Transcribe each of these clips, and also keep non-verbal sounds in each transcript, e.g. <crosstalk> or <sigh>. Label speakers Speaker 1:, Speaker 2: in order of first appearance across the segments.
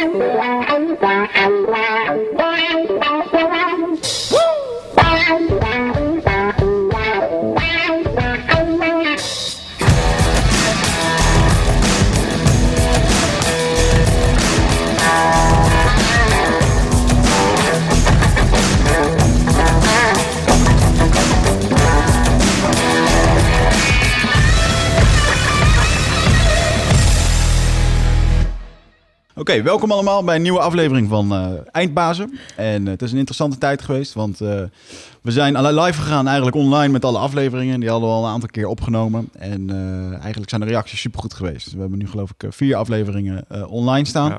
Speaker 1: Wow, wow, wow, wow. Oké, welkom allemaal bij een nieuwe aflevering van uh, Eindbazen. En uh, het is een interessante tijd geweest, want uh, we zijn live gegaan eigenlijk online met alle afleveringen. Die hadden we al een aantal keer opgenomen. En eigenlijk zijn de reacties supergoed geweest. We hebben nu geloof ik vier afleveringen online staan.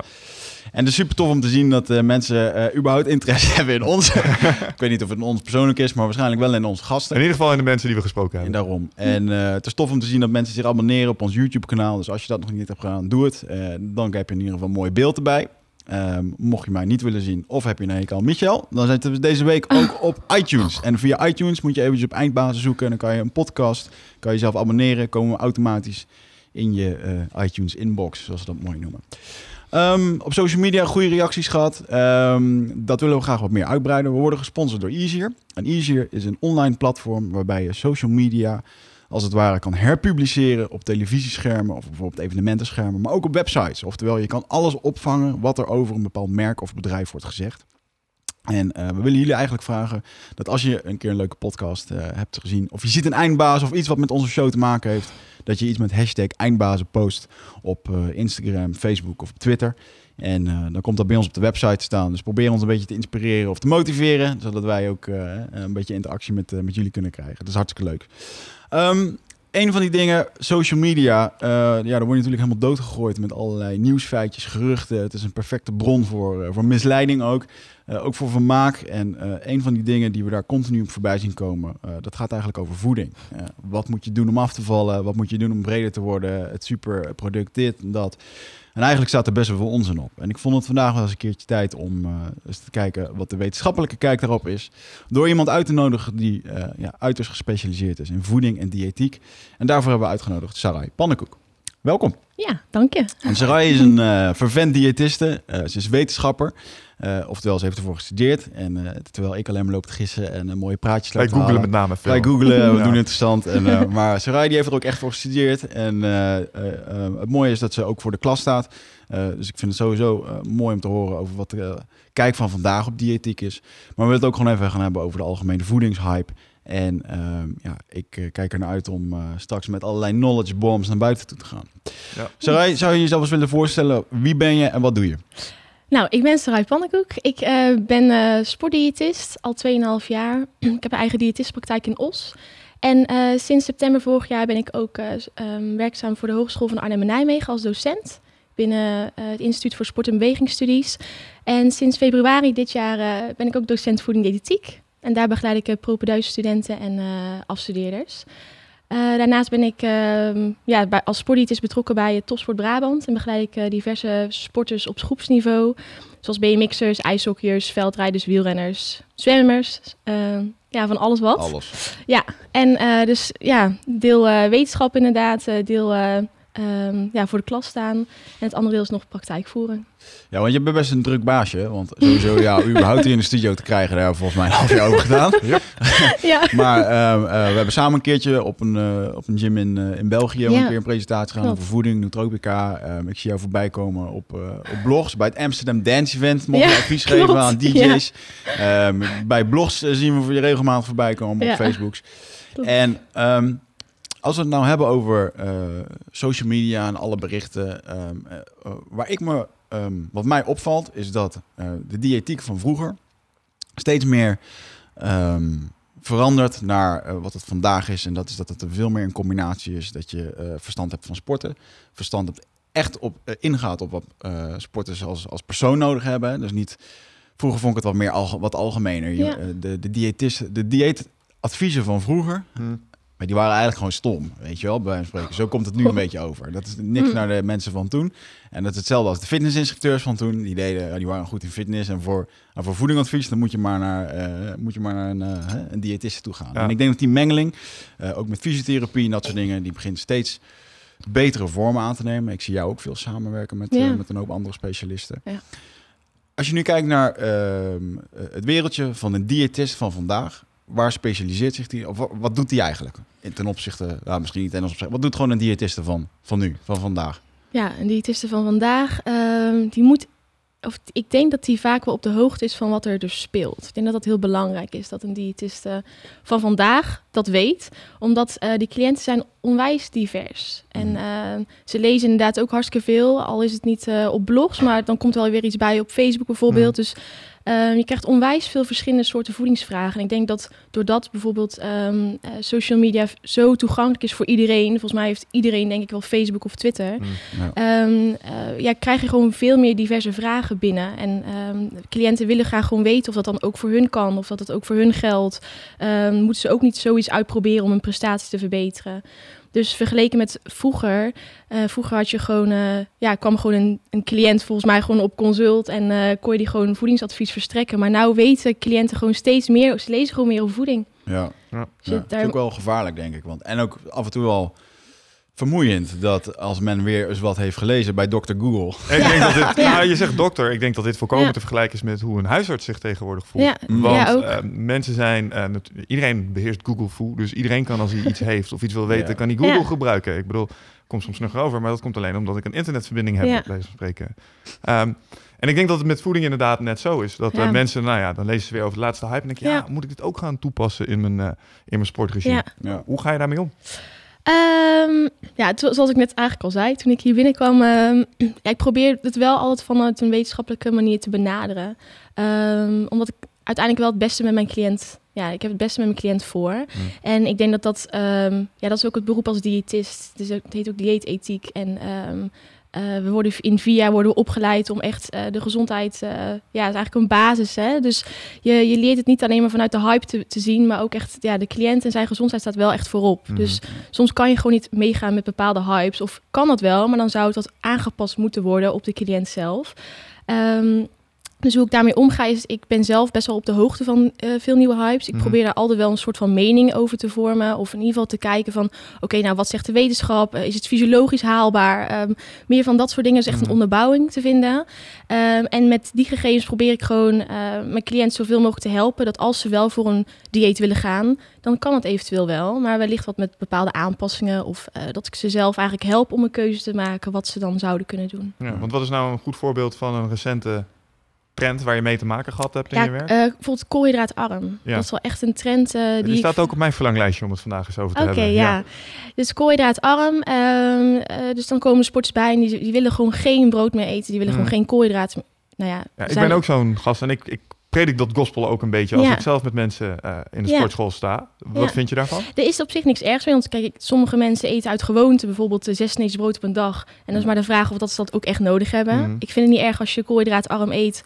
Speaker 1: En het is super tof om te zien dat uh, mensen uh, überhaupt interesse <laughs> hebben in ons. ik weet niet of het in ons persoonlijk is, maar waarschijnlijk wel in onze gasten.
Speaker 2: In ieder geval in de mensen die we gesproken hebben.
Speaker 1: En daarom. En uh, het is tof om te zien dat mensen zich abonneren op ons YouTube-kanaal. Dus als je dat nog niet hebt gedaan, doe het. dan heb je in ieder geval een mooi beeld erbij. Um, mocht je mij niet willen zien of heb je een hekel aan Michel, dan zitten we deze week ook op <laughs> iTunes. En via iTunes moet je eventjes op eindbasis zoeken en dan kan je een podcast, kan je zelf abonneren, komen we automatisch in je iTunes inbox, zoals ze dat mooi noemen. Um, op social media goede reacties gehad. Um, dat willen we graag wat meer uitbreiden. We worden gesponsord door Easier. En Easier is een online platform waarbij je social media als het ware kan herpubliceren op televisieschermen of bijvoorbeeld evenementenschermen, maar ook op websites. Oftewel, je kan alles opvangen wat er over een bepaald merk of bedrijf wordt gezegd. En uh, we willen jullie eigenlijk vragen dat als je een keer een leuke podcast uh, hebt gezien, of je ziet een eindbaas of iets wat met onze show te maken heeft, dat je iets met hashtag eindbazen post op uh, Instagram, Facebook of Twitter. En dan komt dat bij ons op de website staan. Dus probeer ons een beetje te inspireren of te motiveren, zodat wij ook een beetje interactie met, met jullie kunnen krijgen. Dat is hartstikke leuk. Um, een van die dingen, social media, uh, ja, daar word je natuurlijk helemaal doodgegooid met allerlei nieuwsfeitjes, geruchten. Het is een perfecte bron voor, uh, voor misleiding ook, uh, ook voor vermaak. En een van die dingen die we daar continu op voorbij zien komen, dat gaat eigenlijk over voeding. wat moet je doen om af te vallen? Wat moet je doen om breder te worden? Het superproduct dit en dat. En eigenlijk staat er best wel veel onzin op. En ik vond het vandaag wel eens een keertje tijd om uh, eens te kijken wat de wetenschappelijke kijk daarop is. Door iemand uit te nodigen die uh, ja, uiterst gespecialiseerd is in voeding en diëtiek. En daarvoor hebben we uitgenodigd Sarai Pannenkoek. Welkom.
Speaker 3: Ja, dank je.
Speaker 1: En Sarai is een uh, vervent diëtiste. ze is wetenschapper. Uh, oftewel, ze heeft ervoor gestudeerd. En uh, terwijl ik alleen maar loop te gissen en uh, mooie praatjes
Speaker 2: Wij googelen met name veel.
Speaker 1: Wij googelen, we <laughs> ja. doen interessant. En, <laughs> maar Sarai die heeft er ook echt voor gestudeerd. En het mooie is dat ze ook voor de klas staat. dus ik vind het sowieso mooi om te horen over wat de kijk van vandaag op diëtiek is. Maar we willen het ook gewoon even gaan hebben over de algemene voedingshype. En ja, ik kijk er naar uit om straks met allerlei knowledge bombs naar buiten toe te gaan. Ja. Sarai, zou je jezelf eens willen voorstellen? Wie ben je en wat doe je?
Speaker 3: Nou, ik ben Sarai Pannenkoek. Ik uh, ben uh, sportdiëtist al 2,5 jaar. <clears throat> ik heb een eigen diëtistpraktijk in Os. En uh, sinds september vorig jaar ben ik ook um, werkzaam voor de Hogeschool van Arnhem en Nijmegen als docent binnen het Instituut voor Sport- en Bewegingsstudies. En sinds februari dit jaar ben ik ook docent voeding diëtetiek. En daar begeleid ik propedeuse-studenten en afstudeerders. Uh, daarnaast ben ik uh, ja, bij, als sportdiëtist betrokken bij Topsport Brabant. En begeleid ik uh, diverse sporters op groepsniveau. Zoals BMX'ers, ijshockeyers, veldrijders, wielrenners, zwemmers. Ehm, ja, van alles wat.
Speaker 1: Alles.
Speaker 3: Ja, en eh, dus ja, deel wetenschap inderdaad, deel um, ja, voor de klas staan. En het andere deel is nog praktijk voeren.
Speaker 1: Ja, want je bent best een druk baasje. Want sowieso, ja, <laughs> überhaupt hier in de studio te krijgen, daar hebben we volgens mij een half jaar over gedaan.
Speaker 3: ja. <laughs>
Speaker 1: Maar uh, uh, we hebben samen een keertje op een, uh, op een gym in, in België ja. een keer een presentatie gedaan over voeding, nootropica. Ehm, ik zie jou voorbij komen op, op blogs. Bij het Amsterdam Dance Event mocht je advies klopt. geven aan DJ's. Um, bij blogs zien we voor je regelmatig voorbij komen op Facebooks. En... Als we het nou hebben over uh, social media en alle berichten, um, uh, waar ik me, um, wat mij opvalt, is dat uh, de diëtiek van vroeger steeds meer um, verandert naar wat het vandaag is. En dat is dat het er veel meer een combinatie is dat je verstand hebt van sporten, verstand hebt echt op ingaat op wat sporters als, als persoon nodig hebben. Dus niet. Vroeger vond ik het wat meer alge, wat algemener. Ja. Je, de, de, diëtist, de dieetadviezen van vroeger. Hmm maar die waren eigenlijk gewoon stom, weet je wel, bij spreken. Zo komt het nu een beetje over. Dat is niks mm. naar de mensen van toen. En dat is hetzelfde als de fitnessinstructeurs van toen. Die, deden, die waren goed in fitness. En voor, en voor voedingadvies, dan moet je maar naar, uh, moet je maar naar een, uh, een diëtiste toe gaan. En ik denk dat die mengeling, uh, ook met fysiotherapie en dat soort dingen, die begint steeds betere vormen aan te nemen. Ik zie jou ook veel samenwerken met,
Speaker 3: Ja.
Speaker 1: eh, met een hoop andere specialisten.
Speaker 3: Ja.
Speaker 1: Als je nu kijkt naar ehm, eh, het wereldje van een diëtist van vandaag, waar specialiseert zich die? Of wa- wat doet die eigenlijk? Ten opzichte, nou, misschien niet ten opzichte, wat doet gewoon een diëtiste van, van nu, van vandaag?
Speaker 3: Ja, een diëtiste van vandaag, ehm, die moet, of ik denk dat die vaak wel op de hoogte is van wat er dus speelt. Ik denk dat dat heel belangrijk is, dat een diëtiste van vandaag dat weet. Omdat eh, die cliënten zijn onwijs divers. En eh, ze lezen inderdaad ook hartstikke veel, al is het niet eh, op blogs, maar dan komt wel weer iets bij op Facebook bijvoorbeeld. Dus eh, je krijgt onwijs veel verschillende soorten voedingsvragen. En ik denk dat doordat bijvoorbeeld ehm, eh, social media zo toegankelijk is voor iedereen, volgens mij heeft iedereen denk ik wel Facebook of Twitter,
Speaker 2: Mm.
Speaker 1: Ja.
Speaker 3: Ehm, eh, ja, krijg je gewoon veel meer diverse vragen binnen. En ehm, cliënten willen graag gewoon weten of dat dan ook voor hun kan, of dat het ook voor hun geldt. Ehm, moeten ze ook niet zoiets uitproberen om hun prestatie te verbeteren. Dus vergeleken met vroeger, eh, vroeger had je gewoon, eh, ja, kwam gewoon een, een cliënt volgens mij gewoon op consult en eh, kon je die gewoon voedingsadvies verstrekken. Maar nou weten cliënten gewoon steeds meer, ze lezen gewoon meer over voeding.
Speaker 1: Ja.
Speaker 2: Ja.
Speaker 3: Dus
Speaker 1: Ja, dat is ook wel gevaarlijk, denk ik. Want, en ook af en toe wel vermoeiend dat als men weer eens wat heeft gelezen bij Dr. Google.
Speaker 2: Ik denk dat dit, <laughs>
Speaker 3: Ja.
Speaker 2: nou, je zegt dokter, ik denk dat dit volkomen
Speaker 3: Ja.
Speaker 2: te vergelijken is met hoe een huisarts zich tegenwoordig voelt.
Speaker 3: Ja,
Speaker 2: Want
Speaker 3: ja, ook.
Speaker 2: eh, mensen zijn, eh, natu- iedereen beheerst Google Food, dus iedereen kan als hij iets heeft of iets wil weten,
Speaker 1: Ja.
Speaker 2: kan hij Google
Speaker 3: Ja.
Speaker 2: gebruiken. Ik bedoel, komt soms nog over, maar dat komt alleen omdat ik een internetverbinding heb,
Speaker 3: Ja.
Speaker 2: bij wijze van spreken. Ehm, en ik denk dat het met voeding inderdaad net zo is. Dat eh, mensen, nou ja, dan lezen ze weer over de laatste hype en denk je, ja,
Speaker 3: Ja.
Speaker 2: moet ik dit ook gaan toepassen in mijn, eh, in mijn sportregime?
Speaker 3: Ja.
Speaker 1: Ja.
Speaker 2: Hoe ga je daarmee om?
Speaker 3: Ehm, ja, zoals ik net eigenlijk al zei, toen ik hier binnenkwam, <clears throat> ja, ik probeer het wel altijd vanuit een wetenschappelijke manier te benaderen. Ehm, omdat ik uiteindelijk wel het beste met mijn cliënt, ja, ik heb het beste met mijn cliënt voor. En ik denk dat dat, ja, dat is ook het beroep als diëtist. Dus het heet ook dieetethiek. En eh, we worden in VIA worden we opgeleid om echt eh, de gezondheid, eh, ja, is eigenlijk een basis. Hè? Dus je, je leert het niet alleen maar vanuit de hype te, te zien, maar ook echt, ja, de cliënt en zijn gezondheid staat wel echt voorop.
Speaker 2: Mhm.
Speaker 3: Dus soms kan je gewoon niet meegaan met bepaalde hypes. Of kan dat wel, maar dan zou het wat aangepast moeten worden op de cliënt zelf. Ehm, dus hoe ik daarmee omga is, ik ben zelf best wel op de hoogte van eh, veel nieuwe hypes. Ik
Speaker 2: Mhm.
Speaker 3: probeer daar altijd wel een soort van mening over te vormen. Of in ieder geval te kijken van, oké, nou wat zegt de wetenschap? Eh, is het fysiologisch haalbaar? Ehm, meer van dat soort dingen is echt
Speaker 2: Mhm.
Speaker 3: een onderbouwing te vinden. Ehm, en met die gegevens probeer ik gewoon eh, mijn cliënt zoveel mogelijk te helpen. Dat als ze wel voor een dieet willen gaan, dan kan het eventueel wel. Maar wellicht wat met bepaalde aanpassingen. Of dat ik ze zelf eigenlijk help om een keuze te maken wat ze dan zouden kunnen doen.
Speaker 2: Ja, want wat is nou een goed voorbeeld van een recente trend waar je mee te maken gehad hebt in je werk?
Speaker 3: eh, bijvoorbeeld koolhydraatarm.
Speaker 2: Ja.
Speaker 3: Dat is wel echt een trend eh, die
Speaker 2: staat ook op mijn verlanglijstje om het vandaag eens over te
Speaker 3: Oké,
Speaker 2: hebben.
Speaker 3: ja. Dus koolhydraatarm. ehm, eh, dus dan komen sporters bij en die, die willen gewoon geen brood meer eten. Die willen gewoon geen koolhydraten. Nou ja,
Speaker 2: Ja, ik
Speaker 3: zijn-
Speaker 2: ben ook zo'n gast en ik, ik predik dat gospel ook een beetje als
Speaker 3: Ja.
Speaker 2: ik zelf met mensen in de
Speaker 3: Ja.
Speaker 2: sportschool sta. Wat
Speaker 3: Ja.
Speaker 2: vind je daarvan?
Speaker 3: Er is op zich niks ergs mee, want kijk, sommige mensen eten uit gewoonte bijvoorbeeld zes sneetjes brood op een dag. En dan is maar de vraag of dat ze dat ook echt nodig hebben.
Speaker 2: Mhm.
Speaker 3: Ik vind het niet erg als je koolhydraatarm eet,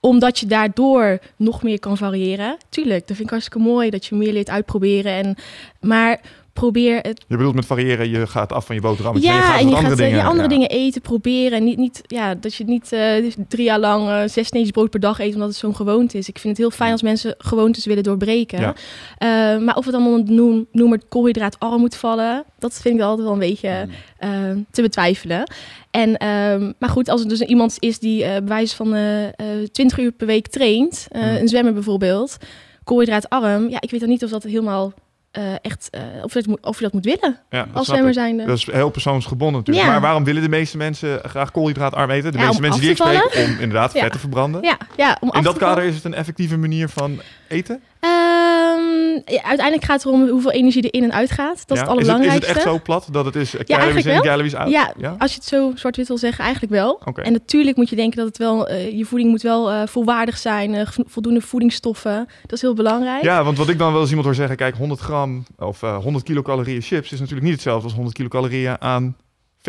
Speaker 3: omdat je daardoor nog meer kan variëren. Tuurlijk, dat vind ik hartstikke mooi dat je meer leert uitproberen. En, maar probeer het
Speaker 2: Je bedoelt met variëren, je gaat af van je boterhammetje en je
Speaker 3: Ja,
Speaker 2: gaat
Speaker 3: en je
Speaker 2: andere
Speaker 3: gaat eh,
Speaker 2: dingen.
Speaker 3: je andere
Speaker 2: ja.
Speaker 3: dingen eten, proberen. En niet, niet, ja, dat je niet eh, drie jaar lang eh, zes sneetjes brood per dag eet, omdat het zo'n gewoonte is. Ik vind het heel fijn als mensen gewoontes willen doorbreken.
Speaker 2: Ja.
Speaker 3: Maar of het allemaal onder de noem, noemer koolhydraatarm moet vallen, dat vind ik altijd wel een beetje
Speaker 1: Mm.
Speaker 3: te betwijfelen. En, ehm, maar goed, als er dus iemand is die bij wijze van eh, eh, 20 uur per week traint,
Speaker 2: Mm.
Speaker 3: een zwemmer bijvoorbeeld, koolhydraatarm, ja, ik weet dan niet of dat helemaal eh, echt, eh, of, je dat moet, of je dat moet willen
Speaker 2: Ja, dat
Speaker 3: als zwemmer zijnde.
Speaker 2: Dat is heel persoonsgebonden natuurlijk.
Speaker 3: Ja.
Speaker 2: Maar waarom willen de meeste mensen graag koolhydraatarm eten? De
Speaker 3: Ja,
Speaker 2: meeste mensen die ik spreek om inderdaad vet te verbranden.
Speaker 3: Ja, ja, om
Speaker 2: In dat kader is het een effectieve manier van eten?
Speaker 3: Ehm, ja, uiteindelijk gaat het erom hoeveel energie er in en uit gaat. Dat
Speaker 2: Ja?
Speaker 3: is het
Speaker 2: Is het, is
Speaker 3: allerbelangrijkste.
Speaker 2: het echt zo plat dat het is eh,
Speaker 3: Ja,
Speaker 2: calories in,
Speaker 3: eigenlijk wel.
Speaker 2: calories out?
Speaker 3: Ja,
Speaker 2: Ja?
Speaker 3: als je het zo zwart-wit wil zeggen, eigenlijk wel. En natuurlijk moet je denken dat het wel, eh, je voeding moet wel eh, volwaardig zijn, vo- voldoende voedingsstoffen. Dat is heel belangrijk.
Speaker 2: Ja, want wat ik dan wel eens iemand hoor zeggen, kijk, 100 gram of eh 100 kilocalorieën chips is natuurlijk niet hetzelfde als 100 kilocalorieën aan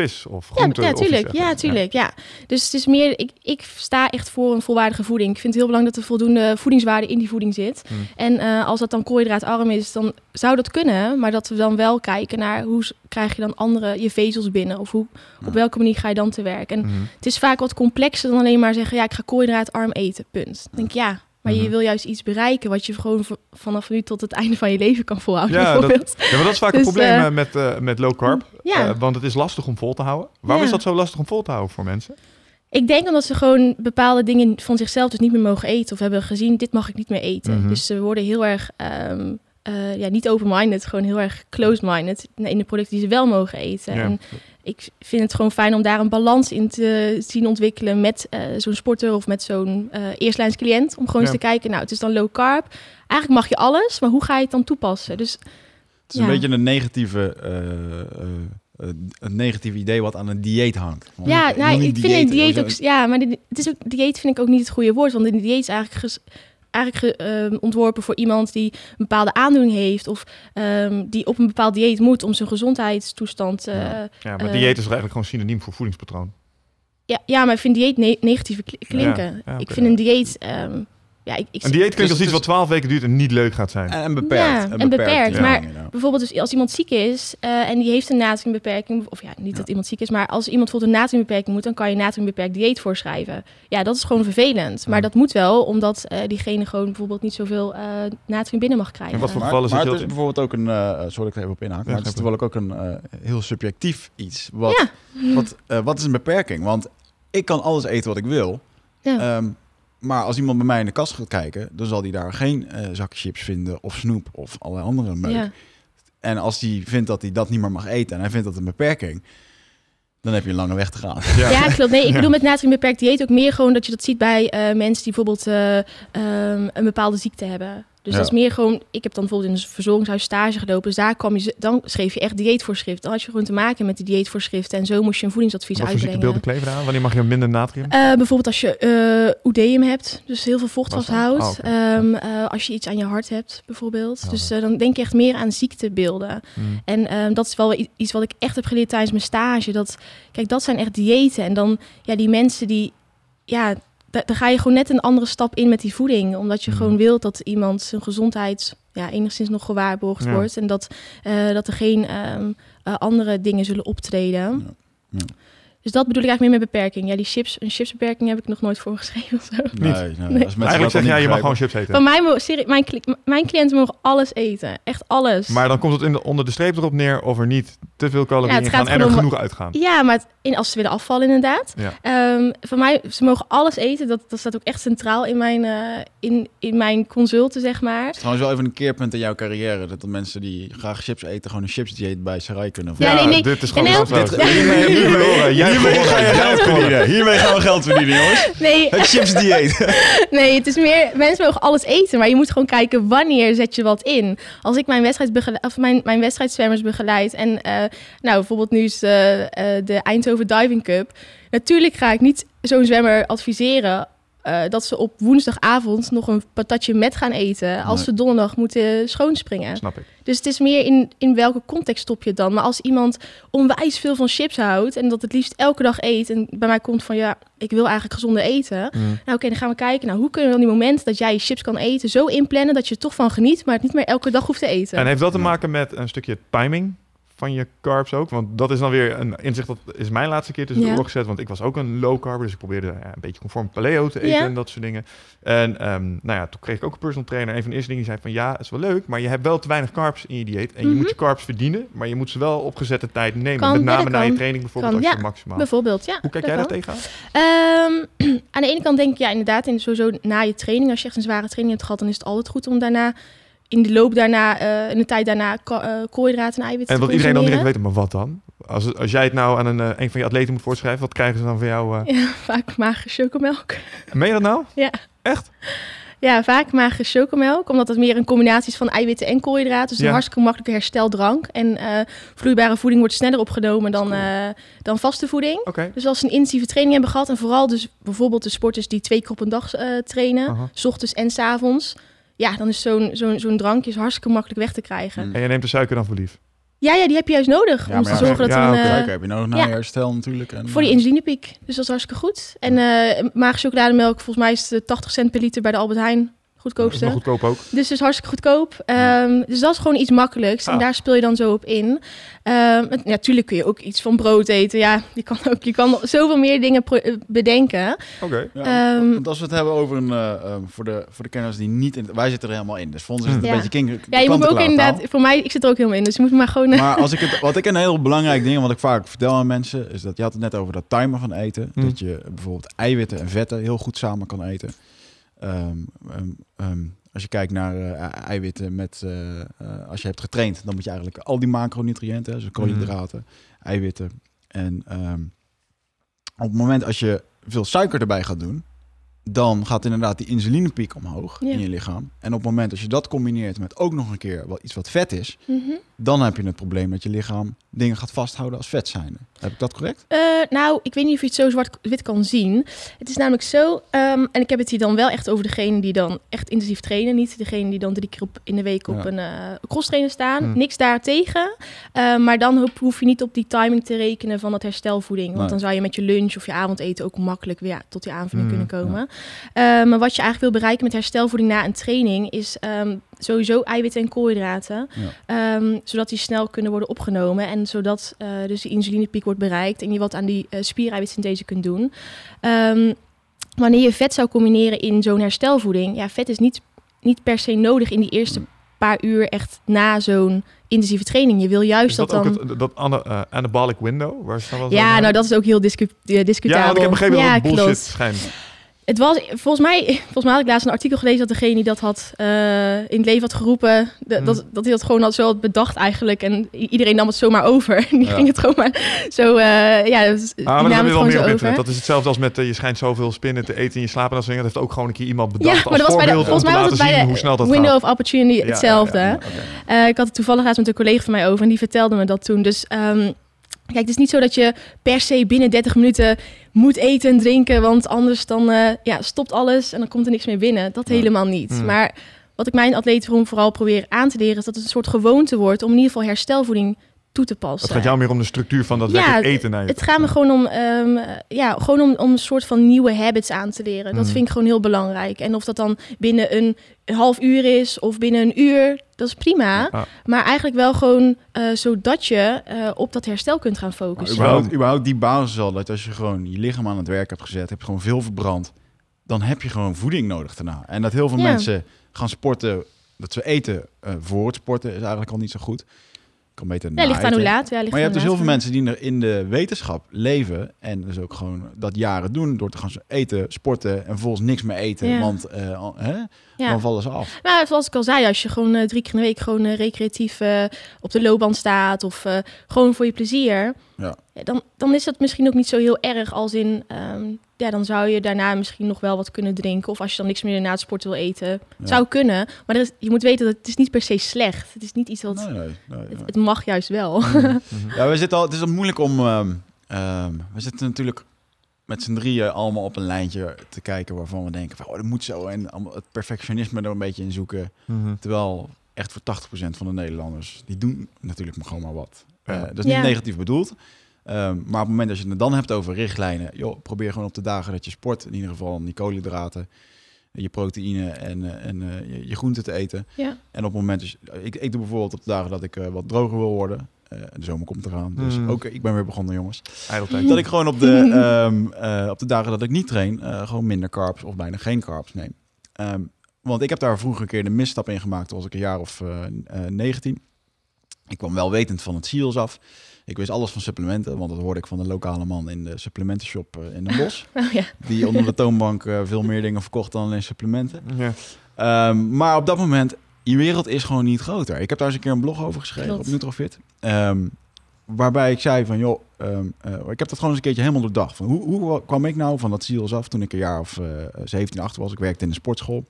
Speaker 2: vis of
Speaker 3: Ja,
Speaker 2: groente.
Speaker 3: ja, tuurlijk. Ja, tuurlijk. Ja. Dus het is meer, ik, ik sta echt voor een volwaardige voeding. Ik vind het heel belangrijk dat er voldoende voedingswaarde in die voeding zit.
Speaker 2: Hmm.
Speaker 3: En eh, als dat dan koolhydraatarm is, dan zou dat kunnen. Maar dat we dan wel kijken naar hoe krijg je dan andere je vezels binnen? Of hoe,
Speaker 1: Ja.
Speaker 3: op welke manier ga je dan te werk? En
Speaker 2: Mhm.
Speaker 3: het is vaak wat complexer dan alleen maar zeggen, ja, ik ga koolhydraatarm eten, punt. Dan denk ik, ja, Maar je
Speaker 2: Mhm.
Speaker 3: wil juist iets bereiken wat je gewoon vanaf nu tot het <laughs> einde van je leven kan volhouden,
Speaker 2: Ja, dat-
Speaker 3: bijvoorbeeld.
Speaker 2: Ja, maar dat is vaak
Speaker 3: Dus,
Speaker 2: het probleem
Speaker 3: eh,
Speaker 2: eh, met, eh, met low carb.
Speaker 3: Ja.
Speaker 2: Eh, want het is lastig om vol te houden. Waarom
Speaker 3: Ja.
Speaker 2: is dat zo lastig om vol te houden voor mensen?
Speaker 3: Ik denk omdat ze gewoon bepaalde dingen van zichzelf dus niet meer mogen eten. Of hebben gezien, dit mag ik niet meer eten.
Speaker 2: Mhm.
Speaker 3: Dus ze worden heel erg, ehm, eh, ja, niet open-minded, gewoon heel erg closed-minded in de producten die ze wel mogen eten.
Speaker 2: Ja.
Speaker 3: En ik vind het gewoon fijn om daar een balans in te zien ontwikkelen met eh, zo'n sporter of met zo'n eh eerstlijns cliënt. Om gewoon
Speaker 2: Ja.
Speaker 3: eens te kijken, nou, het is dan low carb. Eigenlijk mag je alles, maar hoe ga je het dan toepassen? Dus
Speaker 1: Het is
Speaker 3: Ja.
Speaker 1: een beetje een negatieve, eh, een negatief idee wat aan een dieet hangt. Want
Speaker 3: Ja, nou, ik vind een dieet ook... Ja, maar dit- het is ook, dieet vind ik ook niet het goede woord. Want een dieet is eigenlijk, ges- eigenlijk ge- ehm, ontworpen voor iemand die een bepaalde aandoening heeft... of ehm, die op een bepaald dieet moet om zijn gezondheidstoestand... eh,
Speaker 1: Ja.
Speaker 2: Ja, maar
Speaker 3: Eh.
Speaker 2: dieet is toch eigenlijk gewoon synoniem voor voedingspatroon.
Speaker 3: ja, ja, maar ik vind dieet ne- negatieve kli- klinken.
Speaker 2: Ja, ja,
Speaker 3: Ik vind een dieet... ehm, ja, ik, ik,
Speaker 2: Een dieet
Speaker 1: Dus
Speaker 2: klinkt als
Speaker 1: het
Speaker 2: iets
Speaker 1: is-
Speaker 2: wat 12 weken duurt en niet leuk gaat zijn.
Speaker 1: En beperkt.
Speaker 3: Ja,
Speaker 1: en
Speaker 3: en
Speaker 1: beperkt,
Speaker 3: beperkt,
Speaker 1: ja,
Speaker 3: maar-. Bijvoorbeeld dus als iemand ziek is eh, en die heeft een natriumbeperking... of ja, niet dat iemand ziek is, maar als iemand bijvoorbeeld een natriumbeperking moet... dan kan je een natriumbeperkt dieet voorschrijven. Ja, dat is gewoon vervelend. Maar
Speaker 2: Ja.
Speaker 3: dat moet wel, omdat eh, diegene gewoon bijvoorbeeld niet zoveel eh natrium binnen mag krijgen.
Speaker 2: En wat voor-
Speaker 1: Maar,
Speaker 2: gevallen zit
Speaker 1: maar
Speaker 2: je
Speaker 1: het is
Speaker 2: dat
Speaker 1: bijvoorbeeld ook een, eh sorry dat ik er even op inhaak, maar het is wel ook een eh, heel subjectief iets. Wat,
Speaker 3: Ja.
Speaker 1: wat, eh, wat is een beperking? Want ik kan alles eten wat ik wil.
Speaker 3: Ja.
Speaker 1: Ehm, maar als iemand bij mij in de kast gaat kijken, dan zal hij daar geen eh zak chips vinden of snoep of allerlei andere meuk.
Speaker 3: ja.
Speaker 1: En als hij vindt dat hij dat niet meer mag eten en hij vindt dat een beperking, dan heb je een lange weg te gaan.
Speaker 3: Ja, klopt. Nee, ik
Speaker 2: Ja.
Speaker 3: bedoel met natriumbeperkt dieet ook meer gewoon dat je dat ziet bij eh, mensen die bijvoorbeeld eh, ehm, een bepaalde ziekte hebben. Dus
Speaker 1: Ja.
Speaker 3: dat is meer gewoon, ik heb dan bijvoorbeeld in een verzorgingshuis stage gelopen. Dus daar kwam je, dan schreef je echt dieetvoorschriften. Dan had je gewoon te maken met die dieetvoorschriften. En zo moest je een voedingsadvies
Speaker 2: Wat
Speaker 3: uitbrengen.
Speaker 2: ziektebeelden kleven eraan? Wanneer mag je minder natrium?
Speaker 3: Eh, bijvoorbeeld als je oedeum hebt, dus heel veel vocht vasthoudt.
Speaker 2: Oh.
Speaker 3: Ehm, eh, als je iets aan je hart hebt, bijvoorbeeld.
Speaker 2: Oh,
Speaker 3: dus dan denk je echt meer aan ziektebeelden.
Speaker 2: Hmm.
Speaker 3: En ehm, dat is wel iets wat ik echt heb geleerd tijdens mijn stage. Dat, kijk, dat zijn echt diëten. En dan, ja, die mensen die, ja, daar ga je gewoon net een andere stap in met die voeding. Omdat je
Speaker 2: Mhm.
Speaker 3: gewoon wilt dat iemand zijn gezondheid, ja, enigszins nog gewaarborgd
Speaker 2: Ja.
Speaker 3: wordt. En dat, eh, dat er geen ehm, eh, andere dingen zullen optreden.
Speaker 1: Ja. Ja.
Speaker 3: Dus dat bedoel ik eigenlijk meer met beperking. Ja, die chips, een chipsbeperking heb ik nog nooit voor geschreven of zo.
Speaker 1: Nee,
Speaker 2: Eigenlijk zeg jij, je mag
Speaker 1: begrijpen-
Speaker 2: gewoon chips eten.
Speaker 3: Van mij, serie- mijn, mijn cliënten mogen alles eten. Echt alles.
Speaker 2: Maar dan komt het in de, onder de streep erop neer of er niet te veel calorieën
Speaker 3: Ja,
Speaker 2: in gaan en er genoeg uitgaan.
Speaker 3: Ja, maar het- in, als ze willen afvallen inderdaad.
Speaker 2: Ja.
Speaker 3: Ehm, van mij, ze mogen alles eten. Dat, dat staat ook echt centraal in mijn, eh, in, in mijn consulten, zeg maar.
Speaker 1: Het is trouwens wel even een keerpunt in jouw carrière. Dat de mensen die graag chips eten, gewoon een chipsdieet bij Sarai kunnen
Speaker 3: Ja,
Speaker 1: volgen.
Speaker 3: nee, nee.
Speaker 2: dit is gewoon.
Speaker 3: Ja. <laughs>
Speaker 2: Hiermee, hiermee, jij
Speaker 1: Hiermee
Speaker 2: gewonnen,
Speaker 1: ga je
Speaker 2: jij
Speaker 1: geld verdienen. Hiermee gaan we geld verdienen, jongens. <laughs>
Speaker 3: Nee,
Speaker 1: Het chipsdieet. <laughs>
Speaker 3: nee, het is meer... Mensen mogen alles eten, maar je moet gewoon kijken wanneer zet je wat in. Als ik mijn, wedstrijdsbegele- of mijn, mijn wedstrijdzwemmers begeleid en... eh, nou, bijvoorbeeld nu is eh, eh, de Eindhoven Diving Cup. Natuurlijk ga ik niet zo'n zwemmer adviseren... eh, dat ze op woensdagavond nog een patatje met gaan eten... als
Speaker 1: Nee.
Speaker 3: ze donderdag moeten schoonspringen.
Speaker 2: Snap ik.
Speaker 3: Dus het is meer in, in welke context stop je het dan. Maar als iemand onwijs veel van chips houdt en dat het liefst elke dag eet en bij mij komt van ja, ik wil eigenlijk gezonder eten.
Speaker 2: Mm.
Speaker 3: Nou oké, dan gaan we kijken. Nou, hoe kunnen we dan die momenten dat jij je chips kan eten zo inplannen dat je er toch van geniet, maar het niet meer elke dag hoeft te eten.
Speaker 2: En heeft dat te maken met een stukje timing van je carbs ook? Want dat is dan weer een inzicht dat is mijn laatste keer tussen de
Speaker 3: Ja.
Speaker 2: oor gezet. Want ik was ook een low carb, dus ik probeerde ja, een beetje conform paleo te eten
Speaker 3: Ja.
Speaker 2: en dat soort dingen. En ehm, nou ja, toen kreeg ik ook een personal trainer. Een van de eerste dingen die zei van ja, is wel leuk, maar je hebt wel te weinig carbs in je dieet. En je
Speaker 3: Mhm.
Speaker 2: moet je carbs verdienen, maar je moet ze wel op gezette tijd nemen.
Speaker 3: Kan,
Speaker 2: met name na je training bijvoorbeeld
Speaker 3: Kan,
Speaker 2: als
Speaker 3: ja.
Speaker 2: je maximaal.
Speaker 3: Bijvoorbeeld, ja.
Speaker 2: Hoe kijk jij daar tegenaan?
Speaker 3: Ehm, <clears throat> aan de ene kant denk ik, ja, inderdaad, in, sowieso na je training, als je echt een zware training hebt gehad, dan is het altijd goed om daarna, in de loop daarna, eh, in de tijd daarna, eh, koolhydraten en eiwitten
Speaker 2: En wat iedereen dan direct weet, maar wat dan? Als, als jij het nou aan een, eh, een van je atleten moet voorschrijven, wat krijgen ze dan van jou?
Speaker 3: Ja, <laughs> vaak magere chocomelk.
Speaker 2: Meen je dat nou?
Speaker 3: Ja.
Speaker 2: Echt?
Speaker 3: Ja, vaak magere chocomelk, omdat dat meer een combinatie is van eiwitten en koolhydraten. Dus
Speaker 2: Ja.
Speaker 3: een hartstikke makkelijke hersteldrank. En vloeibare voeding wordt sneller opgenomen dan, dan vaste voeding. Dus als ze een intensieve training hebben gehad, en vooral dus bijvoorbeeld de sporters die twee keer op een dag trainen, s ochtends en s avonds. Ja, dan is zo'n zo'n zo'n drankje is hartstikke makkelijk weg te krijgen.
Speaker 1: Mm.
Speaker 2: En je neemt de suiker dan voor lief?
Speaker 3: Ja, ja, die heb je juist nodig
Speaker 1: Ja,
Speaker 3: om te
Speaker 1: ja,
Speaker 3: zorgen dat
Speaker 2: ja,
Speaker 3: een... eh,
Speaker 1: Suiker heb je nodig na
Speaker 3: ja.
Speaker 1: je herstel natuurlijk. En,
Speaker 3: voor die
Speaker 1: eh,
Speaker 3: insulinepiek. Dus dat is hartstikke goed. En eh maag chocolademelk, volgens mij is het 80 cent per liter bij de Albert Heijn. Goedkoopste.
Speaker 2: Nog goedkoop ook.
Speaker 3: Dus dus hartstikke goedkoop. Ehm, dus dat is gewoon iets makkelijks. En
Speaker 2: Ah.
Speaker 3: daar speel je dan zo op in. Ehm, het- natuurlijk kun je ook iets van brood eten. Ja, je kan ook je kan zoveel meer dingen eh, bedenken.
Speaker 2: Oké.
Speaker 1: Ja,
Speaker 3: Ehm,
Speaker 1: want als we het hebben over een, eh, ehm, voor, de, voor de kenners die niet in... Wij zitten er helemaal in, dus voor ons is het een beetje king,
Speaker 3: ja, je moet me ook inderdaad... Voor mij, ik zit er ook helemaal in. Dus je moet maar gewoon...
Speaker 1: Maar als ik het, wat ik een heel belangrijk ding, wat ik vaak vertel aan mensen, is dat je had het net over dat timen van eten.
Speaker 2: Hmm.
Speaker 1: Dat je bijvoorbeeld eiwitten en vetten heel goed samen kan eten. Ehm, ehm, ehm, als je kijkt naar eh, eiwitten met, eh, eh, als je hebt getraind, dan moet je eigenlijk al die macronutriënten, dus koolhydraten, eiwitten. En op het moment als je veel suiker erbij gaat doen, dan gaat inderdaad die insulinepiek omhoog
Speaker 3: Ja.
Speaker 1: in je lichaam. En op het moment als je dat combineert met ook nog een keer wat, iets wat vet is,
Speaker 3: mhm.
Speaker 1: Dan heb je het probleem dat je lichaam dingen gaat vasthouden als vet zijn. Heb ik dat correct?
Speaker 3: Eh, nou, ik weet niet of je het zo zwart-wit kan zien. Het is namelijk zo, ehm, en ik heb het hier dan wel echt over degene die dan echt intensief trainen. Niet degene die dan drie keer op, in de week op
Speaker 1: Ja.
Speaker 3: een eh cross trainer staan.
Speaker 2: Hmm.
Speaker 3: Niks daartegen. Eh, maar dan hoef, je niet op die timing te rekenen van dat herstelvoeding. Want
Speaker 1: Nee.
Speaker 3: dan zou je met je lunch of je avondeten ook makkelijk weer tot die aanvulling
Speaker 2: Hmm,
Speaker 3: kunnen komen. Eh, maar wat je eigenlijk wil bereiken met herstelvoeding na een training is ehm, sowieso eiwitten en koolhydraten.
Speaker 1: Ja.
Speaker 3: Ehm, zodat die snel kunnen worden opgenomen. En zodat eh, dus die insulinepiek wordt bereikt. En je wat aan die uh, spiereiwitsynthese kunt doen. Ehm, wanneer je vet zou combineren in zo'n herstelvoeding. Ja, vet is niet, niet per se nodig in die eerste paar uur echt na zo'n intensieve training. Je wil juist
Speaker 2: Is
Speaker 3: dat,
Speaker 2: dat,
Speaker 3: dan...
Speaker 2: het, dat ana- eh, anabolic window? Waar dat
Speaker 3: ja, nou dat is ook heel discu eh, discutabel.
Speaker 2: Ja, want ik heb begrepen dat
Speaker 3: Ja,
Speaker 2: het bullshit
Speaker 3: klopt.
Speaker 2: schijnt.
Speaker 3: Het was volgens mij, volgens mij had ik laatst een artikel gelezen dat degene die dat had eh, in het leven had geroepen, de-
Speaker 2: Hmm.
Speaker 3: dat, dat hij dat gewoon al zo had bedacht eigenlijk. En iedereen nam het zomaar over. <laughs> En die
Speaker 1: Ja.
Speaker 3: ging het gewoon maar zo, eh, ja, dus
Speaker 2: Ah, maar dat heb
Speaker 3: het
Speaker 2: je wel meer op
Speaker 3: over.
Speaker 2: internet. Dat is hetzelfde als met eh, je schijnt zoveel spinnen te eten in je slaap en dat soort. Dat heeft ook gewoon een keer iemand bedacht
Speaker 3: Ja, maar
Speaker 2: als
Speaker 3: dat was bij de, volgens mij was het bij de
Speaker 2: hoe snel dat
Speaker 3: window
Speaker 2: gaat.
Speaker 3: of opportunity hetzelfde.
Speaker 2: ja,
Speaker 3: ik had het toevallig laatst met een collega van mij over en die vertelde me dat toen. Dus ehm, kijk, het is niet zo dat je per se binnen 30 minuten moet eten en drinken, want anders dan eh, ja, stopt alles en dan komt er niks meer binnen. Dat
Speaker 1: Ja.
Speaker 3: helemaal niet.
Speaker 2: Hmm.
Speaker 3: Maar wat ik mijn atleten vooral probeer aan te leren, is dat het een soort gewoonte wordt om in ieder geval herstelvoeding toe te passen.
Speaker 2: Het gaat jou meer om de structuur van dat
Speaker 3: Ja,
Speaker 2: lekker eten naar je.
Speaker 3: Het gaat me gewoon om, ehm, ja, gewoon om, om een soort van nieuwe habits aan te leren. Dat
Speaker 2: Mhm.
Speaker 3: vind ik gewoon heel belangrijk. En of dat dan binnen een half uur is of binnen een uur, dat is prima.
Speaker 2: Ja.
Speaker 3: Maar eigenlijk wel gewoon eh, zodat je eh, op dat herstel kunt gaan
Speaker 1: Maar
Speaker 3: focussen.
Speaker 1: überhaupt, überhaupt die basis al, dat als je gewoon je lichaam aan het werk hebt gezet, heb je gewoon veel verbrand, dan heb je gewoon voeding nodig daarna. En dat heel veel
Speaker 3: Ja.
Speaker 1: mensen gaan sporten, dat ze eten eh, voor het sporten, is eigenlijk al niet zo goed. Kan beter
Speaker 3: Ja, ligt
Speaker 1: na
Speaker 3: aan hoe laat. Ja, ligt
Speaker 1: Maar je hebt dus heel veel mensen die er in de wetenschap leven en dus ook gewoon dat jaren doen door te gaan eten, sporten en vervolgens niks meer eten,
Speaker 3: Ja.
Speaker 1: want eh, hè,
Speaker 3: Ja.
Speaker 1: dan vallen ze af.
Speaker 3: Nou, zoals ik al zei, als je gewoon eh, drie keer in de week gewoon eh, recreatief op de loopband staat of gewoon voor je plezier,
Speaker 1: Ja.
Speaker 3: ja, dan, dan is dat misschien ook niet zo heel erg als in, ehm, ja, dan zou je daarna misschien nog wel wat kunnen drinken of als je dan niks meer na het sport wil eten,
Speaker 1: Ja.
Speaker 3: zou kunnen. Maar er is, je moet weten dat het is niet per se slecht. Het is niet iets wat,
Speaker 1: Nee, nee, nee, nee.
Speaker 3: het, het mag juist wel. <laughs>
Speaker 2: Mhm.
Speaker 1: Ja, we zitten al, het is al moeilijk om. ehm, ehm, we zitten natuurlijk met z'n drieën allemaal op een lijntje te kijken waarvan we denken: van, oh, dat moet zo. En allemaal het perfectionisme er een beetje in zoeken.
Speaker 2: Mhm.
Speaker 1: Terwijl echt voor 80% van de Nederlanders, die doen natuurlijk maar gewoon maar wat. Eh, dat is niet
Speaker 3: Ja.
Speaker 1: negatief bedoeld. Ehm, maar op het moment dat je het dan hebt over richtlijnen, joh, probeer gewoon op de dagen dat je sport, in ieder geval die koolhydraten, je proteïne en, eh, en eh, je, je groenten te eten.
Speaker 3: ja.
Speaker 1: En op het moment, dus, ik, ik doe bijvoorbeeld op de dagen dat ik eh, wat droger wil worden. eh, de zomer komt eraan, dus
Speaker 2: Mm.
Speaker 1: ook ik ben weer begonnen, jongens. Dat ik gewoon op de, <laughs> ehm, eh, op de dagen dat ik niet train, eh, gewoon minder carbs of bijna geen carbs neem. Ehm, want ik heb daar vroeger een keer de misstap in gemaakt, toen was ik een jaar of eh, eh, 19. Ik kwam wel wetend van het SEALS af. Ik wist alles van supplementen, want dat hoorde ik van de lokale man in de supplementenshop eh, in Den Bosch. <laughs>
Speaker 3: Oh, ja.
Speaker 1: Die onder de toonbank eh, veel meer dingen verkocht dan alleen supplementen.
Speaker 2: Ja.
Speaker 1: Ehm, maar op dat moment, je wereld is gewoon niet groter. Ik heb daar eens een keer een blog over geschreven
Speaker 3: Klopt.
Speaker 1: op Nutrofit. Ehm, waarbij ik zei van, joh, ehm, eh, ik heb dat gewoon eens een keertje helemaal doordacht. Van, hoe, hoe kwam ik nou van dat SEALS af toen ik een jaar of eh 17, 18 was? Ik werkte in de sportschool.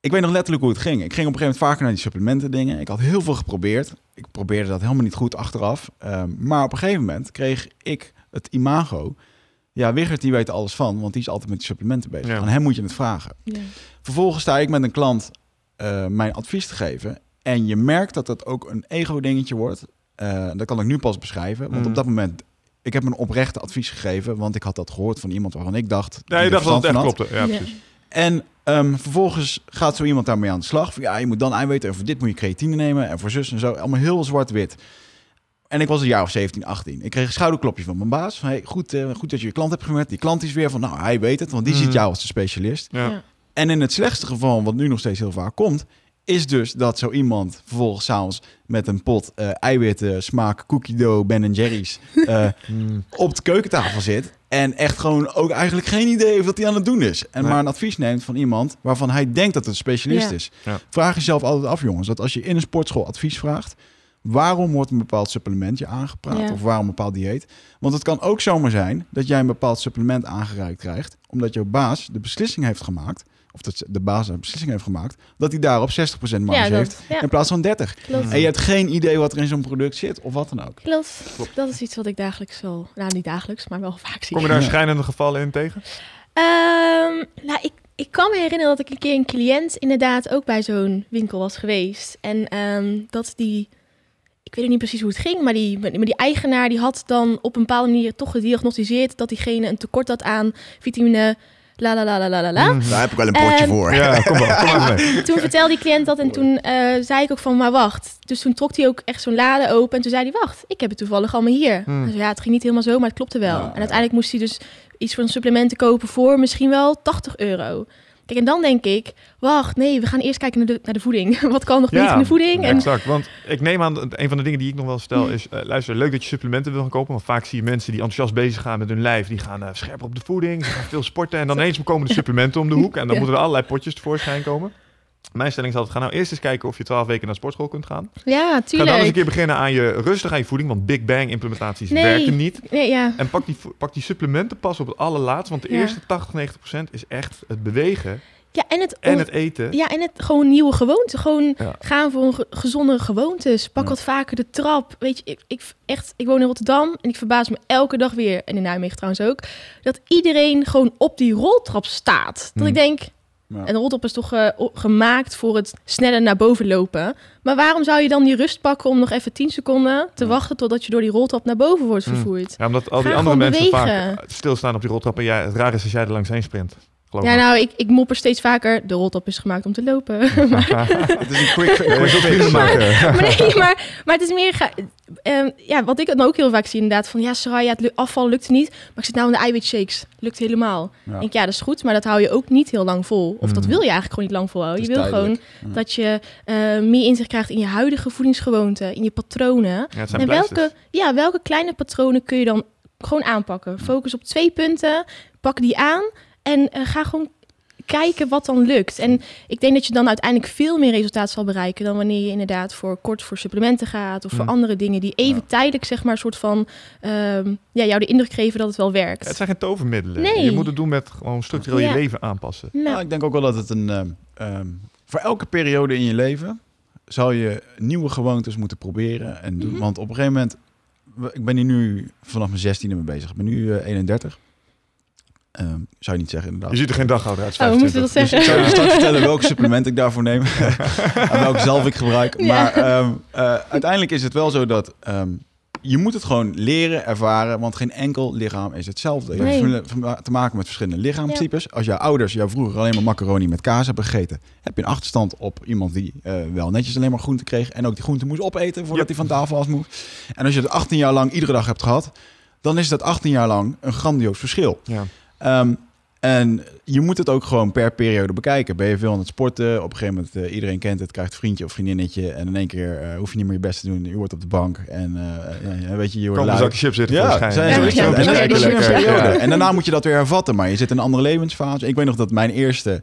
Speaker 1: Ik weet nog letterlijk hoe het ging. Ik ging op een gegeven moment vaker naar die supplementen dingen. Ik had heel veel geprobeerd. Ik probeerde dat helemaal niet goed achteraf. Ehm, maar op een gegeven moment kreeg ik het imago. Ja, Wigert die weet er alles van, want die is altijd met die supplementen bezig.
Speaker 2: Ja.
Speaker 1: Aan hem moet je het vragen.
Speaker 3: Ja.
Speaker 1: Vervolgens sta ik met een klant eh, mijn advies te geven. En je merkt dat het ook een ego-dingetje wordt. Eh, dat kan ik nu pas beschrijven. Want
Speaker 2: Mm.
Speaker 1: op dat moment, ik heb een oprechte advies gegeven. Want ik had dat gehoord van iemand waarvan ik dacht...
Speaker 2: Ja,
Speaker 1: die
Speaker 2: je dacht dat het echt klopte. Ja,
Speaker 3: Ja.
Speaker 2: precies.
Speaker 1: En Ehm, vervolgens gaat zo iemand daarmee aan de slag. Van, ja, je moet dan eiwitten en voor dit moet je creatine nemen en voor zus en zo. Allemaal heel zwart-wit. En ik was een jaar of 17, 18. Ik kreeg een schouderklopje van mijn baas. Van, hey, goed, eh, goed dat je je klant hebt gemerkt. Die klant is weer van, nou, hij weet het, want die
Speaker 2: Mm.
Speaker 1: ziet jou als de specialist.
Speaker 2: Ja.
Speaker 1: En in het slechtste geval, wat nu nog steeds heel vaak komt, is dus dat zo iemand vervolgens s'avonds met een pot eh, eiwitten, smaak, cookie dough, Ben Jerry's eh, <laughs>
Speaker 2: Mm.
Speaker 1: op de keukentafel zit. En echt gewoon ook eigenlijk geen idee heeft wat hij aan het doen is. En
Speaker 2: Nee.
Speaker 1: maar een advies neemt van iemand waarvan hij denkt dat het een specialist
Speaker 3: Ja.
Speaker 1: is.
Speaker 2: Ja.
Speaker 1: Vraag jezelf altijd af, jongens, dat als je in een sportschool advies vraagt, waarom wordt een bepaald supplement je aangepraat
Speaker 3: Ja.
Speaker 1: of waarom een bepaald dieet? Want het kan ook zomaar zijn dat jij een bepaald supplement aangereikt krijgt, omdat jouw baas de beslissing heeft gemaakt, of dat de baas een beslissing heeft gemaakt, dat hij daarop 60% marge
Speaker 3: Ja,
Speaker 1: heeft
Speaker 3: ja,
Speaker 1: in plaats van 30.
Speaker 3: klopt.
Speaker 1: En je hebt geen idee wat er in zo'n product zit of wat dan ook.
Speaker 3: Klopt. Dat is iets wat ik dagelijks wel, nou niet dagelijks, maar wel vaak zie.
Speaker 2: Kom je daar
Speaker 1: Ja.
Speaker 2: schijnende gevallen in tegen?
Speaker 3: Ehm, nou, ik, ik kan me herinneren dat ik een keer een cliënt inderdaad ook bij zo'n winkel was geweest. En ehm, dat die, ik weet ook niet precies hoe het ging, maar die, maar die eigenaar die had dan op een bepaalde manier toch gediagnosticeerd dat diegene een tekort had aan vitamine la la la la la la la.
Speaker 2: Mhm.
Speaker 1: Daar heb ik wel een
Speaker 3: potje
Speaker 1: potje voor.
Speaker 2: Ja, kom maar, kom maar <laughs> mee.
Speaker 3: Toen vertelde die cliënt dat en toen eh, zei ik ook van, maar wacht. Dus toen trok hij ook echt zo'n lade open en toen zei hij, wacht, ik heb het toevallig allemaal hier.
Speaker 2: Hmm.
Speaker 3: Dus ja, het ging niet helemaal zo, maar het klopte wel.
Speaker 1: Ja,
Speaker 3: en uiteindelijk moest hij dus iets van supplementen kopen voor misschien wel 80 euro. Kijk, en dan denk ik, wacht, nee, we gaan eerst kijken naar de, naar de voeding. <laughs> Wat kan nog niet in de voeding? En,
Speaker 2: exact. Want ik neem aan, een van de dingen die ik nog wel stel is... eh, luister, leuk dat je supplementen wil gaan kopen. Maar vaak zie je mensen die enthousiast bezig gaan met hun lijf. Die gaan eh, scherp op de voeding, ze gaan veel sporten. En dan <laughs> ineens komen de supplementen om de hoek. En dan <laughs> moeten er allerlei potjes tevoorschijn komen. Mijn stelling is altijd, ga nou eerst eens kijken of je 12 weken naar sportschool kunt gaan.
Speaker 3: ja,
Speaker 2: Ga dan eens een
Speaker 3: tuurlijk.
Speaker 2: keer beginnen aan je rustig aan je voeding. Want Big Bang implementaties
Speaker 3: Nee.
Speaker 2: werken niet.
Speaker 3: Nee, ja.
Speaker 2: En pak die, pak die supplementen pas op het allerlaatst. Want de
Speaker 3: Ja.
Speaker 2: eerste 80, 90 procent is echt het bewegen
Speaker 3: ja, en het,
Speaker 2: en het eten.
Speaker 3: ja, en het gewoon nieuwe gewoonten. Gewoon
Speaker 2: Ja.
Speaker 3: gaan voor een ge- gezondere gewoontes. Pak
Speaker 1: Ja.
Speaker 3: wat vaker de trap. Weet je, ik, ik, echt, ik woon in Rotterdam en ik verbaas me elke dag weer, en in Nijmegen trouwens ook, dat iedereen gewoon op die roltrap staat. Dat
Speaker 2: Hmm.
Speaker 3: ik denk,
Speaker 1: Ja.
Speaker 3: een roltrap is toch eh, gemaakt voor het sneller naar boven lopen. Maar waarom zou je dan die rust pakken om nog even 10 seconden te
Speaker 1: Ja.
Speaker 3: wachten totdat je door die roltrap naar boven wordt
Speaker 2: Hmm.
Speaker 3: vervoerd?
Speaker 2: Ja, omdat al die
Speaker 3: Ga
Speaker 2: andere mensen
Speaker 3: bewegen.
Speaker 2: vaak stilstaan op die roltrap. En jij, het raar is als jij er langs heen sprint. Geloof
Speaker 3: Ja,
Speaker 2: me.
Speaker 3: nou, ik, ik mopper steeds vaker. De roltrap is gemaakt om te lopen. <laughs>
Speaker 1: Het is een quick, fix.
Speaker 2: maken. <laughs>
Speaker 3: maar nee, maar, maar het is meer... Ga, ehm, ja, wat ik dan ook heel vaak zie inderdaad. Van ja, Soraya, het afval lukt niet. Maar ik zit nou in de eiwitshakes. Lukt helemaal.
Speaker 1: Ja.
Speaker 3: Ik denk, ja, dat is goed. Maar dat hou je ook niet heel lang vol. Of dat
Speaker 2: Mm.
Speaker 3: wil je eigenlijk gewoon niet lang volhouden. Je wil gewoon dat je eh, meer inzicht krijgt in je huidige voedingsgewoonten. In je patronen.
Speaker 2: Ja,
Speaker 3: En welke, ja, welke kleine patronen kun je dan gewoon aanpakken? Focus op twee punten, pak die aan en eh, ga gewoon kijken wat dan lukt. En ik denk dat je dan uiteindelijk veel meer resultaat zal bereiken dan wanneer je inderdaad voor kort voor supplementen gaat of voor
Speaker 2: Hmm.
Speaker 3: andere dingen die even
Speaker 1: Ja.
Speaker 3: tijdelijk zeg maar een soort van ehm, ja, jou de indruk geven dat het wel werkt.
Speaker 2: Ja, het zijn geen tovermiddelen.
Speaker 3: Nee.
Speaker 2: Je moet het doen met gewoon structureel
Speaker 3: Ja.
Speaker 2: je leven aanpassen.
Speaker 3: Nou,
Speaker 1: Nou, ik denk ook wel dat het een... ehm, ehm, voor elke periode in je leven zal je nieuwe gewoontes moeten proberen en doen.
Speaker 3: Mhm.
Speaker 1: Want op een gegeven moment... Ik ben hier nu vanaf mijn 16e mee bezig. Ik ben nu eh, 31. Ehm, zou je niet zeggen inderdaad.
Speaker 2: Je ziet er geen dagouder uit.
Speaker 3: oh, we moesten dat
Speaker 1: Dus ik
Speaker 3: zeggen.
Speaker 1: zou je straks vertellen welke supplement ik daarvoor neem. <laughs> en welke zelf ik gebruik.
Speaker 3: Ja.
Speaker 1: Maar ehm, eh, uiteindelijk is het wel zo dat ehm, je moet het gewoon leren, ervaren. Want geen enkel lichaam is hetzelfde. Je
Speaker 3: Nee.
Speaker 1: hebt te maken met verschillende lichaamstypes. Als jouw ouders jou vroeger alleen maar macaroni met kaas hebben gegeten... heb je een achterstand op iemand die eh, wel netjes alleen maar groente kreeg... en ook die groente moest opeten voordat
Speaker 2: Ja.
Speaker 1: hij van tafel af moest. En als je het 18 jaar lang iedere dag hebt gehad... dan is dat 18 jaar lang een grandioos verschil.
Speaker 2: Ja.
Speaker 1: Ehm, en je moet het ook gewoon per periode bekijken. Ben je veel aan het sporten? Op een gegeven moment, eh, iedereen kent het, krijgt een vriendje of vriendinnetje. En in één keer eh, hoef je niet meer je best te doen. Je wordt op de bank en eh, ja, weet je, je wordt
Speaker 2: Kom een zakje chips zitten
Speaker 1: Ja, zijn
Speaker 3: Ja,
Speaker 1: En daarna moet je dat weer hervatten. Maar je zit in een andere levensfase. Ik weet nog dat mijn eerste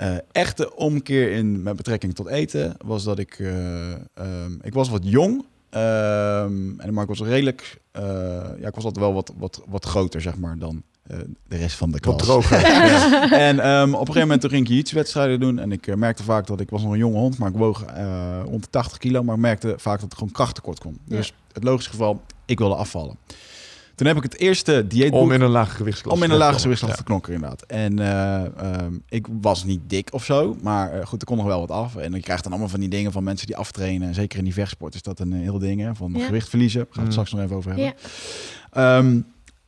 Speaker 1: eh, echte omkeer in met betrekking tot eten was dat ik, eh, ehm, ik was wat jong. ehm, en maar ik was redelijk, eh, ja, ik was altijd wel wat, wat, wat groter zeg maar dan de rest van de klas.
Speaker 2: Wat droger. <laughs>
Speaker 1: Ja. En ehm, op een gegeven moment toen ging ik iets wedstrijden doen. En ik eh, merkte vaak dat ik was nog een jonge hond, maar ik woog eh rond de 80 kilo. Maar ik merkte vaak dat ik gewoon krachttekort kon. Dus het logische geval, ik wilde afvallen. Toen heb ik het eerste dieetboek...
Speaker 2: Om in een lage gewichtsklasse.
Speaker 1: Om in een lage gewichtsklasse te knokken, inderdaad. En eh, ehm, ik was niet dik of zo, maar eh, goed, er kon nog wel wat af. En je krijgt dan allemaal van die dingen van mensen die aftrainen. En zeker in die vechtsport is dat een eh, heel ding, hè, van
Speaker 3: Ja.
Speaker 1: gewicht verliezen. Daar gaan we het
Speaker 2: Mm.
Speaker 1: straks nog even over hebben.
Speaker 3: Ja.
Speaker 1: Ehm,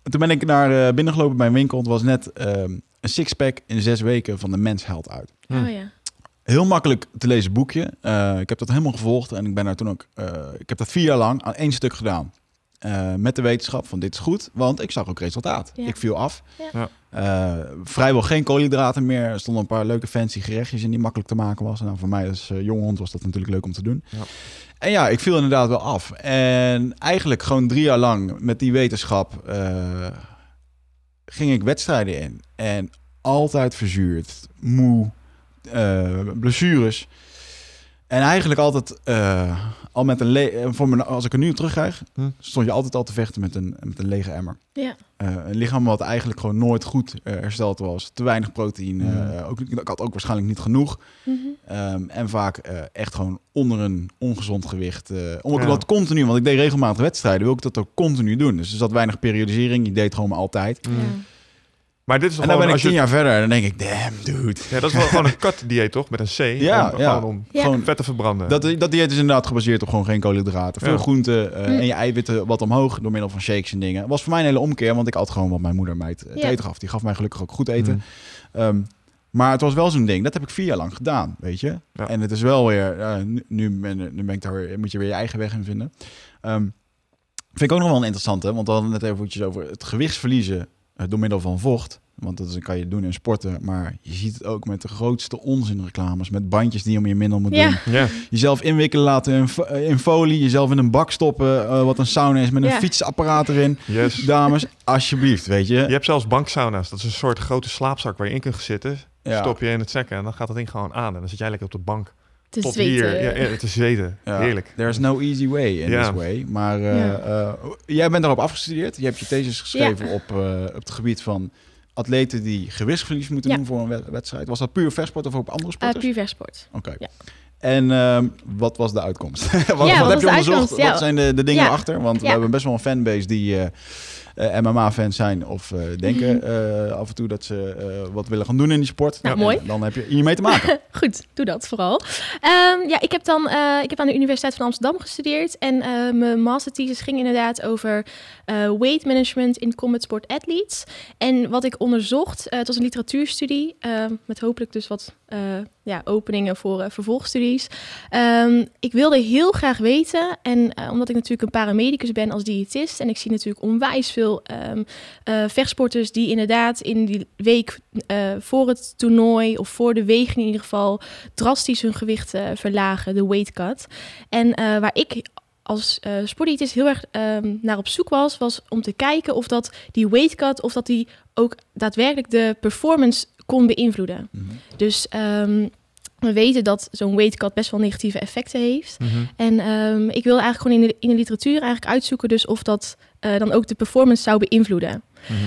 Speaker 1: toen ben ik naar eh, binnen gelopen bij een winkel. Het was net ehm, een sixpack in zes weken van de mensheld uit.
Speaker 2: Hm.
Speaker 3: Oh ja.
Speaker 1: Heel makkelijk te lezen boekje. Eh, ik heb dat helemaal gevolgd en ik ben daar toen ook. eh, ik heb dat vier jaar lang aan één stuk gedaan. Eh, met de wetenschap van dit is goed, want ik zag ook resultaat.
Speaker 3: Ja.
Speaker 1: Ik viel af.
Speaker 3: Ja.
Speaker 1: Eh, vrijwel geen koolhydraten meer. Er stonden een paar leuke fancy gerechtjes in die makkelijk te maken was. Nou, voor mij als uh, jonge hond was dat natuurlijk leuk om te doen.
Speaker 2: Ja.
Speaker 1: En ja, ik viel inderdaad wel af. En eigenlijk gewoon drie jaar lang met die wetenschap eh, ging ik wedstrijden in. En altijd verzuurd, moe, eh, blessures. En eigenlijk altijd uh, al met een le voor me, als ik er nu op terugkrijg,
Speaker 2: Hm.
Speaker 1: stond je altijd al te vechten met een, met een lege emmer.
Speaker 3: Ja.
Speaker 1: Uh, een lichaam wat eigenlijk gewoon nooit goed uh, hersteld was. Te weinig proteïne. Uh, ook, ik had ook waarschijnlijk niet genoeg.
Speaker 3: Mm -hmm.
Speaker 1: um, en vaak uh, echt gewoon onder een ongezond gewicht. Uh, omdat ja. ik dat continu, want ik deed regelmatig wedstrijden, wil ik dat ook continu doen. Dus er zat weinig periodisering. Ik deed gewoon maar altijd.
Speaker 2: Mm. Maar dit is
Speaker 1: en dan ben ik tien je... jaar verder en dan denk ik, damn, dude.
Speaker 2: Ja, dat is wel gewoon een <laughs> cut dieet, toch? Met een C.
Speaker 1: Ja,
Speaker 2: om,
Speaker 1: ja.
Speaker 2: Gewoon om
Speaker 3: ja.
Speaker 2: gewoon vet te verbranden.
Speaker 1: Dat, dat dieet is inderdaad gebaseerd op gewoon geen koolhydraten. Veel
Speaker 2: Ja.
Speaker 1: groenten uh,
Speaker 3: Mm.
Speaker 1: en je eiwitten wat omhoog door middel van shakes en dingen. was voor mij een hele omkeer, want ik at gewoon wat mijn moeder mij te
Speaker 3: Ja.
Speaker 1: eten gaf. Die gaf mij gelukkig ook goed eten.
Speaker 2: Mm.
Speaker 1: Um, maar het was wel zo'n ding. Dat heb ik vier jaar lang gedaan, weet je.
Speaker 2: Ja.
Speaker 1: En het is wel weer... uh, nu, nu, ben, nu ben ik daar weer, moet je weer je eigen weg in vinden. Um, vind ik ook nog wel een interessante. Want we hadden het even over het gewichtsverliezen door middel van vocht. Want dat is, kan je doen in sporten. Maar je ziet het ook met de grootste onzinreclames. Met bandjes die je om je middel moet
Speaker 3: Ja.
Speaker 1: doen.
Speaker 2: Ja.
Speaker 1: Jezelf inwikkelen laten in, fo- in folie. Jezelf in een bak stoppen. uh, wat een sauna is met een
Speaker 3: Ja.
Speaker 1: fietsapparaat erin.
Speaker 2: Yes.
Speaker 1: Dames, alsjeblieft, weet je.
Speaker 2: Je hebt zelfs banksauna's. Dat is een soort grote slaapzak waar je in kunt zitten.
Speaker 1: Ja.
Speaker 2: Stop je in het zekken en dan gaat dat ding gewoon aan. En dan zit jij lekker op de bank.
Speaker 3: Te
Speaker 2: Tot
Speaker 3: zweten.
Speaker 2: hier. Ja, ja, te zweten.
Speaker 1: Ja,
Speaker 2: Heerlijk.
Speaker 1: There's no easy way in
Speaker 2: Ja.
Speaker 1: this way. Maar uh,
Speaker 3: Ja.
Speaker 1: uh, jij bent daarop afgestudeerd. Je hebt je thesis geschreven op, uh, op het gebied van atleten die gewichtsverlies moeten
Speaker 3: Ja.
Speaker 1: doen voor een wed- wedstrijd. Was dat puur vechtsport of ook andere
Speaker 3: Uh,
Speaker 1: sporten?
Speaker 3: puur vechtsport.
Speaker 1: Oké.
Speaker 3: ja.
Speaker 1: En ehm, wat was de uitkomst? <laughs> wat, wat heb je
Speaker 3: de
Speaker 1: onderzocht?
Speaker 3: uitkomst? Ja.
Speaker 1: Wat zijn de, de dingen
Speaker 3: Ja.
Speaker 1: erachter? Want we hebben best wel een fanbase die eh, eh, MMA-fans zijn of eh, denken <laughs> eh, af en toe dat ze wat willen gaan doen in die sport.
Speaker 3: Nou, mooi.
Speaker 1: Dan heb je hier mee te maken. <laughs>
Speaker 3: Goed, doe dat vooral. Ehm, ja, ik heb dan ik heb aan de Universiteit van Amsterdam gestudeerd. En mijn masterthesis ging inderdaad over weight management in combat sport athletes. En wat ik onderzocht, het was een literatuurstudie. met hopelijk dus wat ja, openingen voor vervolgstudies. Um, ik wilde heel graag weten, en omdat ik natuurlijk een paramedicus ben als diëtist. En ik zie natuurlijk onwijs veel um, vechtsporters die inderdaad in die week voor het toernooi of voor de weging in ieder geval drastisch hun gewicht verlagen, de weight cut. En waar ik als sportdiëtist heel erg um, naar op zoek was, was om te kijken of dat die weight cut, of dat die ook daadwerkelijk de performance kon beïnvloeden.
Speaker 1: Mhm.
Speaker 3: Dus um, we weten dat zo'n weight cut best wel negatieve effecten heeft.
Speaker 2: Mhm.
Speaker 3: En um, ik wilde eigenlijk gewoon in de, in de literatuur eigenlijk uitzoeken dus of dat uh, dan ook de performance zou beïnvloeden.
Speaker 2: Mhm.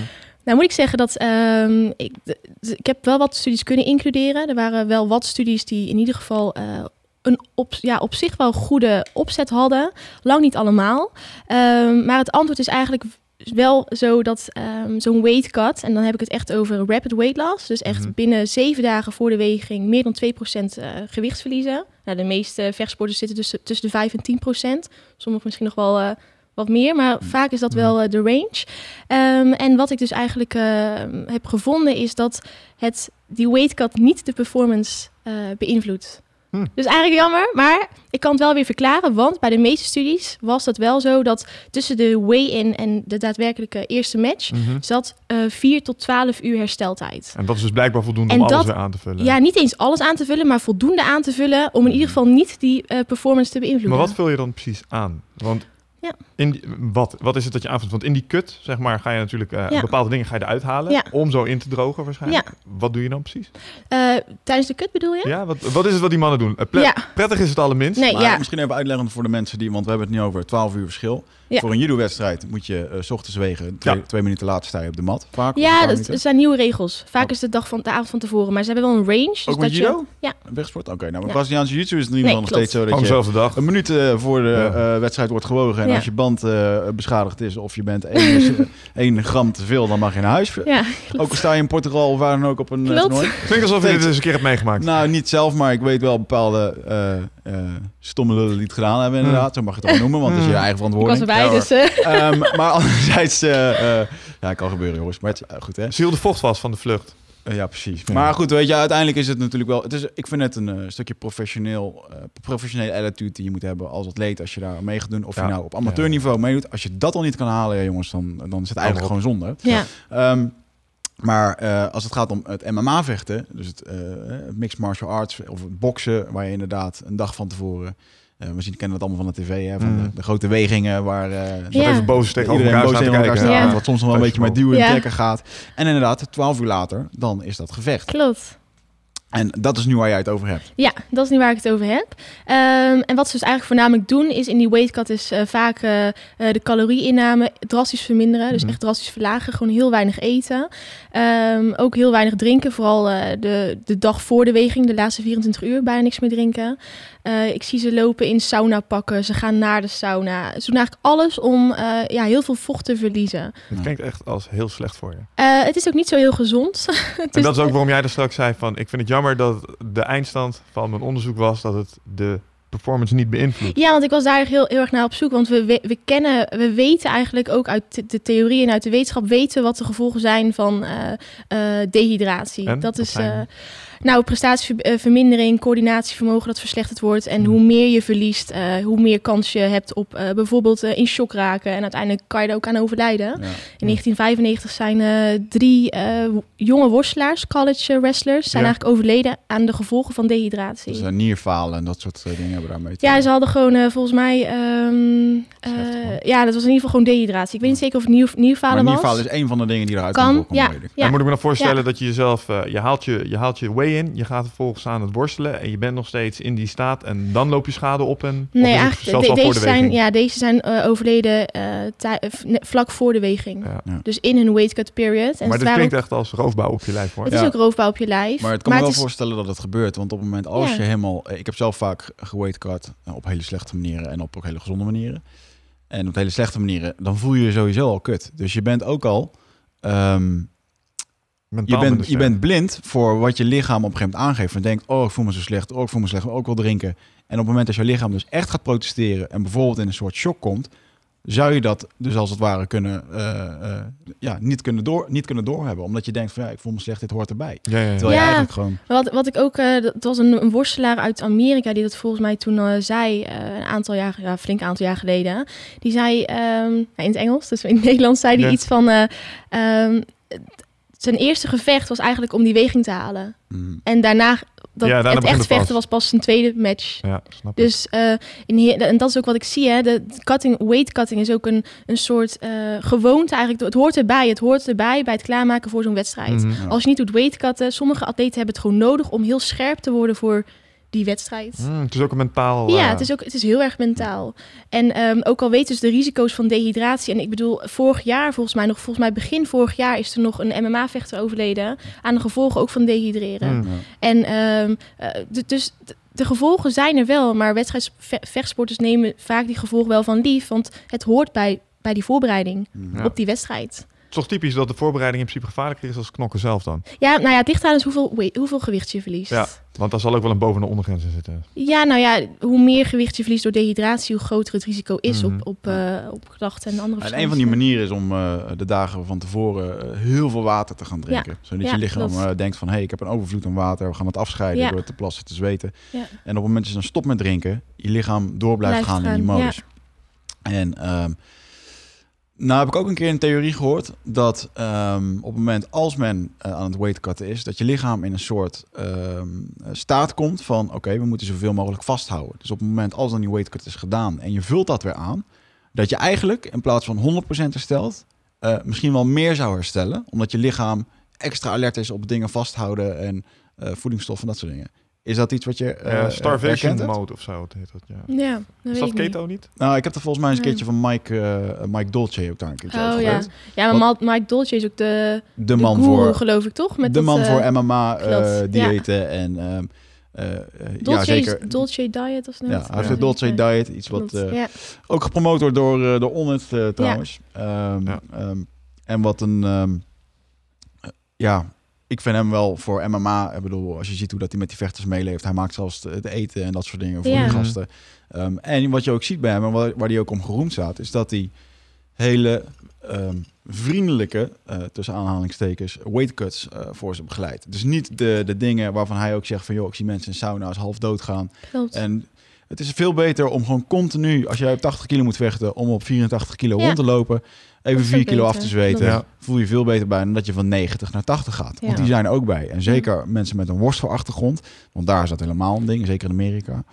Speaker 3: Nou moet ik zeggen dat um, ik, ik heb wel wat studies kunnen includeren. Er waren wel wat studies die in ieder geval uh, een op, ja, op zich wel goede opzet hadden. Lang niet allemaal. Um, maar het antwoord is eigenlijk wel zo dat um, zo'n weight cut, en dan heb ik het echt over rapid weight loss, dus echt
Speaker 2: Mhm.
Speaker 3: binnen zeven dagen voor de weging meer dan 2% uh, gewicht verliezen. Nou, de meeste vechtsporters zitten tussen, tussen de 5 en 10%. Sommigen misschien nog wel uh, wat meer, maar vaak is dat wel uh, de range. Um, en wat ik dus eigenlijk uh, heb gevonden is dat het, die weight cut niet de performance beïnvloedt.
Speaker 2: Hm.
Speaker 3: Dus eigenlijk jammer, maar ik kan het wel weer verklaren, want bij de meeste studies was dat wel zo dat tussen de weigh-in en de daadwerkelijke eerste match
Speaker 2: Mhm.
Speaker 3: zat uh, 4 tot 12 uur hersteltijd.
Speaker 2: En dat is dus blijkbaar voldoende
Speaker 3: En
Speaker 2: om alles weer aan te vullen.
Speaker 3: Ja, niet eens alles aan te vullen, maar voldoende aan te vullen om in ieder geval niet die uh, performance te beïnvloeden.
Speaker 2: Maar wat vul je dan precies aan? Want
Speaker 3: Ja.
Speaker 2: in die, wat, wat is het dat je aanvult? Want in die kut, zeg maar, ga je natuurlijk eh,
Speaker 3: Ja.
Speaker 2: bepaalde dingen ga je eruit halen
Speaker 3: Ja.
Speaker 2: om zo in te drogen waarschijnlijk. Wat doe je dan precies?
Speaker 3: Uh, tijdens de kut bedoel je?
Speaker 2: Ja, wat, wat is het wat die mannen doen? Eh. Prettig is het allerminst.
Speaker 3: Nee,
Speaker 1: Maar
Speaker 3: ja.
Speaker 1: misschien even uitleggen voor de mensen die, want we hebben het nu over 12 uur verschil.
Speaker 3: Ja.
Speaker 1: Voor een judo-wedstrijd moet je eh, s ochtends wegen. Twee,
Speaker 2: Ja.
Speaker 1: twee minuten later sta je op de mat. Vaak.
Speaker 3: Ja, dat,
Speaker 1: minuten.
Speaker 3: er zijn nieuwe regels. Vaak
Speaker 1: Oh.
Speaker 3: is het de dag van de avond van tevoren, maar ze hebben wel een range. Dus
Speaker 1: Ook met
Speaker 3: dat
Speaker 1: judo?
Speaker 3: Je, ja,
Speaker 1: Een Vechtsport? Oké, nou,
Speaker 3: Ja.
Speaker 1: Braziliaanse jiu-jitsu is het in ieder
Speaker 3: Nee,
Speaker 1: geval nog steeds zo dat je
Speaker 2: dezelfde dag.
Speaker 1: een minuut eh, voor de
Speaker 2: Ja.
Speaker 1: eh, wedstrijd wordt gewogen. En
Speaker 3: Ja.
Speaker 1: als je band eh, beschadigd is of je bent één, <laughs> één gram te veel, dan mag je naar huis.
Speaker 3: ja,
Speaker 1: Ook al sta je in Portugal of waar dan ook op een toernooi.
Speaker 2: Klinkt alsof je dit eens een keer hebt meegemaakt.
Speaker 1: Nou, niet zelf, maar ik weet wel bepaalde eh, eh, stomme lullen die het gedaan hebben inderdaad. Zo mag je het ook noemen, want het is je eigen
Speaker 3: ik was
Speaker 1: verantwoording.
Speaker 3: erbij, dus... eh,
Speaker 1: Ehm, maar anderzijds, eh, ja, kan gebeuren jongens. Maar het goed hè.
Speaker 2: Ziel de vocht was van de vlucht.
Speaker 1: Ja, precies.
Speaker 2: Ja.
Speaker 1: Maar goed, weet je, uiteindelijk is het natuurlijk wel... Het is, ik vind het een stukje professioneel, eh, professionele attitude die je moet hebben als atleet. Als je daar mee gaat doen. Of
Speaker 2: Ja.
Speaker 1: je nou op amateurniveau meedoet. Als je dat al niet kan halen, ja, jongens, dan, dan is het eigenlijk gewoon zonde.
Speaker 3: Ja.
Speaker 1: Ehm, maar eh, als het gaat om het MMA-vechten, dus het, eh, het mixed martial arts of het boksen, waar je inderdaad een dag van tevoren, eh, we zien, kennen het allemaal van de tv, hè, van
Speaker 2: Mm.
Speaker 1: de, de grote wegingen waar eh,
Speaker 2: Dat
Speaker 3: Ja.
Speaker 2: even boos tegenover
Speaker 1: iedereen
Speaker 2: elkaar
Speaker 1: boos tegen elkaar staat,
Speaker 3: Ja.
Speaker 1: wat soms nog wel een beetje met duwen en
Speaker 3: Ja.
Speaker 1: trekken gaat. En inderdaad, twaalf uur later, dan is dat gevecht.
Speaker 3: Klopt.
Speaker 1: En dat is nu waar jij het over hebt.
Speaker 3: Ja, dat is niet waar ik het over heb. Ehm, en wat ze dus eigenlijk voornamelijk doen, is in die weight cut is eh, vaak eh, de calorieinname drastisch verminderen. Dus
Speaker 2: Mhm.
Speaker 3: echt drastisch verlagen. Gewoon heel weinig eten. Ehm, ook heel weinig drinken. Vooral de, de dag voor de weging, de laatste 24 uur, bijna niks meer drinken. Eh, ik zie ze lopen in sauna pakken. Ze gaan naar de sauna. Ze doen eigenlijk alles om eh, ja, heel veel vocht te verliezen.
Speaker 2: Het klinkt echt als heel slecht voor je.
Speaker 3: Eh, het is ook niet zo heel gezond. <laughs> Het
Speaker 2: En dat is ook waarom jij er straks zei van... ik vind het jammer dat de eindstand van mijn onderzoek was... dat het de performance niet beïnvloedt.
Speaker 3: Ja, want ik was daar heel, heel erg naar op zoek. Want we, we, we kennen, we weten eigenlijk ook uit de, theorie en uit de wetenschap weten wat de gevolgen zijn van eh, eh, dehydratie.
Speaker 2: En?
Speaker 3: Dat is eh? Nou prestatievermindering, coördinatievermogen dat verslechterd wordt. En
Speaker 2: Mhm.
Speaker 3: hoe meer je verliest, eh, hoe meer kans je hebt op eh, bijvoorbeeld eh, in shock raken. En uiteindelijk kan je er ook aan overlijden.
Speaker 1: Ja.
Speaker 3: In 1995 zijn eh, drie eh, jonge worstelaars, college wrestlers, zijn
Speaker 2: Ja.
Speaker 3: eigenlijk overleden aan de gevolgen van dehydratie.
Speaker 1: Dus nierfalen en dat soort dingen hebben daarmee te
Speaker 3: Ja, ze hadden gewoon volgens mij... ehm, eh, ja, dat was in ieder geval gewoon dehydratie. Ik weet niet zeker of het nieuw, nieuwfalen
Speaker 1: Maar
Speaker 3: was.
Speaker 1: nierfalen is een van de dingen die eruit
Speaker 3: Kan,
Speaker 1: kan
Speaker 3: ja. Ja.
Speaker 2: Dan moet ik me dan voorstellen
Speaker 3: Ja.
Speaker 2: dat je jezelf... eh, je, haalt je, je haalt je je gaat vervolgens aan het worstelen... en je bent nog steeds in die staat en dan loop je schade op en...
Speaker 3: Nee, eigenlijk,
Speaker 2: zelfs
Speaker 3: de-
Speaker 2: al voor
Speaker 3: deze
Speaker 2: de
Speaker 3: zijn, ja, deze zijn eh, overleden ne- vlak voor de weging.
Speaker 2: Ja.
Speaker 1: Ja.
Speaker 3: Dus in hun weight cut period. En
Speaker 2: Maar
Speaker 3: waren
Speaker 2: klinkt
Speaker 3: ook-
Speaker 2: echt als roofbouw op je lijf, hoor.
Speaker 3: het
Speaker 1: Ja.
Speaker 3: is ook roofbouw op je lijf.
Speaker 1: Maar het kan me wel
Speaker 3: is-
Speaker 1: voorstellen dat het gebeurt. Want op het moment als
Speaker 3: Ja.
Speaker 1: je helemaal... Ik heb zelf vaak geweightcut uh, op hele slechte manieren en op ook hele gezonde manieren. En op hele slechte manieren, dan voel je je sowieso al kut. Dus je bent ook al... je, bent, je bent blind voor wat je lichaam op een gegeven moment aangeeft. En denkt, oh, ik voel me zo slecht. Oh, ik voel me slecht. Oh, ik wil drinken. En op het moment dat je lichaam dus echt gaat protesteren... en bijvoorbeeld in een soort shock komt... zou je dat dus als het ware kunnen, eh, eh, ja, niet, kunnen door, niet kunnen doorhebben. Omdat je denkt van, ja, ik voel me slecht, dit hoort erbij.
Speaker 2: Ja, ja, ja.
Speaker 1: Terwijl je
Speaker 3: Ja.
Speaker 1: eigenlijk gewoon...
Speaker 3: Wat, wat ik ook, eh, dat was een, een worstelaar uit Amerika die dat volgens mij toen zei, eh, een aantal jaar, ja, flink aantal jaar geleden. Die zei, ehm, nou, in het Engels, dus in het <laughs> Nederlands zei hij
Speaker 2: Ja.
Speaker 3: iets van, eh, ehm, zijn eerste gevecht was eigenlijk om die weging te halen.
Speaker 1: mm,
Speaker 3: En daarna, dat,
Speaker 2: Ja, daarna
Speaker 3: het echt vechten was pas zijn tweede match.
Speaker 2: Ja, snap.
Speaker 3: Dus eh, in he- en dat is ook wat ik zie. Hè. De cutting, weight cutting is ook een, een soort eh, gewoonte eigenlijk. Het hoort erbij. Het hoort erbij bij het klaarmaken voor zo'n wedstrijd.
Speaker 2: Mhm.
Speaker 1: ja.
Speaker 3: Als je niet doet weight cutten, sommige atleten hebben het gewoon nodig om heel scherp te worden voor die wedstrijd.
Speaker 2: Mm, het is ook een mentaal...
Speaker 3: Ja,
Speaker 2: eh,
Speaker 3: het is, ook, het is heel erg mentaal. En ehm, ook al weten ze de risico's van dehydratie. En ik bedoel, vorig jaar, volgens mij nog, volgens mij begin vorig jaar is er nog een MMA-vechter overleden. Aan de gevolgen ook van dehydreren.
Speaker 2: Mm.
Speaker 3: En ehm, eh, dus de gevolgen zijn er wel, maar wedstrijdvechtsporters nemen vaak die gevolgen wel van lief, want het hoort bij, bij die voorbereiding.
Speaker 2: Ja.
Speaker 3: op die wedstrijd.
Speaker 2: Is toch typisch dat de voorbereiding in principe gevaarlijker is als knokken zelf dan.
Speaker 3: Ja, nou ja, het ligt aan dus hoeveel, hoeveel gewicht je verliest.
Speaker 2: Ja. Want daar zal ook wel een boven- en ondergrens in zitten.
Speaker 3: Ja, nou ja, hoe meer gewicht je verliest door dehydratie, hoe groter het risico is
Speaker 2: Mhm.
Speaker 3: op, op, eh, op klachten en andere
Speaker 1: En een van die manieren is om eh, de dagen van tevoren eh, heel veel water te gaan drinken. Zodat
Speaker 3: Ja,
Speaker 1: je lichaam denkt van, hé, hey, ik heb een overvloed aan water. We gaan het afscheiden
Speaker 3: Ja.
Speaker 1: door te plassen, te zweten.
Speaker 3: Ja.
Speaker 1: En op het moment dat je dan stopt met drinken, je lichaam door blijft
Speaker 3: Blijft
Speaker 1: gaan, in die modus. En ehm, nou heb ik ook een keer een theorie gehoord dat ehm, op het moment als men eh, aan het weight cutten is, dat je lichaam in een soort ehm, staat komt van oké, we moeten zoveel mogelijk vasthouden. Dus op het moment als dan die weight cut is gedaan en je vult dat weer aan, dat je eigenlijk in plaats van 100% herstelt, eh, misschien wel meer zou herstellen, omdat je lichaam extra alert is op dingen vasthouden en eh voedingsstoffen en dat soort dingen. Is dat iets wat je eh,
Speaker 2: Eh, starvation mode of zo het heet dat, ja.
Speaker 3: Ja, dat
Speaker 2: Is
Speaker 3: weet
Speaker 2: dat
Speaker 3: niet.
Speaker 2: keto niet?
Speaker 1: Nou, ik heb er volgens mij eens een keertje van Mike, eh, Mike Dolce ook daar een keertje
Speaker 3: Oh
Speaker 1: over
Speaker 3: ja. Ja, maar Ma- Mike Dolce is ook de,
Speaker 1: De
Speaker 3: de
Speaker 1: man
Speaker 3: guru,
Speaker 1: voor
Speaker 3: geloof ik, toch? Met
Speaker 1: de man voor MMA eh,
Speaker 3: klopt,
Speaker 1: diëten en ehm, eh, eh, ja
Speaker 3: Dolce,
Speaker 1: zeker.
Speaker 3: Dolce Diet of zo.
Speaker 1: ja, hij heeft de Dolce Diet, iets wat eh,
Speaker 3: ja.
Speaker 1: ook gepromoot wordt door eh, door Onnet eh, trouwens. Ehm,
Speaker 2: Ja.
Speaker 1: ehm, en wat een ja, ik vind hem wel voor MMA. Ik bedoel, als je ziet hoe dat hij met die vechters meeleeft, hij maakt zelfs het eten en dat soort dingen voor
Speaker 3: Ja.
Speaker 1: die gasten. Ehm, en wat je ook ziet bij hem en waar, waar hij ook om geroemd staat, is dat hij hele ehm, vriendelijke, eh, tussen aanhalingstekens, weight cuts eh, voor ze begeleidt. Dus niet de, de dingen waarvan hij ook zegt van... joh, ik zie mensen in sauna's half dood gaan.
Speaker 3: Klopt.
Speaker 1: En het is veel beter om gewoon continu, als jij op 80 kilo moet vechten... om op 84 kilo
Speaker 3: Ja.
Speaker 1: rond te lopen, even
Speaker 3: is
Speaker 1: 4
Speaker 3: ook
Speaker 1: kilo af te zweten.
Speaker 2: Ja.
Speaker 1: Voel je veel beter bij dan dat je van 90 naar 80 gaat. Want die zijn er ook bij. En zeker mensen met een worstelachtergrond, want daar is dat helemaal een ding, zeker in Amerika...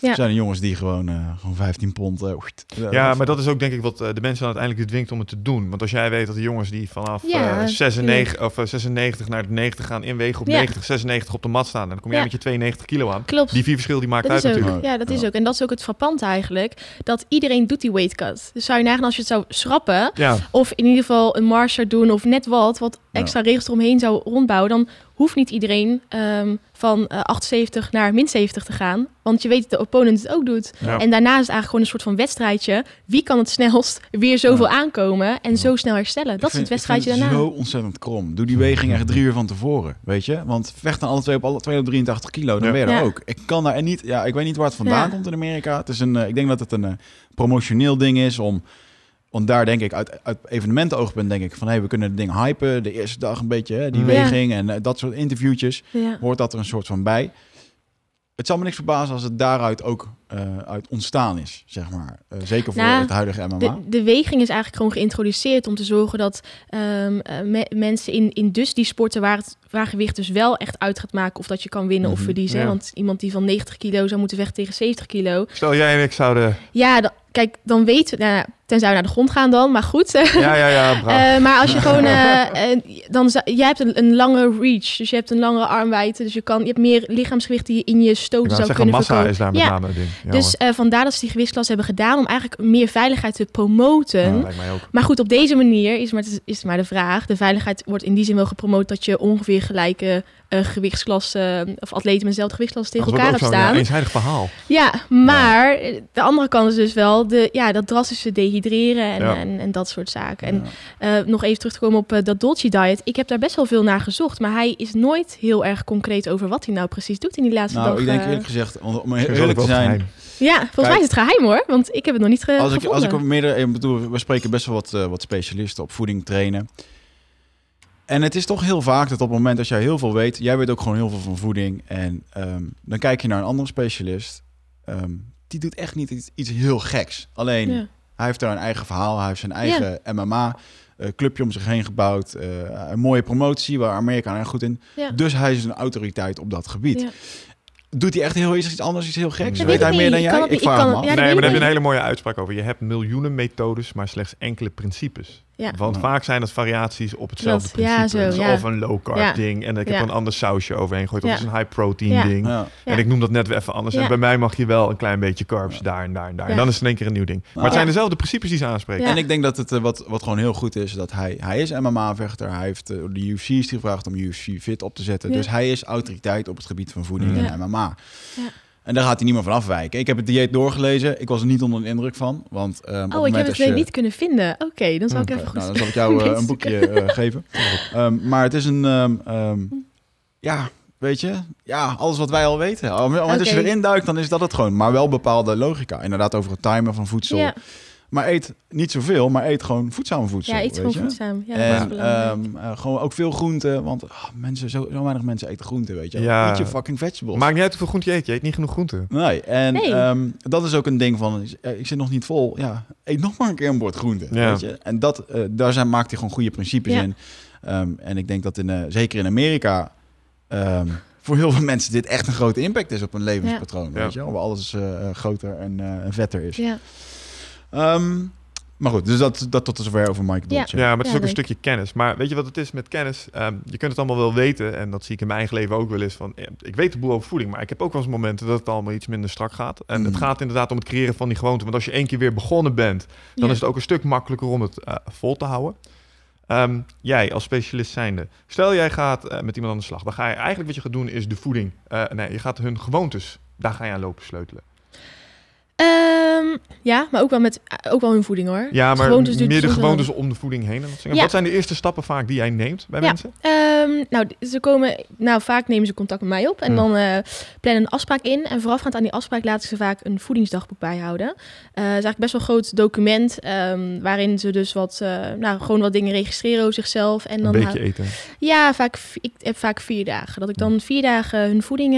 Speaker 3: Ja.
Speaker 1: zijn er jongens die gewoon, eh, gewoon 15 pond... eh, oeit.
Speaker 2: Ja, maar dat is ook denk ik wat eh, de mensen dan uiteindelijk dwingt om het te doen. Want als jij weet dat de jongens die vanaf
Speaker 3: Ja,
Speaker 2: eh, 96, of, eh, 96 naar de 90 gaan inwegen op
Speaker 3: Ja.
Speaker 2: 90, 96 op de mat staan. En dan kom jij
Speaker 3: Ja.
Speaker 2: met je 92 kilo aan.
Speaker 3: Klopt.
Speaker 2: Die vier verschil die maakt
Speaker 3: Dat
Speaker 2: uit
Speaker 3: is ook,
Speaker 2: natuurlijk.
Speaker 3: ja, dat is ook. En dat is ook het frappant eigenlijk. Dat iedereen doet die weight cut. Dus zou je nagaan als je het zou schrappen...
Speaker 2: Ja,
Speaker 3: of in ieder geval een marsher doen of net wat... wat
Speaker 1: Ja.
Speaker 3: extra regels eromheen zou rondbouwen... dan hoeft niet iedereen ehm, van eh, 78 naar min 70 te gaan. Want je weet dat de opponent het ook doet.
Speaker 2: Ja.
Speaker 3: En daarna is het eigenlijk gewoon een soort van wedstrijdje. Wie kan het snelst weer zoveel aankomen en zo snel herstellen? Dat is het wedstrijdje
Speaker 1: ik vind
Speaker 3: daarna.
Speaker 1: het zo ontzettend krom. Doe die weging echt drie uur van tevoren, weet je? Want vecht dan alle twee op alle 283 kilo, dan
Speaker 2: Ja.
Speaker 1: ben je er
Speaker 3: Ja.
Speaker 1: ook. Ik kan daar en niet, ja, ik weet niet waar het vandaan
Speaker 3: Ja.
Speaker 1: komt in Amerika. Het is een, eh, ik denk dat het een eh, promotioneel ding is om, want daar denk ik uit, uit evenementenoogpunt denk ik van, hé, hey, we kunnen het ding hypen. De eerste dag een beetje hè, die
Speaker 2: Ja.
Speaker 1: weging en eh, dat soort interviewtjes
Speaker 3: Ja.
Speaker 1: hoort dat er een soort van bij. Het zal me niks verbazen als het daaruit ook eh, uit ontstaan is, zeg maar. Eh, zeker voor
Speaker 3: Nou,
Speaker 1: het huidige MMA.
Speaker 3: De, de weging is eigenlijk gewoon geïntroduceerd om te zorgen dat me- mensen in, in dus die sporten waar, het, waar gewicht dus wel echt uit gaat maken of dat je kan winnen of
Speaker 1: Mhm,
Speaker 3: verliezen.
Speaker 2: ja.
Speaker 3: Want iemand die van 90 kilo zou moeten vechten tegen 70 kilo.
Speaker 2: stel jij en ik zouden...
Speaker 3: Ja, dan, kijk, dan weten we, nou, ja, tenzij we naar de grond gaan dan, maar goed.
Speaker 2: Ja, ja, ja, <laughs> braaf.
Speaker 3: Eh, maar als je gewoon, <laughs> eh, eh, dan jij hebt een, een lange reach, dus je hebt een langere armwijdte, dus je kan, je hebt meer lichaamsgewicht die je in je
Speaker 2: wou
Speaker 3: zou
Speaker 2: zeggen,
Speaker 3: kunnen
Speaker 2: massa is daar met
Speaker 3: Ja.
Speaker 2: name ding. Ja,
Speaker 3: dus vandaar dat ze die gewichtsklasse hebben gedaan om eigenlijk meer veiligheid te promoten.
Speaker 2: Ja.
Speaker 3: Maar goed, op deze manier is maar, is maar de vraag. De veiligheid wordt in die zin wel gepromoot dat je ongeveer gelijke gewichtsklassen of atleten met dezelfde gewichtsklasse tegen elkaar hebt
Speaker 2: zo'n ja,
Speaker 3: staan.
Speaker 2: eenzijdig verhaal.
Speaker 3: Ja, maar de andere kant is dus wel de, ja, dat drastische dehydreren en,
Speaker 2: Ja.
Speaker 3: en, en dat soort zaken. En
Speaker 1: Ja.
Speaker 3: eh, nog even terug te komen op eh, dat Dolce Diet. Ik heb daar best wel veel naar gezocht, maar hij is nooit heel erg concreet over wat hij nou precies doet in die laatste
Speaker 1: Nou,
Speaker 3: dag.
Speaker 1: ik denk
Speaker 3: eh.
Speaker 1: eerlijk gezegd, om, om eerlijk te zijn,
Speaker 3: ja, volgens
Speaker 1: Kijk.
Speaker 3: mij is het geheim hoor, want ik heb het nog niet ge
Speaker 1: als ik,
Speaker 3: gevonden.
Speaker 1: als ik meerdere, ik bedoel, we spreken best wel wat, eh, wat specialisten op voeding trainen. En het is toch heel vaak dat op het moment dat jij heel veel weet, jij weet ook gewoon heel veel van voeding. En ehm, dan kijk je naar een andere specialist. ehm, die doet echt niet iets, iets heel geks. Alleen,
Speaker 3: Ja.
Speaker 1: Hij heeft daar een eigen verhaal. Hij heeft zijn eigen MMA-clubje om zich heen gebouwd. eh, een mooie promotie, waar Amerika erg goed in.
Speaker 3: Ja.
Speaker 1: Dus hij is een autoriteit op dat gebied.
Speaker 3: Ja.
Speaker 1: Doet hij echt heel iets anders, iets heel geks? Weet
Speaker 2: weet
Speaker 1: hij meer dan jij? Ik
Speaker 3: ik
Speaker 1: vraag
Speaker 3: het-
Speaker 1: af.
Speaker 2: nee, maar daar heb je een hele mooie uitspraak over. Je hebt miljoenen methodes, maar slechts enkele principes.
Speaker 3: Ja.
Speaker 2: Want
Speaker 1: Ja.
Speaker 2: vaak zijn het variaties op hetzelfde
Speaker 3: Klopt. Ja,
Speaker 2: principe.
Speaker 3: zo,
Speaker 2: Dus
Speaker 3: ja.
Speaker 2: Of een low carb
Speaker 3: Ja.
Speaker 2: ding en ik heb
Speaker 3: Ja.
Speaker 2: een ander sausje overheen gegooid. Of is een high protein
Speaker 3: Ja.
Speaker 2: ding. En ik noem dat net weer even anders. En bij mij mag je wel een klein beetje carbs daar en daar en daar. En dan is het in één keer een nieuw ding. Maar het
Speaker 1: Ja.
Speaker 2: zijn dezelfde principes die ze aanspreken.
Speaker 3: Ja.
Speaker 1: En ik denk dat het eh, wat, wat gewoon heel goed is, dat hij, hij is MMA-vechter. Hij heeft eh, de UFC is die gevraagd om UFC fit op te zetten.
Speaker 3: Ja.
Speaker 1: Dus hij is autoriteit op het gebied van voeding
Speaker 3: Ja.
Speaker 1: en MMA.
Speaker 3: Ja.
Speaker 1: En daar gaat hij niet meer van afwijken. Ik heb het dieet doorgelezen. Ik was er niet onder de indruk van. Want op
Speaker 3: Oh, ik heb
Speaker 1: als
Speaker 3: het
Speaker 1: je...
Speaker 3: niet kunnen vinden. Oké, dan zal ik
Speaker 2: Oké,
Speaker 3: even goed...
Speaker 1: Nou, dan zal ik jou eh, <laughs> een boekje eh, geven. Ehm, maar het is een... ehm, ja, weet je? Ja, alles wat wij al weten. Dat je erin duikt, dan is dat het gewoon. Maar wel bepaalde logica. Inderdaad over het timen van voedsel.
Speaker 3: Ja,
Speaker 1: Maar eet niet zoveel, maar eet gewoon voedzame voedsel.
Speaker 3: ja, iets
Speaker 1: weet
Speaker 3: gewoon
Speaker 1: je?
Speaker 3: voedzaam. Ja, dat is
Speaker 1: en
Speaker 3: belangrijk.
Speaker 1: ehm, eh, gewoon ook veel groenten, want ah, mensen, zo, zo weinig mensen eten groenten, weet je.
Speaker 2: Ja.
Speaker 1: Eet je fucking vegetables.
Speaker 2: Maakt niet uit hoeveel groente je eet. Je eet niet genoeg groente.
Speaker 1: Nee, en
Speaker 3: Nee.
Speaker 1: ehm, dat is ook een ding van, eh, ik zit nog niet vol. Ja, eet nog maar een keer een bord groenten,
Speaker 2: Ja.
Speaker 1: weet je. En dat, eh, daar zijn, maakt hij gewoon goede principes
Speaker 3: Ja.
Speaker 1: in. Ehm, en ik denk dat in, eh, zeker in Amerika, ehm, voor heel veel mensen dit echt een grote impact is op hun levenspatroon,
Speaker 2: Ja.
Speaker 1: weet je. Waar alles eh, groter en, eh, en vetter is.
Speaker 3: Ja.
Speaker 1: Ehm, maar goed, dus dat, dat tot zover over Mike
Speaker 3: Ja.
Speaker 1: Dolce.
Speaker 2: Ja, maar het is
Speaker 3: Ja,
Speaker 2: ook een stukje kennis. Maar weet je wat het is met kennis? Ehm, je kunt het allemaal wel weten. En dat zie ik in mijn eigen leven ook wel eens. Van, ik weet de boel over voeding. Maar ik heb ook wel eens momenten dat het allemaal iets minder strak gaat. En het
Speaker 1: Mm.
Speaker 2: gaat inderdaad om het creëren van die gewoonte. Want als je één keer weer begonnen bent, dan
Speaker 3: Ja.
Speaker 2: is het ook een stuk makkelijker om het eh, vol te houden. Ehm, jij als specialist zijnde, stel jij gaat eh, met iemand aan de slag. Dan ga je eigenlijk wat je gaat doen is de voeding. eh, nee, je gaat hun gewoontes, daar ga je aan lopen sleutelen.
Speaker 3: Ehm, ja, maar ook wel met ook wel hun voeding hoor.
Speaker 2: Ja, maar
Speaker 3: Gewoontes
Speaker 2: meer de gewoontes om de voeding heen. En dat.
Speaker 3: Ja.
Speaker 2: Wat zijn de eerste stappen vaak die jij neemt bij
Speaker 3: Ja.
Speaker 2: mensen?
Speaker 3: Ehm, nou, ze komen, nou, vaak nemen ze contact met mij op en
Speaker 2: Ja.
Speaker 3: dan eh plannen een afspraak in. En voorafgaand aan die afspraak laten ze vaak een voedingsdagboek bijhouden. Eh het is eigenlijk best wel een groot document ehm, waarin ze dus wat, eh, nou, gewoon wat dingen registreren over zichzelf. En
Speaker 2: Een
Speaker 3: dan
Speaker 2: beetje
Speaker 3: hou-
Speaker 2: eten.
Speaker 3: Ja, vaak, ik heb vaak vier dagen. Dat ik dan vier dagen hun voeding,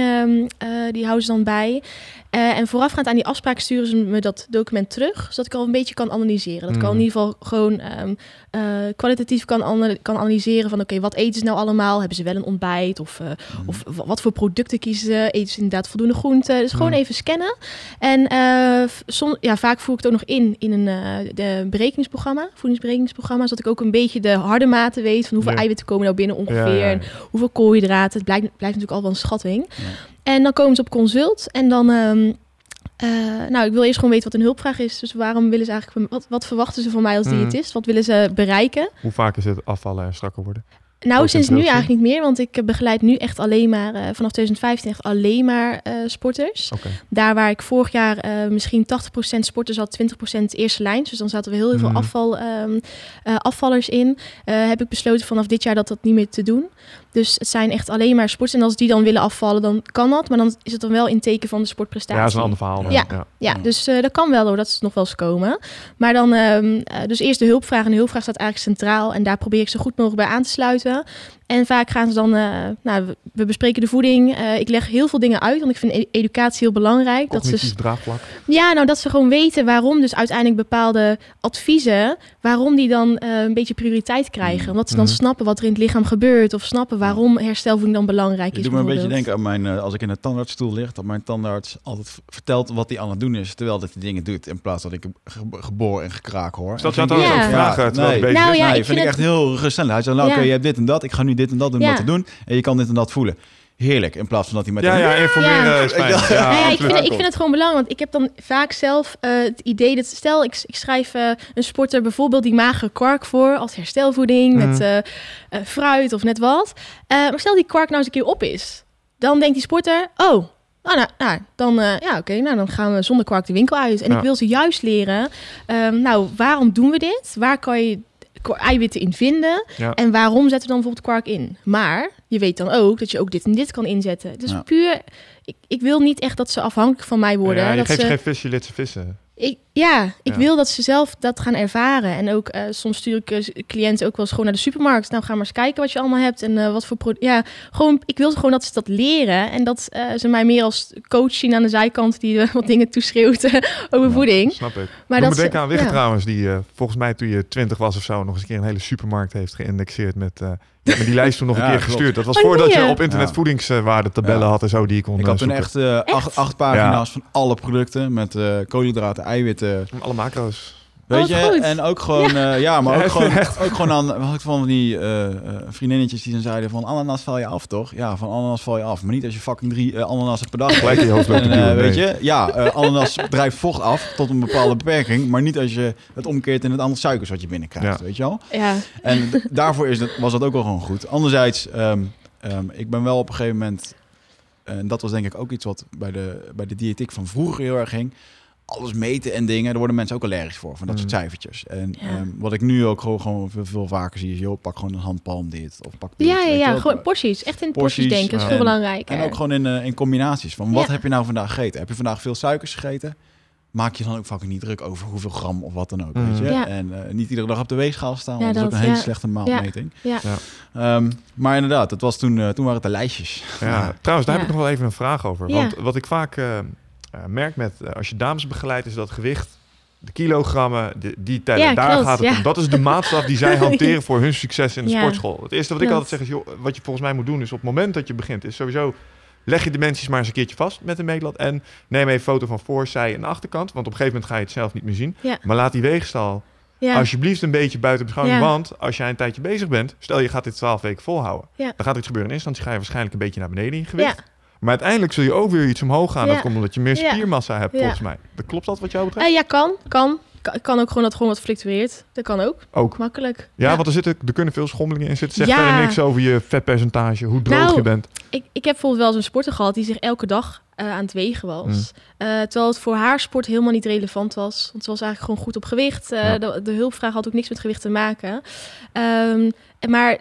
Speaker 3: die houden ze dan bij. Eh, en voorafgaand aan die afspraak sturen ze me dat document terug, zodat ik al een beetje kan analyseren. Dat ik al in
Speaker 2: Mhm.
Speaker 3: ieder geval gewoon ehm, eh, kwalitatief kan, ana- kan analyseren van oké, wat eten ze nou allemaal? Hebben ze wel een ontbijt? Of, eh, of wa- wat voor producten kiezen ze? Eten ze inderdaad voldoende groenten? Dus gewoon
Speaker 2: Mhm.
Speaker 3: even scannen. En som, ja, vaak voer ik het ook nog in in een de berekeningsprogramma, voedingsberekeningsprogramma, zodat ik ook een beetje de harde maten weet van hoeveel
Speaker 2: Ja.
Speaker 3: eiwitten komen nou binnen ongeveer.
Speaker 2: Ja, ja, ja.
Speaker 3: En hoeveel koolhydraten. Het blijkt, blijft natuurlijk al wel een schatting. En dan komen ze op consult en dan... ehm, eh, nou, ik wil eerst gewoon weten wat een hulpvraag is. Dus waarom willen ze eigenlijk... Wat, wat verwachten ze van mij als
Speaker 2: Mhm.
Speaker 3: diëtist? Wat willen ze bereiken?
Speaker 2: Hoe vaak is het afvallen en strakker worden?
Speaker 3: Nou, sinds nu eigenlijk niet meer. Want ik begeleid nu echt alleen maar... eh, vanaf 2015 echt alleen maar eh, sporters. Daar waar ik vorig jaar misschien 80% sporters had, 20% eerste lijn. Dus dan zaten we heel, heel veel
Speaker 2: Mhm.
Speaker 3: afval, ehm, eh, afvallers in. Heb ik besloten vanaf dit jaar dat dat niet meer te doen. Dus het zijn echt alleen maar sporters. En als die dan willen afvallen, dan kan dat. Maar dan is het dan wel in teken van de sportprestatie.
Speaker 2: Ja, dat is een ander verhaal. dan.
Speaker 3: Ja.
Speaker 2: ja.
Speaker 3: Ja,
Speaker 1: Ja.
Speaker 3: dus eh, dat kan wel hoor, dat is nog wel eens komen. Maar dan, ehm, eh, dus eerst de hulpvraag. En de hulpvraag staat eigenlijk centraal. En daar probeer ik zo goed mogelijk bij aan te sluiten. En vaak gaan ze dan, eh, nou, we, bespreken de voeding. Eh, ik leg heel veel dingen uit, want ik vind e- educatie heel belangrijk. Dat ze,
Speaker 2: draagvlak.
Speaker 3: ja, nou, dat ze gewoon weten waarom dus uiteindelijk bepaalde adviezen, waarom die dan eh, een beetje prioriteit krijgen. Omdat ze dan
Speaker 2: Mhm.
Speaker 3: snappen wat er in het lichaam gebeurt. Of snappen waarom herstelvoeding dan belangrijk
Speaker 1: Je
Speaker 3: is.
Speaker 1: doet me een beetje denken aan mijn, als ik in de tandartsstoel lig, dat mijn tandarts altijd vertelt wat hij aan het doen is, terwijl dat hij dingen doet, in plaats dat ik ge- geboor en gekraak hoor. Vind
Speaker 2: aan
Speaker 1: ik-
Speaker 3: Ja.
Speaker 2: ook vragen terwijl
Speaker 1: nee.
Speaker 3: Nou ja,
Speaker 1: nee,
Speaker 3: ik
Speaker 1: vind ik echt heel geruststellend. Hij zei, nou
Speaker 3: Ja.
Speaker 1: oké, je hebt dit en dat, ik ga nu dit en dat doen
Speaker 3: Ja.
Speaker 1: wat te doen. En je kan dit en dat voelen. Heerlijk, in plaats van dat hij met
Speaker 2: Ja,
Speaker 1: een-
Speaker 2: ja, informeren
Speaker 3: Ja.
Speaker 2: is fijn.
Speaker 1: Ja,
Speaker 2: Ja,
Speaker 1: ja,
Speaker 3: ja, ik, vind, ik vind het gewoon belangrijk, want ik heb dan vaak zelf eh, het idee dat, stel ik, ik schrijf eh, een sporter bijvoorbeeld die magere kwark voor als herstelvoeding
Speaker 2: Mhm.
Speaker 3: met eh, eh, fruit of net wat. Maar stel die kwark nou eens een keer op is, dan denkt die sporter, oh, nou, nou, nou dan, eh, ja, oké, nou dan gaan we zonder kwark de winkel uit. En
Speaker 2: Ja.
Speaker 3: ik wil ze juist leren, ehm, nou, waarom doen we dit? Waar kan je eiwitten in vinden?
Speaker 2: Ja.
Speaker 3: En waarom zetten we dan bijvoorbeeld kwark in? Maar je weet dan ook dat je ook dit en dit kan inzetten. Dus
Speaker 1: Ja.
Speaker 3: puur, ik, ik wil niet echt dat ze afhankelijk van mij worden.
Speaker 2: Ja, je
Speaker 3: dat
Speaker 2: geeft
Speaker 3: ze,
Speaker 2: geen vis, je liet ze vissen.
Speaker 3: ik, ja, ik
Speaker 2: Ja.
Speaker 3: wil dat ze zelf dat gaan ervaren. En ook eh, soms stuur ik eh, cliënten ook wel eens gewoon naar de supermarkt. Nou, ga maar eens kijken wat je allemaal hebt en eh, wat voor pro- Ja, gewoon, ik wil gewoon dat ze dat leren. En dat eh, ze mij meer als coach zien aan de zijkant die <laughs> wat dingen toeschreeuwt eh, over
Speaker 1: Ja.
Speaker 3: voeding.
Speaker 2: Snap ik.
Speaker 3: Maar
Speaker 2: Maar
Speaker 3: dat
Speaker 2: denken aan Wigge
Speaker 3: ja.
Speaker 2: trouwens, die eh, volgens mij toen je 20 was of zo nog eens een keer een hele supermarkt heeft geïndexeerd met, eh, hebt me die lijst toen nog een <laughs>
Speaker 1: Ja,
Speaker 2: keer
Speaker 1: klopt.
Speaker 2: gestuurd. Dat was
Speaker 3: Oh,
Speaker 2: voordat
Speaker 3: nee,
Speaker 2: je
Speaker 3: ja.
Speaker 2: op internet
Speaker 1: Ja.
Speaker 2: voedingswaardetabellen
Speaker 1: Ja.
Speaker 2: had en zo die je kon
Speaker 1: Ik had toen echt,
Speaker 3: Echt?
Speaker 1: Acht, acht pagina's van alle producten met eh, koolhydraten, eiwitten.
Speaker 2: Alle macro's.
Speaker 1: Weet
Speaker 3: wat
Speaker 1: je?
Speaker 3: goed.
Speaker 1: En ook gewoon, ja, ja maar
Speaker 2: Ja,
Speaker 1: ook gewoon,
Speaker 2: echt.
Speaker 1: ook gewoon aan, had ik van die eh, eh, vriendinnetjes die dan zeiden van ananas val je af, toch? Ja, van ananas val je af. Maar niet als je fucking drie eh, ananassen per dag
Speaker 2: Gelijk in je hoofd lopen
Speaker 1: En, eh,
Speaker 2: duwen,
Speaker 1: weet je, ja, eh, ananas <laughs> drijft vocht af tot een bepaalde beperking, maar niet als je het omkeert in het aantal suikers wat je binnenkrijgt,
Speaker 2: Ja.
Speaker 1: weet je wel?
Speaker 3: Ja,
Speaker 1: En daarvoor is het, was dat ook wel gewoon goed. Anderzijds, ehm, ehm, ik ben wel op een gegeven moment, en dat was denk ik ook iets wat bij de, bij de diëtiek van vroeger heel erg ging, alles meten en dingen, daar worden mensen ook allergisch voor, van dat soort
Speaker 2: Mhm.
Speaker 1: cijfertjes. En
Speaker 3: Ja.
Speaker 1: ehm, wat ik nu ook gewoon, gewoon veel, veel vaker zie is, joh, pak gewoon een handpalm dit, of pak dit.
Speaker 3: ja, ja,
Speaker 1: je
Speaker 3: ja. gewoon porties. Echt in porties,
Speaker 1: Porties,
Speaker 3: denken, is veel
Speaker 1: En-
Speaker 3: belangrijker.
Speaker 1: En ook gewoon in, eh, in combinaties. Van wat
Speaker 3: Ja.
Speaker 1: heb je nou vandaag gegeten? Heb je vandaag veel suikers gegeten? Maak je dan ook fucking niet druk over hoeveel gram of wat dan ook. Weet je?
Speaker 3: Ja.
Speaker 1: En eh, niet iedere dag op de weegschaal staan.
Speaker 3: Ja,
Speaker 1: want dat is ook
Speaker 3: dat-
Speaker 1: een hele slechte maatmeting.
Speaker 3: Ja.
Speaker 2: Ja.
Speaker 1: Ehm, maar inderdaad, het was toen, eh, toen waren het de lijstjes.
Speaker 2: Ja, trouwens, daar heb ik nog wel even een vraag over.
Speaker 3: Ja.
Speaker 2: Want wat ik vaak eh, merk met eh, als je dames begeleidt, is dat gewicht, de kilogrammen, de, die.
Speaker 3: Ja,
Speaker 2: daar
Speaker 3: klopt,
Speaker 2: gaat het
Speaker 3: ja.
Speaker 2: om. Dat is de maatstaf die zij <laughs> hanteren voor hun succes in de
Speaker 3: Ja.
Speaker 2: sportschool. Het eerste wat ik altijd zeg is, joh, wat je volgens mij moet doen, is op het moment dat je begint, is sowieso leg je dimensies maar eens een keertje vast met een meetlat en neem even foto van voor, zij en achterkant, want op een gegeven moment ga je het zelf niet meer zien.
Speaker 3: Ja.
Speaker 2: Maar laat die weegstal
Speaker 3: ja.
Speaker 2: alsjeblieft een beetje buiten beschouwing,
Speaker 3: Ja.
Speaker 2: want als jij een tijdje bezig bent, stel je gaat dit 12 weken volhouden, dan gaat iets gebeuren. In eerste instantie ga je waarschijnlijk een beetje naar beneden in gewicht. Maar uiteindelijk zul je ook weer iets omhoog gaan. Dat komt omdat je meer spiermassa hebt, volgens mij. Dat klopt dat wat jou betreft?
Speaker 3: Eh, ja, kan. kan. Kan, kan ook gewoon dat het gewoon wat fluctueert. Dat kan ook.
Speaker 2: Ook.
Speaker 3: Makkelijk.
Speaker 2: Ja, want er, zitten, er kunnen veel schommelingen in zitten. Zeg
Speaker 3: Ja.
Speaker 2: verder niks over je vetpercentage, hoe droog
Speaker 3: Nou,
Speaker 2: je bent.
Speaker 3: Ik, ik heb bijvoorbeeld wel eens een sporter gehad die zich elke dag eh, aan het wegen was.
Speaker 2: Mm.
Speaker 3: Eh, terwijl het voor haar sport helemaal niet relevant was. Want ze was eigenlijk gewoon goed op gewicht.
Speaker 2: Ja.
Speaker 3: de, de hulpvraag had ook niks met gewicht te maken. Ehm, maar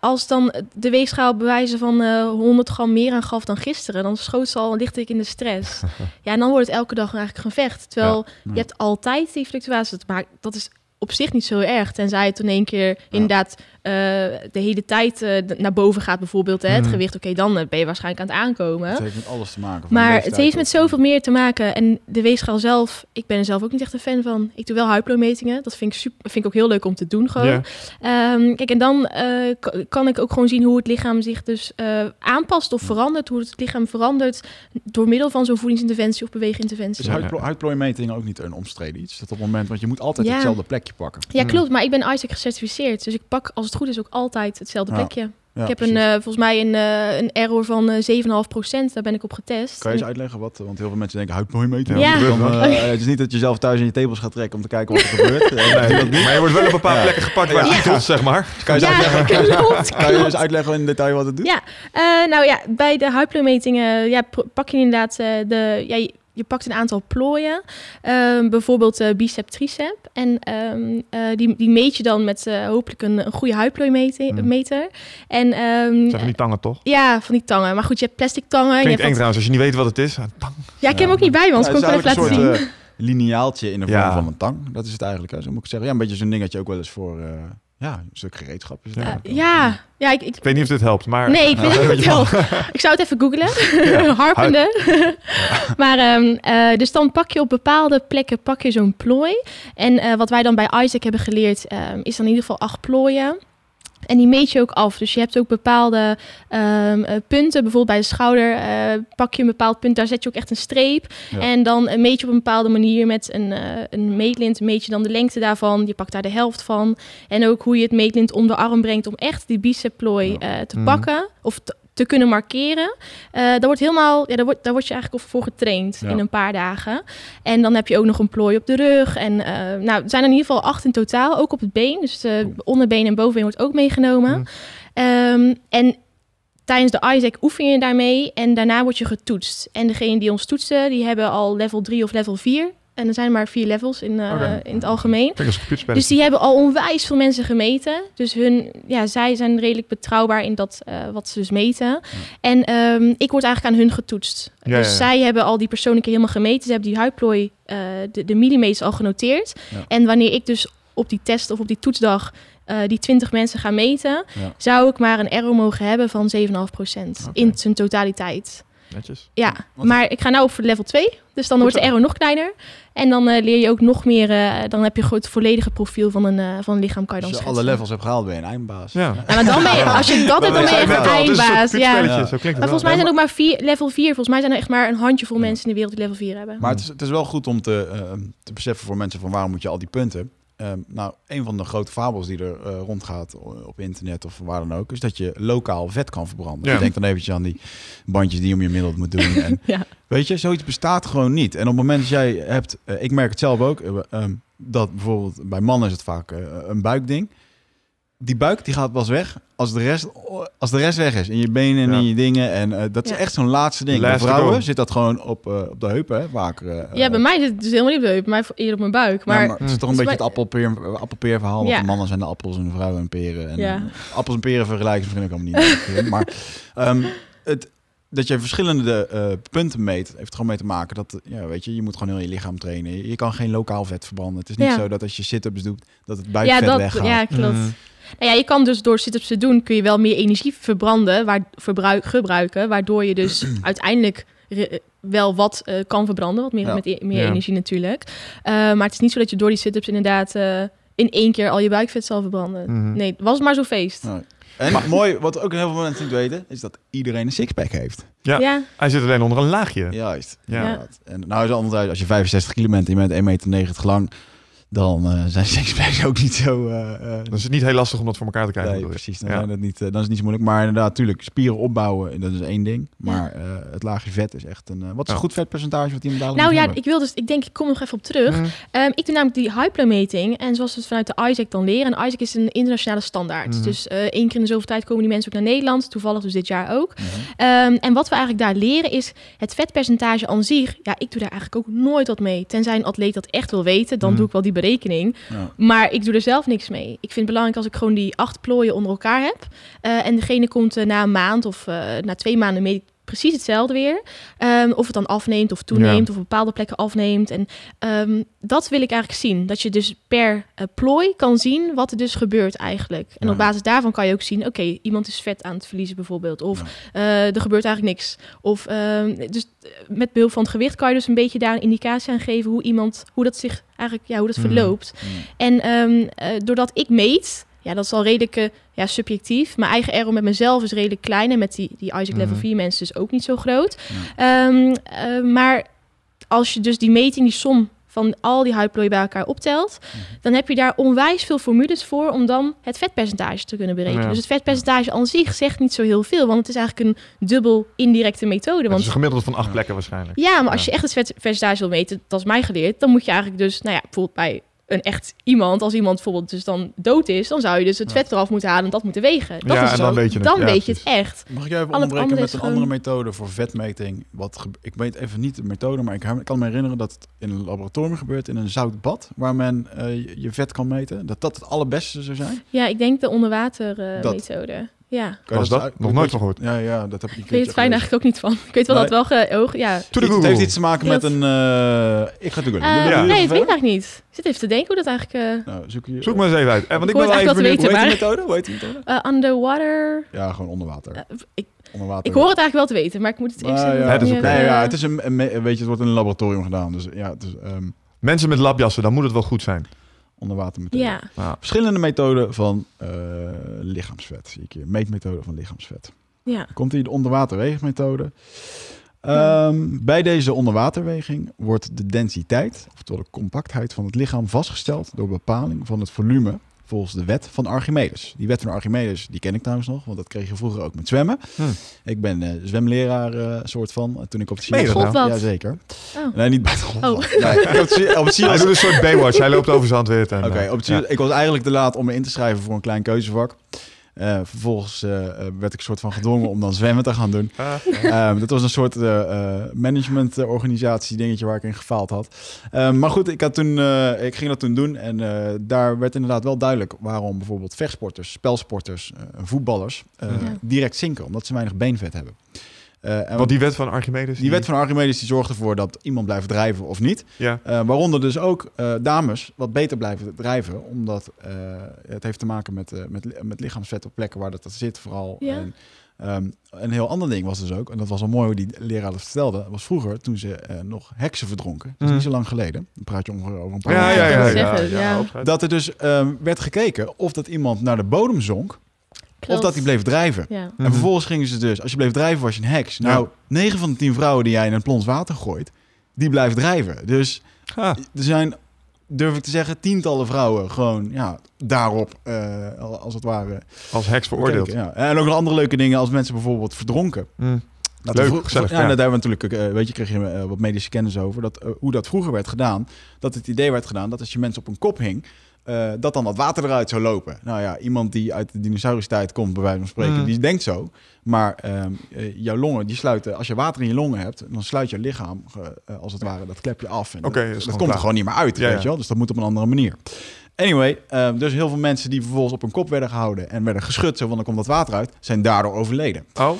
Speaker 3: als dan de weegschaal bewijzen van eh 100 gram meer aan gaf dan gisteren, dan schoot ze al licht ik in de stress. <laughs> ja, en dan wordt het elke dag eigenlijk een gevecht. Terwijl
Speaker 1: Ja.
Speaker 3: je hebt altijd die fluctuaties. Maar dat is op zich niet zo erg. Tenzij het in één keer inderdaad de hele tijd eh, naar boven gaat bijvoorbeeld. Hè, Het
Speaker 2: Mhm.
Speaker 3: gewicht, oké, dan eh, ben je waarschijnlijk aan het aankomen.
Speaker 1: Het heeft met alles te maken.
Speaker 3: Maar het heeft met zoveel meer te maken. En de weegschaal zelf, ik ben er zelf ook niet echt een fan van. Ik doe wel huidplometingen. Dat vind ik, super, vind ik ook heel leuk om te doen gewoon. Ehm, kijk, en dan eh, kan ik ook gewoon zien hoe het lichaam zich dus eh, aanpast of verandert. Hoe het lichaam verandert door middel van zo'n voedingsinterventie of beweeginterventie.
Speaker 1: Is
Speaker 2: Ja,
Speaker 1: huidplo-
Speaker 2: ja.
Speaker 1: huidplooimeting ook niet een omstreden iets? Dat op het moment, want je moet altijd
Speaker 3: Ja.
Speaker 1: hetzelfde plekje pakken.
Speaker 3: Ja,
Speaker 2: Mm.
Speaker 3: klopt. Maar ik ben ISAC gecertificeerd. Dus ik pak, als het goed is, ook altijd hetzelfde
Speaker 1: Ja.
Speaker 3: plekje.
Speaker 1: Ja,
Speaker 3: ik heb
Speaker 1: precies.
Speaker 3: een, eh, volgens mij een, eh, een error van eh 7,5% Daar ben ik op getest.
Speaker 1: Kan je eens
Speaker 3: En-
Speaker 1: uitleggen wat? Want heel veel mensen denken huidplooimeting.
Speaker 3: Ja.
Speaker 1: Dan, eh, <laughs> het is niet dat je zelf thuis in je tepels gaat trekken om te kijken wat er gebeurt. <laughs>
Speaker 2: Nee,
Speaker 1: doe dat niet.
Speaker 2: maar je wordt wel op een paar
Speaker 1: Ja.
Speaker 2: plekken gepakt waar
Speaker 1: Ja.
Speaker 2: zeg maar. <laughs>
Speaker 1: Kan je, eens
Speaker 3: Ja,
Speaker 1: uitleggen,
Speaker 3: klopt,
Speaker 1: kan je
Speaker 3: klopt.
Speaker 1: eens uitleggen in detail wat het doet?
Speaker 3: Ja, eh, nou ja, bij de huidplooimetingen ja, pak je inderdaad eh, de... Ja, je, je pakt een aantal plooien, Ehm, bijvoorbeeld eh bicep, tricep. En ehm, eh, die, die meet je dan met eh, hopelijk een, een goede huidplooimeter.
Speaker 2: Mm.
Speaker 3: meter. En ehm,
Speaker 2: van die tangen toch?
Speaker 3: ja, van die tangen. Maar goed, je hebt plastic tangen. je
Speaker 2: Klinkt
Speaker 3: hebt
Speaker 2: eng trouwens, als je niet weet wat het is. Tang.
Speaker 3: Ja, ik heb hem ook niet bij me, anders
Speaker 1: Ja,
Speaker 3: kon ik
Speaker 1: het
Speaker 3: even laten zien.
Speaker 1: lineaaltje in de vorm
Speaker 2: Ja.
Speaker 1: van een tang. Dat is het eigenlijk. Hè. Zo moet ik zeggen. Ja, een beetje zo'n ding dat je ook wel eens voor eh, ja, een stuk gereedschap is. het
Speaker 2: Ja.
Speaker 3: Eh, ja, ja ik, ik,
Speaker 2: Ik weet niet of dit helpt, maar...
Speaker 3: Nee, ik weet niet. Ik zou het even googlen.
Speaker 2: Ja. <laughs>
Speaker 3: Harpende. <laughs> maar ehm, eh, dus dan pak je op bepaalde plekken pak je zo'n plooi. En eh, wat wij dan bij Isaac hebben geleerd, ehm, is dan in ieder geval acht plooien. En die meet je ook af. Dus je hebt ook bepaalde ehm, eh, punten. Bijvoorbeeld bij de schouder eh, pak je een bepaald punt. Daar zet je ook echt een streep.
Speaker 1: Ja.
Speaker 3: En dan eh, meet je op een bepaalde manier met een, een meetlint. Meet je dan de lengte daarvan. Je pakt daar de helft van. En ook hoe je het meetlint om de arm brengt. Om echt die biceplooi eh, te
Speaker 2: Mhm.
Speaker 3: pakken. Of te, te kunnen markeren. Eh daar wordt helemaal, ja, daar, wordt, daar word je eigenlijk voor getraind
Speaker 1: Ja.
Speaker 3: in een paar dagen. En dan heb je ook nog een plooi op de rug. En eh, nou, het zijn er in ieder geval acht in totaal, ook op het been. Dus de onderbeen en bovenbeen wordt ook meegenomen.
Speaker 2: Mhm.
Speaker 3: Ehm, en tijdens de Isaac oefen je daarmee en daarna word je getoetst. En degene die ons toetsen, die hebben al level 3 of level 4. En er zijn maar vier levels in, eh, in het algemeen. Dus die hebben al onwijs veel mensen gemeten. Dus hun, ja, zij zijn redelijk betrouwbaar in dat eh, wat ze dus meten. En ehm, ik word eigenlijk aan hun getoetst.
Speaker 2: Ja,
Speaker 3: dus
Speaker 2: ja,
Speaker 3: zij hebben al die persoonlijke helemaal gemeten. Ze hebben die huidplooi, eh, de, de millimeters al genoteerd. En wanneer ik dus op die test of op die toetsdag die 20 mensen ga meten,
Speaker 1: Ja.
Speaker 3: zou ik maar een error mogen hebben van 7,5%
Speaker 2: Oké.
Speaker 3: in zijn totaliteit.
Speaker 2: Netjes.
Speaker 3: Ja,
Speaker 1: Wat-
Speaker 3: maar ik ga nou voor level 2. Dus dan wordt de error nog kleiner. En dan eh, leer je ook nog meer. eh, dan heb je gewoon het volledige profiel van een, eh, van een lichaam. Kan je
Speaker 1: Als
Speaker 3: dan
Speaker 1: je alle levels hebt gehaald, ben je een eindbaas.
Speaker 2: Ja.
Speaker 3: Ja, maar dan ben je, als je dat hebt, dan ben je echt een eindbaas. Ja. Maar volgens mij zijn er ook maar vier, level 4. Volgens mij zijn er echt maar een handjevol mensen in de wereld die level 4 hebben.
Speaker 1: Maar het is, het is wel goed om te, te beseffen voor mensen van waarom moet je al die punten. Ehm, nou, een van de grote fabels die er eh, rondgaat o- op internet of waar dan ook, is dat je lokaal vet kan verbranden.
Speaker 2: Ja.
Speaker 1: Je denkt dan eventjes aan die bandjes die je om je middel moet doen. En, <laughs>
Speaker 3: Ja.
Speaker 1: Weet je, zoiets bestaat gewoon niet. En op het moment dat jij hebt, eh, ik merk het zelf ook, eh, ehm, dat bijvoorbeeld bij mannen is het vaak eh, een buikding. Die buik die gaat pas weg als de rest, als de rest weg is. In je benen en
Speaker 2: Ja.
Speaker 1: in je dingen. En eh, dat is
Speaker 3: Ja.
Speaker 1: echt zo'n laatste ding. Bij vrouwen zit dat gewoon op, eh, op de heupen, hè, vaak. eh,
Speaker 3: ja, bij mij zit het dus helemaal niet op de heup. Bij mij eerder op mijn buik. Maar,
Speaker 1: maar, maar het is toch een
Speaker 3: Dus
Speaker 1: beetje
Speaker 3: bij-
Speaker 1: het appelpeer, appelpeer verhaal. Want
Speaker 3: Ja.
Speaker 1: de mannen zijn de appels en de vrouwen en peren. En
Speaker 3: Ja.
Speaker 1: appels en peren vergelijken vind ik allemaal niet. <laughs> maar ehm, het, dat je verschillende eh, punten meet, heeft er gewoon mee te maken dat, ja, weet je, je moet gewoon heel je lichaam trainen. Je, kan geen lokaal vet verbranden. Het is niet
Speaker 3: Ja.
Speaker 1: zo dat als je sit-ups doet, dat het
Speaker 3: ja,
Speaker 1: buikvet
Speaker 3: dat,
Speaker 1: weggaat.
Speaker 3: ja, klopt.
Speaker 2: Mm.
Speaker 3: Nou ja, je kan dus door sit-ups te doen, kun je wel meer energie verbranden, waar, verbruik, gebruiken, waardoor je dus <clears throat> uiteindelijk re- wel wat eh, kan verbranden, wat meer,
Speaker 1: Ja.
Speaker 3: met e- meer
Speaker 2: Ja.
Speaker 3: energie natuurlijk. Eh, maar het is niet zo dat je door die sit-ups inderdaad eh, in één keer al je buikvet zal verbranden.
Speaker 2: Mhm.
Speaker 3: Nee, was maar zo'n feest.
Speaker 1: Nee. En mooi, wat ook heel veel mensen niet weten, is dat iedereen een sixpack heeft.
Speaker 2: Ja.
Speaker 3: Ja,
Speaker 2: Hij zit alleen onder een laagje.
Speaker 1: Juist.
Speaker 2: Ja.
Speaker 1: En nou is het anders uit, als je 65 kilo bent en je bent 1,90 meter lang, dan eh, zijn sixpacks ook niet zo... eh, eh,
Speaker 2: Dan is het niet heel lastig om dat voor elkaar te krijgen.
Speaker 1: Nee, precies. Dan,
Speaker 2: Ja.
Speaker 1: zijn het niet, dan is het niet zo moeilijk. Maar inderdaad, natuurlijk, spieren opbouwen, dat is één ding. Maar eh, het lage vet is echt een... wat is
Speaker 2: Ja.
Speaker 1: een goed vetpercentage wat iemand dadelijk
Speaker 3: Nou ja,
Speaker 1: hebben?
Speaker 3: ik wil dus, ik denk, ik kom nog even op terug.
Speaker 2: Mm.
Speaker 3: Ehm, ik doe namelijk die hyplo-meting. En zoals we het vanuit de ISAC dan leren. En ISAC is een internationale standaard.
Speaker 2: Mhm.
Speaker 3: Dus eh, één keer in de zoveel tijd komen die mensen ook naar Nederland. Toevallig dus dit jaar ook.
Speaker 1: Mhm.
Speaker 3: Ehm, en wat we eigenlijk daar leren is het vetpercentage aan zich. Ja, ik doe daar eigenlijk ook nooit wat mee. Tenzij een atleet dat echt wil weten, dan
Speaker 2: Mhm.
Speaker 3: doe ik wel die berekening.
Speaker 1: Ja.
Speaker 3: Maar ik doe er zelf niks mee. Ik vind het belangrijk als ik gewoon die acht plooien onder elkaar heb. eh, en degene komt eh, na een maand of eh, na twee maanden mee precies hetzelfde weer. Ehm, of het dan afneemt of toeneemt of op bepaalde plekken afneemt. En ehm, dat wil ik eigenlijk zien. Dat je dus per eh, plooi kan zien wat er dus gebeurt eigenlijk. En
Speaker 1: Ja.
Speaker 3: op basis daarvan kan je ook zien... oké, iemand is vet aan het verliezen bijvoorbeeld. Of
Speaker 1: Ja.
Speaker 3: eh, er gebeurt eigenlijk niks. Of ehm, dus eh, met behulp van het gewicht kan je dus een beetje daar een indicatie aan geven... hoe iemand, hoe dat zich eigenlijk, ja, hoe dat
Speaker 2: Mhm.
Speaker 3: verloopt.
Speaker 1: Mm.
Speaker 3: En doordat ik meet, ja, dat is al redelijk eh, ja, subjectief. Mijn eigen error met mezelf is redelijk klein. En met die, die Isaac Level
Speaker 2: Mhm.
Speaker 3: 4 mensen is ook niet zo groot. Ehm, eh, maar als je dus die meting, die som van al die huidplooien bij elkaar optelt,
Speaker 1: Mhm.
Speaker 3: dan heb je daar onwijs veel formules voor om dan het vetpercentage te kunnen berekenen.
Speaker 2: Ja.
Speaker 3: Dus het vetpercentage aan zich zegt niet zo heel veel, want het is eigenlijk een dubbel indirecte methode.
Speaker 2: Het is
Speaker 3: Want
Speaker 2: een gemiddelde van acht
Speaker 1: Ja.
Speaker 2: plekken waarschijnlijk.
Speaker 3: ja, maar als je echt het vetpercentage wil meten, dat is mij geleerd, dan moet je eigenlijk dus, nou ja, bijvoorbeeld bij een echt iemand, als iemand bijvoorbeeld dus dan dood is, dan zou je dus het
Speaker 1: Ja.
Speaker 3: vet eraf moeten halen en dat moeten wegen. Dat
Speaker 2: Ja,
Speaker 3: is
Speaker 2: en
Speaker 3: zo.
Speaker 2: dan weet je het.
Speaker 3: Dan
Speaker 2: Ja,
Speaker 3: weet je het echt.
Speaker 1: Mag ik jou even onderbreken met een
Speaker 3: gewoon-
Speaker 1: andere methode voor vetmeting? Wat ge- ik weet even niet de methode, maar ik kan me herinneren dat het in een laboratorium gebeurt, in een zout bad, waar men eh, je- vet kan meten. Dat dat het allerbeste zou zijn.
Speaker 3: Ja, ik denk de onderwater eh,
Speaker 1: Dat.
Speaker 3: methode. Ja.
Speaker 1: Kan je
Speaker 2: Was dat?
Speaker 1: uit-
Speaker 2: Nog nooit van gehoord.
Speaker 1: Ja, ja, dat heb ik
Speaker 3: Ik weet het fijn eigenlijk ook niet van. Ik weet wel
Speaker 1: Nee.
Speaker 3: dat het wel ge... ja.
Speaker 2: To the
Speaker 1: Het heeft iets te maken met een... eh, ik ga het googlen.
Speaker 3: Eh,
Speaker 1: Jullie-
Speaker 2: Ja.
Speaker 1: jullie
Speaker 3: Nee, ik weet
Speaker 1: verder?
Speaker 3: eigenlijk niet. Ik zit even te denken hoe dat eigenlijk... eh
Speaker 1: Nou, zoek, je,
Speaker 2: Zoek maar eens even uit. Eh, want ik
Speaker 3: Ik
Speaker 2: ben wel
Speaker 3: het
Speaker 2: even benieuwd.
Speaker 3: weten,
Speaker 1: die methode? Hoe heet die methode?
Speaker 3: eh, underwater...
Speaker 1: Ja, gewoon onder water.
Speaker 3: eh, ik,
Speaker 1: onder water.
Speaker 3: ik hoor het eigenlijk wel te weten, maar ik moet het even zeggen.
Speaker 1: ja.
Speaker 2: Ja, dat is
Speaker 3: Ja,
Speaker 2: oké.
Speaker 1: Nee, ja,
Speaker 3: eh,
Speaker 1: het is een, weet je, het wordt in een laboratorium gedaan. Dus ja, het is ehm
Speaker 2: Mensen met labjassen, dan moet het wel goed zijn.
Speaker 1: Onder water methode.
Speaker 3: Ja,
Speaker 2: Ja.
Speaker 1: Verschillende methoden van eh, lichaamsvet. Zie ik hier. Meetmethode van lichaamsvet.
Speaker 3: ja.
Speaker 1: Komt hier de onderwaterweegmethode. Ehm, bij deze onderwaterweging wordt de densiteit, oftewel de compactheid van het lichaam vastgesteld door bepaling van het volume volgens de wet van Archimedes. Die wet van Archimedes, die ken ik trouwens nog, want dat kreeg je vroeger ook met zwemmen.
Speaker 2: Hm.
Speaker 1: Ik ben eh, zwemleraar, eh, soort van, eh, toen ik op
Speaker 2: dat
Speaker 1: Silas-
Speaker 3: nou?
Speaker 1: Jazeker.
Speaker 3: Oh.
Speaker 1: Nee, niet bij het.
Speaker 3: Oh. <laughs>
Speaker 1: Nee, ik het, op het <laughs>
Speaker 2: Hij doet een soort Baywatch. Hij loopt over zand weer. en,
Speaker 1: Oké,
Speaker 2: eh,
Speaker 1: op het
Speaker 2: ja.
Speaker 1: Ik was eigenlijk te laat om me in te schrijven voor een klein keuzevak. Eh, vervolgens eh, eh, werd ik soort van gedwongen om dan zwemmen te gaan doen.
Speaker 2: Ah,
Speaker 1: Ehm, dat was een soort eh, eh, managementorganisatie dingetje waar ik in gefaald had. Ehm, maar goed, ik, had toen, eh, ik ging dat toen doen. En eh, daar werd inderdaad wel duidelijk waarom bijvoorbeeld vechtsporters, spelsporters, eh, voetballers eh,
Speaker 2: Ja.
Speaker 1: direct zinken. Omdat ze weinig beenvet hebben. Eh, en
Speaker 2: Want die wet van Archimedes...
Speaker 1: die wet van Archimedes die zorgt ervoor dat iemand blijft drijven of niet.
Speaker 2: Ja.
Speaker 1: Eh, waaronder dus ook eh, dames wat beter blijven drijven. Omdat eh, het heeft te maken met, eh, met, met lichaamsvet op plekken waar dat, dat zit vooral.
Speaker 3: Ja.
Speaker 1: En, ehm, een heel ander ding was dus ook, en dat was al mooi hoe die leraar dat vertelde, was vroeger toen ze eh, nog heksen verdronken. Dat is
Speaker 2: Mhm.
Speaker 1: niet zo lang geleden. Dan praat je ongeveer over een paar
Speaker 2: Ja,
Speaker 1: jaar
Speaker 2: ja, ja.
Speaker 3: dat
Speaker 2: ja.
Speaker 1: Dat er dus ehm, werd gekeken of dat iemand naar de bodem zonk,
Speaker 3: Klopt.
Speaker 1: of dat hij bleef drijven.
Speaker 3: Ja.
Speaker 2: Mhm.
Speaker 1: En vervolgens gingen ze dus, als je bleef drijven was je een heks. Nou, 9 van de 10 vrouwen die jij in een plons water gooit, die blijven drijven. Dus er zijn, durf ik te zeggen, tientallen vrouwen gewoon ja, daarop, eh, als het ware.
Speaker 2: als heks veroordeeld.
Speaker 1: bekeken, ja. En ook nog andere leuke dingen als mensen bijvoorbeeld verdronken.
Speaker 2: Hm.
Speaker 1: Dat
Speaker 2: Leuk,
Speaker 1: er vro-
Speaker 2: gezellig,
Speaker 1: Ja,
Speaker 2: ja.
Speaker 1: daar hebben we natuurlijk, eh, weet je, kreeg je eh, wat medische kennis over. Dat, hoe dat vroeger werd gedaan. Dat het idee werd gedaan dat als je mensen op een kop hing, eh, dat dan dat water eruit zou lopen. Nou ja, iemand die uit de dinosaurustijd komt, bij wijze van spreken,
Speaker 2: Mm.
Speaker 1: die denkt zo. Maar ehm, eh, jouw longen, die sluiten, als je water in je longen hebt, dan sluit je lichaam, eh, als het ware, dat klep je af. En
Speaker 2: Oké,
Speaker 1: dat, komt er gewoon niet meer uit,
Speaker 2: Ja,
Speaker 1: weet je wel. Dus dat moet op een andere manier. Anyway, ehm, dus heel veel mensen die vervolgens op hun kop werden gehouden en werden geschud, zo van dan komt dat water uit, zijn daardoor overleden.
Speaker 2: Oh,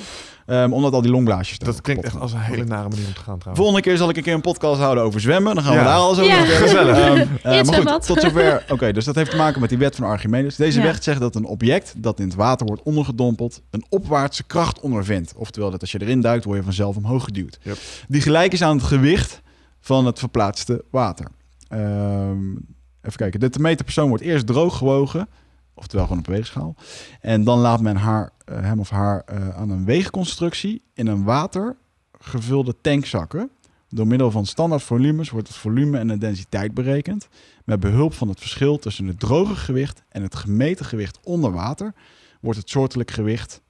Speaker 1: Ehm, omdat al die longblaasjes
Speaker 2: dat klinkt echt
Speaker 1: gaan.
Speaker 2: als een hele nare manier om te gaan trouwens.
Speaker 1: Volgende keer zal ik een keer een podcast houden over zwemmen. Dan gaan we
Speaker 2: Ja.
Speaker 1: daar alles over
Speaker 3: Ja.
Speaker 1: vertellen. <laughs>
Speaker 2: Gezellig.
Speaker 1: Ehm, <laughs> eh, maar goed, tot zover. <laughs> Oké, dus dat heeft te maken met die wet van Archimedes. Deze
Speaker 3: Ja.
Speaker 1: wet zegt dat een object dat in het water wordt ondergedompeld... een opwaartse kracht ondervindt. Oftewel dat als je erin duikt, word je vanzelf omhoog geduwd.
Speaker 2: Yep.
Speaker 1: Die gelijk is aan het gewicht van het verplaatste water. Ehm, even kijken. De te meten persoon wordt eerst droog gewogen... Oftewel gewoon op weegschaal. En dan laat men haar, eh, hem of haar eh, aan een weegconstructie in een water gevulde tank zakken. Door middel van standaard volumes wordt het volume en de densiteit berekend. Met behulp van het verschil tussen het droge gewicht en het gemeten gewicht onder water wordt het soortelijk gewicht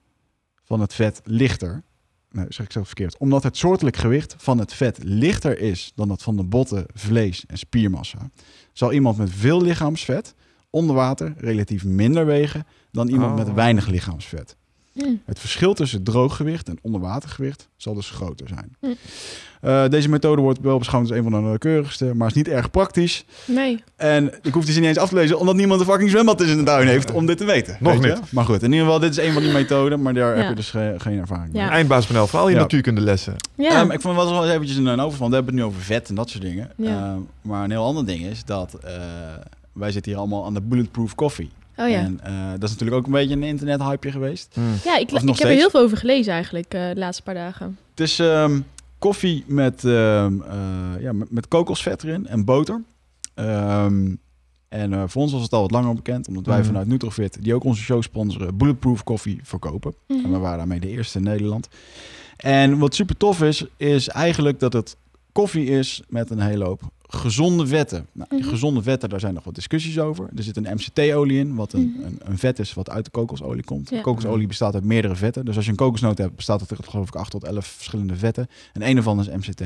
Speaker 1: van het vet lichter. Nee, zeg ik zo verkeerd. Omdat het soortelijk gewicht van het vet lichter is dan dat van de botten, vlees en spiermassa, zal iemand met veel lichaamsvet onder water relatief minder wegen dan iemand
Speaker 2: Oh.
Speaker 1: met weinig lichaamsvet.
Speaker 3: Hm.
Speaker 1: Het verschil tussen drooggewicht en onderwatergewicht zal dus groter zijn.
Speaker 3: Hm.
Speaker 1: Eh, deze methode wordt wel beschouwd als een van de nauwkeurigste, maar is niet erg praktisch.
Speaker 3: Nee.
Speaker 1: En ik hoef die zin niet eens af te lezen, omdat niemand een fucking zwembad in zijn tuin heeft om dit te weten.
Speaker 2: Nog
Speaker 1: weet je?
Speaker 2: niet.
Speaker 1: Maar goed, in ieder geval, dit is een van die methoden, maar daar heb je dus ge- geen ervaring mee.
Speaker 3: Ja.
Speaker 2: Eindbaaspanel, vooral je
Speaker 1: Ja.
Speaker 2: natuurkundelessen.
Speaker 3: Ja.
Speaker 1: Ehm, ik vond het wel eens eventjes een over van. We hebben het nu over vet en dat soort dingen.
Speaker 3: Ja.
Speaker 1: Ehm, maar een heel ander ding is dat eh, wij zitten hier allemaal aan de bulletproof coffee.
Speaker 3: oh ja.
Speaker 1: En eh, dat is natuurlijk ook een beetje een internethypeje geweest.
Speaker 3: Ja, ik, ik heb er heel veel over gelezen eigenlijk eh, de laatste paar dagen.
Speaker 1: Het is ehm, koffie met, ehm, eh, ja, met, met kokosvet erin en boter. Ehm, en eh, voor ons was het al wat langer bekend, omdat wij
Speaker 2: Mhm.
Speaker 1: vanuit Nutrofit, die ook onze show sponsoren, bulletproof koffie verkopen.
Speaker 3: Mhm.
Speaker 1: En we waren daarmee de eerste in Nederland. En wat super tof is, is eigenlijk dat het koffie is met een hele hoop gezonde vetten. Nou, die
Speaker 3: Mhm.
Speaker 1: gezonde vetten, daar zijn nog wat discussies over. Er zit een MCT-olie in, wat een,
Speaker 3: Mhm.
Speaker 1: een, een vet is wat uit de kokosolie komt.
Speaker 3: Ja.
Speaker 1: Kokosolie bestaat uit meerdere vetten. Dus als je een kokosnoot hebt, bestaat het geloof ik 8 tot 11 verschillende vetten. En een ervan is MCT.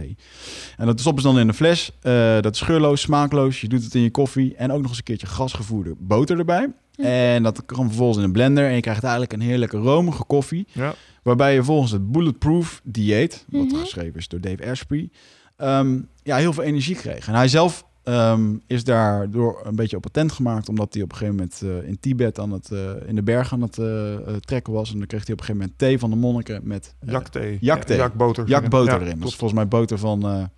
Speaker 1: En dat stoppen ze dan in een fles. Eh, dat is geurloos, smaakloos. Je doet het in je koffie. En ook nog eens een keertje gasgevoerde boter erbij. En dat kan vervolgens in een blender. En je krijgt eigenlijk een heerlijke romige koffie.
Speaker 2: Ja.
Speaker 1: Waarbij je volgens het Bulletproof dieet, wat
Speaker 3: Mhm.
Speaker 1: geschreven is door Dave Asprey, ehm, ja, heel veel energie kreeg. En hij zelf ehm, is daardoor een beetje op patent gemaakt, omdat hij op een gegeven moment eh, in Tibet aan het, eh, in de bergen aan het eh, trekken was. En dan kreeg hij op een gegeven moment thee van de monniken met
Speaker 2: Jakthee.
Speaker 1: jakthee.
Speaker 2: Ja, jakboter.
Speaker 1: jakboter
Speaker 2: Ja,
Speaker 1: erin. Dat is volgens mij boter van...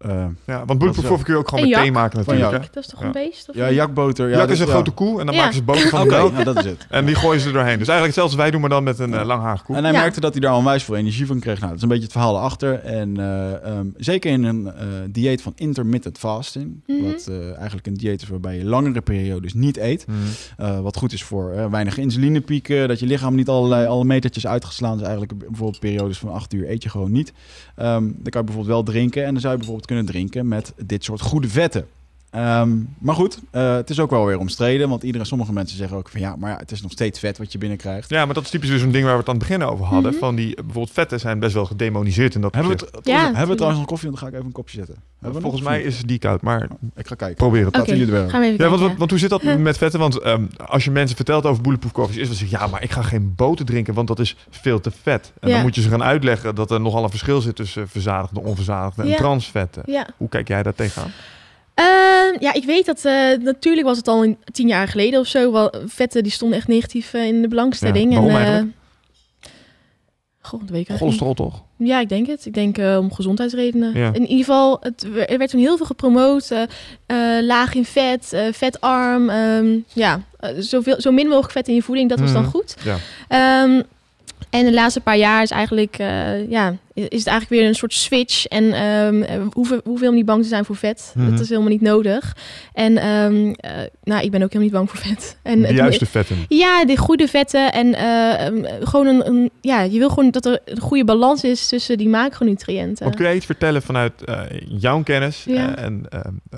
Speaker 1: eh,
Speaker 2: Ja, want bulletproof kun je ook gewoon
Speaker 3: En
Speaker 2: met thee
Speaker 3: jak.
Speaker 2: maken natuurlijk.
Speaker 1: jak.
Speaker 2: hè?
Speaker 3: Dat is toch
Speaker 2: Ja.
Speaker 3: een beest? Of
Speaker 1: ja, jakboter. Ja,
Speaker 2: Jak
Speaker 1: dat-
Speaker 2: is een
Speaker 1: ja.
Speaker 2: grote koe en dan
Speaker 3: Ja.
Speaker 2: maken ze boter van de melk.
Speaker 1: nou, dat is het.
Speaker 2: En die gooien ze er doorheen. Dus eigenlijk als wij doen, maar dan met een eh, langhaarige koe.
Speaker 1: En hij
Speaker 3: Ja.
Speaker 1: merkte dat hij daar onwijs veel energie van kreeg. Nou, dat is een beetje het verhaal erachter. En eh, ehm, zeker in een eh, dieet van intermittent fasting,
Speaker 3: Mhm.
Speaker 1: wat eh, eigenlijk een dieet is waarbij je langere periodes niet eet.
Speaker 2: Mhm.
Speaker 1: Eh, wat goed is voor eh, weinig insulinepieken, dat je lichaam niet allerlei alle metertjes uitgeslaan is. Eigenlijk bijvoorbeeld periodes van acht uur eet je gewoon niet. Ehm, dan kan je bijvoorbeeld wel drinken en dan zou je bijvoorbeeld kunnen drinken met dit soort goede vetten. Ehm, maar goed, eh, het is ook wel weer omstreden, want iedereen, sommige mensen zeggen ook van ja, maar ja, het is nog steeds vet wat je binnenkrijgt.
Speaker 2: Ja, maar dat is typisch weer zo'n ding waar we het aan het begin over hadden.
Speaker 3: Mhm.
Speaker 2: Van die, bijvoorbeeld vetten zijn best wel gedemoniseerd in dat
Speaker 1: Hebben we, het,
Speaker 3: Ja,
Speaker 1: hebben we trouwens nog koffie? Want dan ga ik even een kopje zetten. Hebben
Speaker 2: Volgens mij is die koud, maar
Speaker 1: Ik ga kijken.
Speaker 2: probeer het.
Speaker 1: Laten jullie het werken.
Speaker 3: gaan we even
Speaker 2: Ja, want, want, want hoe zit dat <laughs> met vetten? Want ehm, als je mensen vertelt over bulletproof coffees, is dat ze zeggen, ja, maar ik ga geen boter drinken, want dat is veel te vet. En
Speaker 3: Ja.
Speaker 2: dan moet je ze gaan uitleggen dat er nogal een verschil zit tussen verzadigde, onverzadigde en transvetten.
Speaker 3: Ja.
Speaker 2: Hoe kijk jij daar tegenaan?
Speaker 3: Ehm, ja, ik weet dat eh, natuurlijk was het al een, tien jaar geleden of zo. Wel, vetten die stonden echt negatief eh, in de belangstelling.
Speaker 2: Ja,
Speaker 3: en? Goh, dat weet ik
Speaker 2: Cholesterol toch?
Speaker 3: Ja, ik denk het. Ik denk eh, om gezondheidsredenen.
Speaker 2: Ja.
Speaker 3: In ieder geval, het, er werd toen heel veel gepromoot. laag in vet, vetarm. ehm, ja, zoveel, zo min mogelijk vet in je voeding, dat was dan
Speaker 2: Mhm.
Speaker 3: goed.
Speaker 2: Ja.
Speaker 3: Ehm, en de laatste paar jaar is eigenlijk, ja, is het eigenlijk weer een soort switch. En ehm eh, hoeven, hoeven helemaal niet bang te zijn voor vet.
Speaker 2: Mhm.
Speaker 3: Dat is helemaal niet nodig. En ehm, eh, nou, ik ben ook helemaal niet bang voor vet. En
Speaker 2: De juiste vetten.
Speaker 3: ja, de goede vetten. En eh, ehm, gewoon een, een, ja, je wil gewoon dat er een goede balans is tussen die macronutriënten.
Speaker 2: Wat kun je iets vertellen vanuit eh, jouw kennis
Speaker 3: Ja.
Speaker 2: eh, en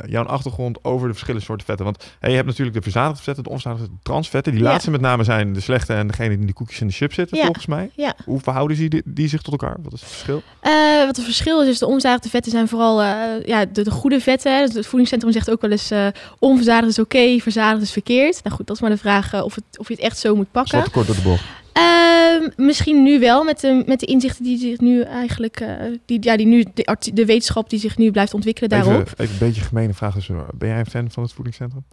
Speaker 2: jouw achtergrond over de verschillende soorten vetten? Want je hebt natuurlijk de verzadigde vetten, de onverzadigde de transvetten. Die
Speaker 3: Ja.
Speaker 2: laatste met name zijn de slechte en degene die in de koekjes en de chips zitten,
Speaker 3: Ja.
Speaker 2: volgens mij. Hoe verhouden die, die zich tot elkaar? Wat is verschil?
Speaker 3: Eh, wat het verschil is, is de onverzadigde vetten zijn vooral eh, ja, de, de goede vetten. hè. Het voedingscentrum zegt ook wel eens eh onverzadigd is oké, verzadigd is verkeerd. Nou goed, dat is maar de vraag of, het, of je het echt zo moet pakken.
Speaker 2: wat kort door de bocht.
Speaker 3: Ehm, misschien nu wel, met de, met de inzichten die zich nu eigenlijk, die, ja, die nu, de, de wetenschap die zich nu blijft ontwikkelen daarop.
Speaker 2: Even, even een beetje gemene vraag. Dus, ben jij een fan van het voedingscentrum?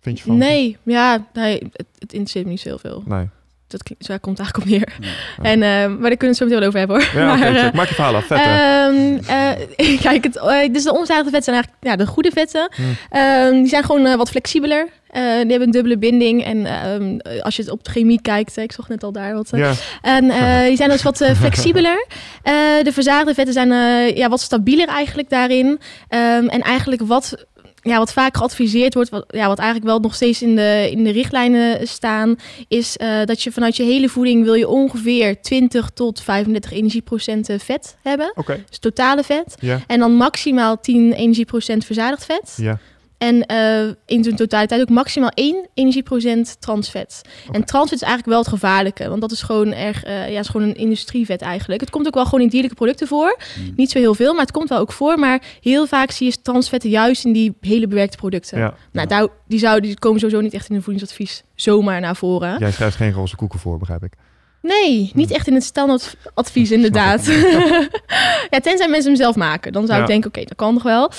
Speaker 2: Vind je van?
Speaker 3: Nee, ja, nee, het, het interesseert me niet zo heel veel.
Speaker 2: Nee.
Speaker 3: Dat, klinkt- zo daar komt het eigenlijk op neer.
Speaker 1: Ja.
Speaker 3: En, eh, maar daar kunnen we het zo meteen wel over hebben hoor.
Speaker 2: Ja,
Speaker 3: Maar, eh.
Speaker 2: Maak je verhaal af.
Speaker 3: Eh, <laughs> kijk, het, dus de onverzadigde vetten zijn eigenlijk ja, de goede vetten.
Speaker 2: Hmm.
Speaker 3: Ehm, die zijn gewoon wat flexibeler. Die hebben een dubbele binding. En ehm, eh, als je het op de chemie kijkt, ik zag net al daar wat.
Speaker 2: ja.
Speaker 3: En die zijn dus wat <laughs> flexibeler. De verzadigde vetten zijn ja, wat stabieler eigenlijk daarin. En eigenlijk wat ja, wat vaak geadviseerd wordt, wat, ja, wat eigenlijk wel nog steeds in de, in de richtlijnen staan, is eh, dat je vanuit je hele voeding wil je ongeveer 20 tot 35 energieprocenten vet hebben.
Speaker 2: Oké,
Speaker 3: Dus totale vet. En dan maximaal 10 energieprocent verzadigd vet.
Speaker 2: Ja.
Speaker 3: En eh, in zijn totaliteit ook maximaal 1 energieprocent transvet. En transvet is eigenlijk wel het gevaarlijke. Want dat is gewoon erg, eh, ja, is gewoon een industrievet eigenlijk. Het komt ook wel gewoon in dierlijke producten voor.
Speaker 1: Mm.
Speaker 3: Niet zo heel veel, maar het komt wel ook voor. Maar heel vaak zie je transvetten juist in die hele bewerkte producten.
Speaker 2: ja.
Speaker 3: Nou, daar, die, zou, die komen sowieso niet echt in een voedingsadvies zomaar naar voren.
Speaker 2: Jij schrijft geen roze koeken voor, begrijp ik.
Speaker 3: Nee, niet echt in het standaardadvies <laughs> inderdaad. <laughs> ja, tenzij mensen hem zelf maken. Dan zou
Speaker 2: Ja.
Speaker 3: ik denken, oké, dat kan nog wel.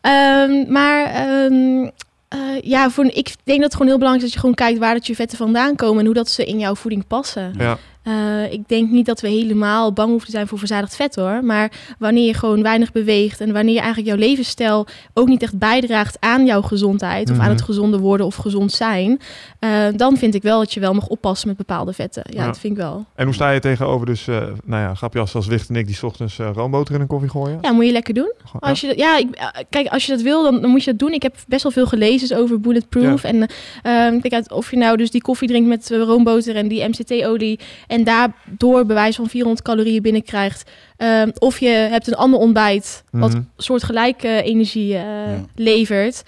Speaker 3: Ehm, maar ehm, eh, ja, voor, ik denk dat het gewoon heel belangrijk is dat je gewoon kijkt waar dat je vetten vandaan komen en hoe dat ze in jouw voeding passen.
Speaker 2: Ja.
Speaker 3: Eh, ik denk niet dat we helemaal bang hoeven te zijn voor verzadigd vet hoor. Maar wanneer je gewoon weinig beweegt en wanneer je eigenlijk jouw levensstijl ook niet echt bijdraagt aan jouw gezondheid of
Speaker 2: Mhm.
Speaker 3: aan het gezonde worden of gezond zijn, eh, dan vind ik wel dat je wel mag oppassen met bepaalde vetten. Ja,
Speaker 2: Ja.
Speaker 3: dat vind ik wel.
Speaker 2: En hoe sta je tegenover dus, eh, nou ja, grapje als, als Wicht en ik die 's ochtends roomboter in een koffie gooien?
Speaker 3: Ja, moet je lekker doen.
Speaker 2: Gewoon-
Speaker 3: Als je, ja, ik, kijk, als je dat wil, dan, dan moet je dat doen. Ik heb best wel veel gelezen over bulletproof. En ehm kijk, uit of je nou dus die koffie drinkt met roomboter en die MCT-olie... en daardoor bewijs van 400 calorieën binnenkrijgt... ehm, of je hebt een ander ontbijt wat
Speaker 2: Mhm.
Speaker 3: soortgelijke energie eh,
Speaker 1: Ja.
Speaker 3: levert...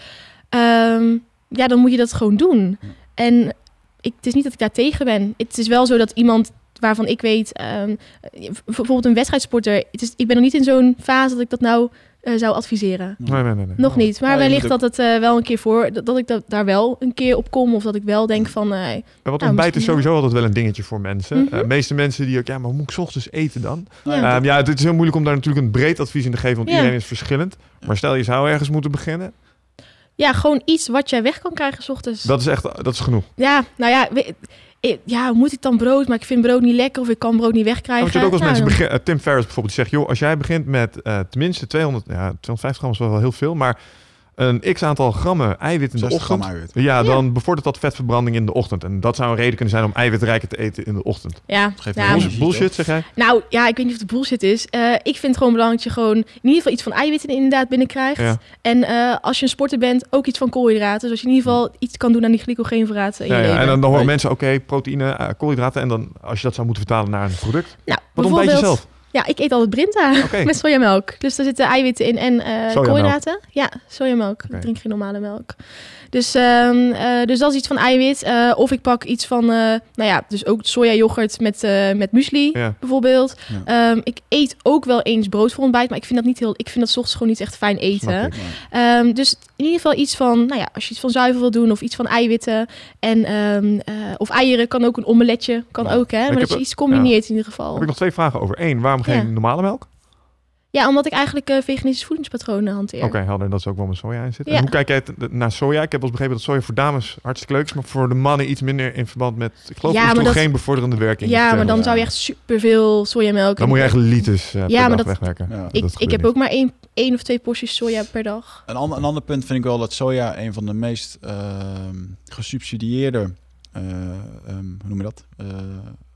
Speaker 3: ehm, ja, dan moet je dat gewoon doen.
Speaker 1: Ja.
Speaker 3: En ik, het is niet dat ik daar tegen ben. Het is wel zo dat iemand waarvan ik weet, ehm, bijvoorbeeld een wedstrijdsporter, het is, ik ben nog niet in zo'n fase dat ik dat nou eh, zou adviseren.
Speaker 2: Nee, nee, nee. nee.
Speaker 3: Nog niet, maar wellicht dat het eh, wel een keer voor, dat, dat ik dat, daar wel een keer op kom of dat ik wel denk van, eh,
Speaker 2: Maar wat
Speaker 3: Nou,
Speaker 2: ontbijt is sowieso altijd wel een dingetje voor mensen.
Speaker 3: Mhm.
Speaker 2: Eh, de meeste mensen die ook, ja, maar hoe moet ik 's ochtends eten dan?
Speaker 3: Ja.
Speaker 2: Ehm, ja, het is heel moeilijk om daar natuurlijk een breed advies in te geven, want
Speaker 3: Ja.
Speaker 2: iedereen is verschillend. Maar stel je zou ergens moeten beginnen,
Speaker 3: ja, gewoon iets wat jij weg kan krijgen 's ochtends.
Speaker 2: dat is echt, dat is genoeg.
Speaker 3: Ja, nou ja, we- eh, ja, moet ik dan brood, maar ik vind brood niet lekker of ik kan brood niet wegkrijgen.
Speaker 2: Hebt ook als
Speaker 3: Nou,
Speaker 2: mensen
Speaker 3: dan-
Speaker 2: beginnen, Tim Ferriss bijvoorbeeld, die zegt, joh, als jij begint met eh, tenminste 200, ja, 250 gram is wel heel veel, maar een x aantal grammen eiwit in de
Speaker 1: 60 gram
Speaker 2: ochtend.
Speaker 1: eiwit.
Speaker 2: Ja,
Speaker 3: Ja.
Speaker 2: dan bevordert dat vetverbranding in de ochtend. En dat zou een reden kunnen zijn om eiwitrijker te eten in de ochtend.
Speaker 3: Ja,
Speaker 1: geeft
Speaker 3: ja,
Speaker 1: wel
Speaker 2: Bullshit, bullshit zeg jij?
Speaker 3: Nou ja, ik weet niet of het bullshit is. Eh, ik vind het gewoon belangrijk dat je gewoon in ieder geval iets van eiwitten inderdaad binnenkrijgt.
Speaker 2: Ja.
Speaker 3: En eh, als je een sporter bent, ook iets van koolhydraten. Zodat je in ieder geval iets kan doen aan die glycogeenverraten in
Speaker 2: Ja, ja, en dan, dan horen
Speaker 1: Nee.
Speaker 2: mensen, oké, proteïne, eh, koolhydraten. En dan, als je dat zou moeten vertalen naar een product.
Speaker 3: nou,
Speaker 2: Wat ontbijt je
Speaker 3: bijvoorbeeld-
Speaker 2: zelf?
Speaker 3: Ja, ik eet altijd Brinta <laughs> met sojamelk. Dus daar zitten eiwitten in en eh koolhydraten. Ja, sojamelk.
Speaker 2: Oké.
Speaker 3: Ik drink geen normale melk. Dus, ehm, eh, dus dat is iets van eiwit. Eh, of ik pak iets van, eh, nou ja, dus ook sojayoghurt met, eh, met muesli
Speaker 2: Ja.
Speaker 3: bijvoorbeeld.
Speaker 1: Ja.
Speaker 3: Ehm, ik eet ook wel eens brood voor ontbijt, maar ik vind dat niet heel. Ik vind dat 's ochtends gewoon niet echt fijn eten.
Speaker 2: Ik.
Speaker 3: Ehm, dus in ieder geval iets van, nou ja, als je iets van zuivel wil doen of iets van eiwitten en of eieren kan ook een omeletje kan
Speaker 1: Ja.
Speaker 3: ook hè, maar dat je iets combineert in ieder geval.
Speaker 2: heb ik nog twee vragen over. Eén, waarom geen normale melk?
Speaker 3: Ja, omdat ik eigenlijk eh veganistisch voedingspatronen hanteer.
Speaker 2: Oké, helder. Dat is ook wel met soja in zit.
Speaker 3: Ja.
Speaker 2: En hoe kijk jij naar soja? Ik heb wel eens begrepen dat soja voor dames hartstikke leuk is, maar voor de mannen iets minder in verband met, ik geloof,
Speaker 3: Ja, dat-
Speaker 2: geen bevorderende werking.
Speaker 3: Ja, maar dan
Speaker 1: Ja.
Speaker 3: zou je echt superveel sojamelk.
Speaker 2: Dan moet je echt liters eh, per
Speaker 3: Ja, maar
Speaker 2: dag
Speaker 3: dat-
Speaker 2: wegwerken.
Speaker 1: Ja.
Speaker 2: Dat
Speaker 3: Ik, heb
Speaker 2: niet.
Speaker 3: ook maar één, één of twee porties soja per dag.
Speaker 1: Een, ander, een ander punt vind ik wel dat soja een van de meest ehm, gesubsidieerde, eh, ehm, hoe noem je dat, Eh,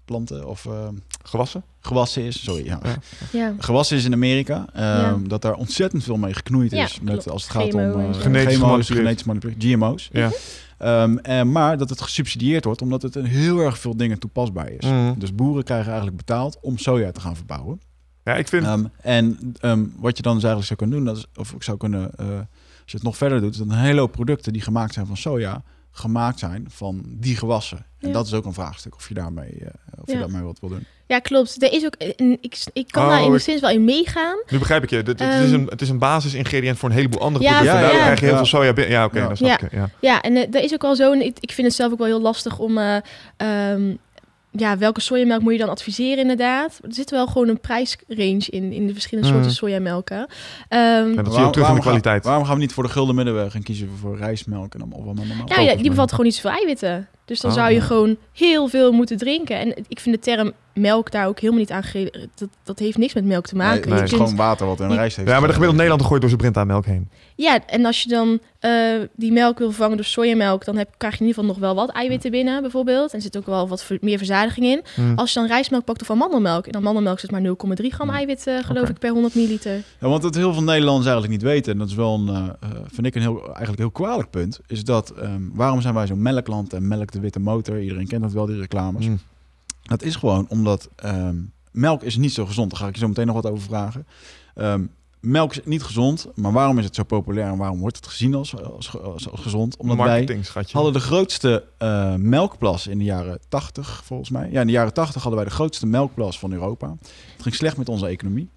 Speaker 1: planten of ehm,
Speaker 2: Gewassen?
Speaker 1: gewassen is. Sorry, ja.
Speaker 2: Ja.
Speaker 3: Ja.
Speaker 1: Gewassen is in Amerika. ehm,
Speaker 3: Ja.
Speaker 1: Dat daar ontzettend veel mee geknoeid
Speaker 3: Ja,
Speaker 1: is. Met, als het gaat
Speaker 3: GMO
Speaker 1: om
Speaker 3: en zo.
Speaker 2: Genetisch
Speaker 1: manipuleerd, GMO's.
Speaker 2: Ja.
Speaker 1: Ehm, en, maar dat het gesubsidieerd wordt omdat het in heel erg veel dingen toepasbaar is.
Speaker 2: Mhm.
Speaker 1: Dus boeren krijgen eigenlijk betaald om soja te gaan verbouwen.
Speaker 2: Ja, ik vind...
Speaker 1: Ehm, en ehm, wat je dan dus eigenlijk zou kunnen doen, dat is, of ik zou kunnen, eh, als je het nog verder doet, is dat een hele hoop producten die gemaakt zijn van soja, gemaakt zijn van die gewassen. En
Speaker 3: Ja.
Speaker 1: dat is ook een vraagstuk of je daarmee, eh, of je daarmee wat wil doen.
Speaker 3: ja, klopt. Er is ook, een- ik, ik kan
Speaker 2: Oh,
Speaker 3: daar
Speaker 2: ik-
Speaker 3: enigszins wel in meegaan.
Speaker 2: Nu begrijp ik je. Het, is
Speaker 3: Ehm,
Speaker 2: een, het is een basisingrediënt voor een heleboel andere
Speaker 3: Ja,
Speaker 2: producten.
Speaker 1: ja,
Speaker 2: krijg je heel
Speaker 1: Ja.
Speaker 2: veel soja binnen. Ja, oké,
Speaker 1: Ja.
Speaker 2: snap
Speaker 3: Ja.
Speaker 2: ik. Ja.
Speaker 3: Ja, en eh, er is ook wel zo. Ik, ik vind het zelf ook wel heel lastig om. eh, ehm, ja, welke sojamelk moet je dan adviseren inderdaad? Er zit wel gewoon een prijsrange in, in de verschillende
Speaker 2: Mhm.
Speaker 3: soorten sojamelken. Ehm,
Speaker 2: En dat zie je ook terug in de
Speaker 1: waarom
Speaker 2: kwaliteit.
Speaker 1: Gaan, waarom gaan we niet voor de gulden middenweg en kiezen we voor rijstmelk en dan of allemaal normaal?
Speaker 3: ja, ja, die bevat gewoon niet zoveel eiwitten. Dus dan
Speaker 2: Oh,
Speaker 3: zou je
Speaker 2: ja.
Speaker 3: gewoon heel veel moeten drinken. En ik vind de term melk daar ook helemaal niet aan dat, dat heeft niks met melk te maken.
Speaker 1: Nee,
Speaker 3: Je
Speaker 1: het is gewoon water wat in een rijst heeft.
Speaker 2: Ja, maar de gemiddelde. Nederlander gooit door zijn Brinta melk heen.
Speaker 3: Ja, en als je dan eh, die melk wil vervangen door sojamelk, dan heb, krijg je in ieder geval nog wel wat eiwitten binnen, bijvoorbeeld. En er zit ook wel wat ver- meer verzadiging in.
Speaker 2: Hm.
Speaker 3: Als je dan rijstmelk pakt of amandelmelk, en amandelmelk zit maar 0,3 gram
Speaker 1: Ja.
Speaker 3: eiwit, eh, geloof ik, per 100 milliliter.
Speaker 1: Ja, want wat heel veel Nederlanders eigenlijk niet weten, en dat is wel een, eh, eh, vind ik een heel, eigenlijk heel kwalijk punt, is dat ehm, waarom zijn wij zo'n melkland en melk de witte motor? Iedereen kent dat wel, die reclames.
Speaker 2: Hm.
Speaker 1: Dat is gewoon omdat ehm, melk is niet zo gezond. Daar ga ik je zo meteen nog wat over vragen. Ehm, melk is niet gezond, maar waarom is het zo populair en waarom wordt het gezien als, als, als, als gezond? Omdat wij hadden de grootste eh, melkplas in de jaren 80, volgens mij. Ja, in de jaren 80 hadden wij de grootste melkplas van Europa. Het ging slecht met onze economie.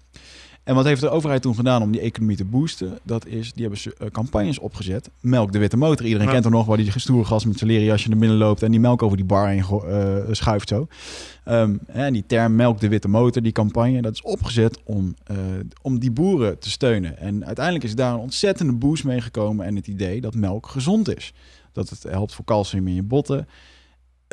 Speaker 1: En wat heeft de overheid toen gedaan om die economie te boosten? Dat is, die hebben ze eh, campagnes opgezet. Melk de witte motor. Iedereen
Speaker 2: Ja.
Speaker 1: kent er nog, waar die stoere gast met zijn leren jasje naar binnen loopt en die melk over die bar heen eh, schuift zo. Ehm, en die term melk de witte motor, die campagne, dat is opgezet om, eh, om die boeren te steunen. En uiteindelijk is daar een ontzettende boost mee gekomen en het idee dat melk gezond is. Dat het helpt voor calcium in je botten.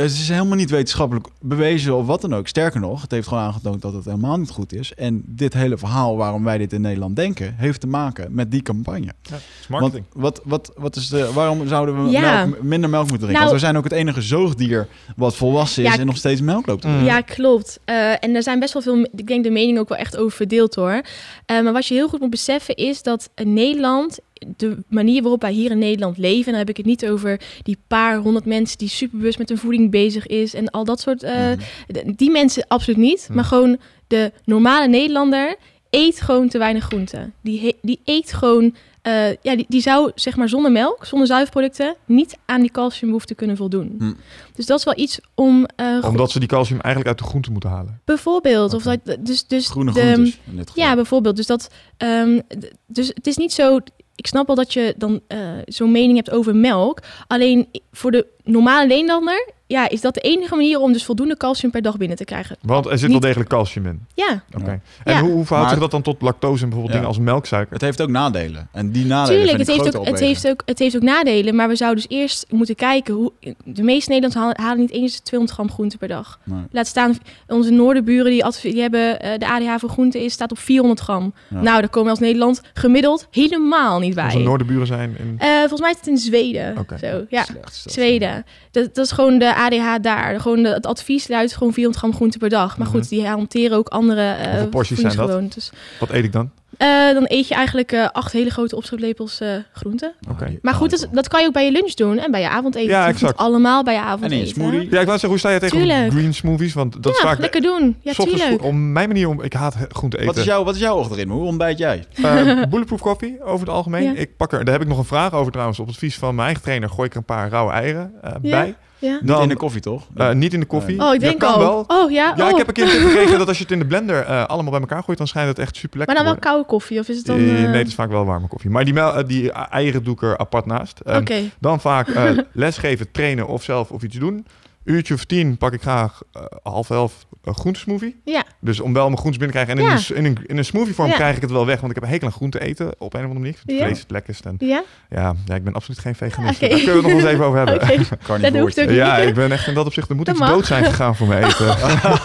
Speaker 1: Het is helemaal niet wetenschappelijk bewezen of wat dan ook. Sterker nog, het heeft gewoon aangetoond dat het helemaal niet goed is. En dit hele verhaal waarom wij dit in Nederland denken, heeft te maken met die campagne.
Speaker 2: Ja, marketing.
Speaker 1: Want wat, wat, wat is de, waarom zouden we
Speaker 3: Ja.
Speaker 1: melk, minder melk moeten drinken?
Speaker 3: Nou-
Speaker 1: Want we zijn ook het enige zoogdier wat volwassen is
Speaker 3: Ja,
Speaker 1: en nog steeds melk loopt te
Speaker 2: Mm.
Speaker 3: Ja, klopt. Eh, en er zijn best wel veel, ik denk de mening ook wel echt over verdeeld hoor. Eh, maar wat je heel goed moet beseffen is dat Nederland, de manier waarop wij hier in Nederland leven, en dan heb ik het niet over die paar honderd mensen die superbewust met hun voeding bezig is en al dat soort, eh,
Speaker 1: Mhm.
Speaker 3: die mensen absoluut niet.
Speaker 2: Mhm.
Speaker 3: Maar gewoon de normale Nederlander eet gewoon te weinig groenten. Die, die eet gewoon, eh, ja, die, die zou zeg maar zonder melk, zonder zuivelproducten, niet aan die calciumbehoefte kunnen voldoen.
Speaker 1: Hm.
Speaker 3: Dus dat is wel iets om eh,
Speaker 2: Omdat ze die calcium eigenlijk uit de groente moeten halen.
Speaker 3: Bijvoorbeeld. Of dat, dus, dus
Speaker 1: Groene
Speaker 3: de,
Speaker 1: groentes.
Speaker 3: Ja, bijvoorbeeld. Dus, dat, ehm, dus het is niet zo... Ik snap wel dat je dan eh, zo'n mening hebt over melk. Alleen voor de normale Nederlander... Ja, is dat de enige manier om dus voldoende calcium per dag binnen te krijgen.
Speaker 2: Want er zit
Speaker 3: Niet-
Speaker 2: wel degelijk calcium in.
Speaker 3: Ja,
Speaker 2: Oké.
Speaker 1: Ja.
Speaker 2: En
Speaker 3: Ja.
Speaker 2: hoe, hoe verhoudt
Speaker 1: Maar-
Speaker 2: zich dat dan tot lactose en bijvoorbeeld
Speaker 1: Ja.
Speaker 2: dingen als melksuiker?
Speaker 1: Het heeft ook nadelen. En die nadelen
Speaker 3: tuurlijk.
Speaker 1: vind
Speaker 3: Het
Speaker 1: ik
Speaker 3: heeft, ook, het, heeft ook, het heeft ook nadelen. Maar we zouden dus eerst moeten kijken... Hoe, de meeste Nederlanders halen, halen niet eens 200 gram groente per dag.
Speaker 1: Nee.
Speaker 3: Laat staan, onze noorderburen die, adv- die hebben eh, de ADH voor groente is, staat op 400 gram.
Speaker 1: Ja.
Speaker 3: Nou, daar komen we als Nederland gemiddeld helemaal niet bij.
Speaker 2: Onze noordenburen zijn in...
Speaker 3: Eh, volgens mij is het in Zweden.
Speaker 2: Oké.
Speaker 3: Zo, ja,
Speaker 1: Slecht.
Speaker 3: Zweden. Dat, dat is gewoon de ADH daar. Gewoon de, het advies luidt gewoon 400 gram groente per dag. Maar
Speaker 2: Mhm.
Speaker 3: goed, die hanteren ook andere
Speaker 2: porties zijn dat? Wat eet ik dan?
Speaker 3: Eh, dan eet je eigenlijk eh, acht hele grote opscheplepels eh groente. Maar goed, dat, dat kan je ook bij je lunch doen en bij je avondeten.
Speaker 2: Ja, exact.
Speaker 3: allemaal bij je
Speaker 1: En
Speaker 3: avondeten.
Speaker 1: in je smoothie.
Speaker 2: Ja, ik wou zeggen, hoe sta je tegen
Speaker 3: Tuurlijk.
Speaker 2: green smoothies? Want dat is
Speaker 3: Ja,
Speaker 2: vaak...
Speaker 3: lekker doen. Ja, tuurlijk.
Speaker 2: Om mijn manier om... Ik haat groente eten.
Speaker 1: Wat is, jouw, wat is jouw ochtendritme? Hoe ontbijt jij? <laughs>
Speaker 2: Bulletproof koffie over het algemeen.
Speaker 3: Ja.
Speaker 2: Ik pak er, daar heb ik nog een vraag over trouwens. Op advies van mijn eigen trainer gooi ik er een paar rauwe eieren eh,
Speaker 3: Ja.
Speaker 2: bij.
Speaker 3: Ja.
Speaker 2: Dan-
Speaker 1: in de koffie, toch?
Speaker 2: Eh, niet in de koffie.
Speaker 3: Oh, ik
Speaker 2: Ja,
Speaker 3: denk
Speaker 2: kan
Speaker 3: al.
Speaker 2: wel.
Speaker 3: Oh ja.
Speaker 2: Ja,
Speaker 3: oh.
Speaker 2: ik heb een keer <laughs> gekregen dat als je het in de blender eh, allemaal bij elkaar gooit, dan schijnt het echt super lekker
Speaker 3: Maar dan wel koude koffie of is het dan?
Speaker 2: Eh,
Speaker 3: eh,
Speaker 2: nee, het is vaak wel warme koffie. Maar die, mel- die eieren doe ik er apart naast.
Speaker 3: Oké.
Speaker 2: Dan vaak eh, <laughs> lesgeven, trainen of zelf of iets doen. Uurtje of tien pak ik graag half elf een groentesmoothie.
Speaker 3: Ja.
Speaker 2: Dus om wel mijn groentes binnen te krijgen. En in,
Speaker 3: Ja.
Speaker 2: een, in, een, in een smoothie vorm
Speaker 3: Ja.
Speaker 2: krijg ik het wel weg. Want ik heb een hekel aan groente eten op een of andere manier. Het
Speaker 3: Ja.
Speaker 2: vlees het lekkerst. En
Speaker 3: Ja?
Speaker 2: ja, ja, ik ben absoluut geen veganist. Daar kunnen we het nog eens even over hebben. <laughs>
Speaker 3: Oké. <laughs> Dat hoeft ook niet.
Speaker 2: Ja, ik ben echt in dat opzicht. Er moet
Speaker 3: Dat
Speaker 2: iets
Speaker 3: mag.
Speaker 2: dood zijn gegaan voor mijn eten.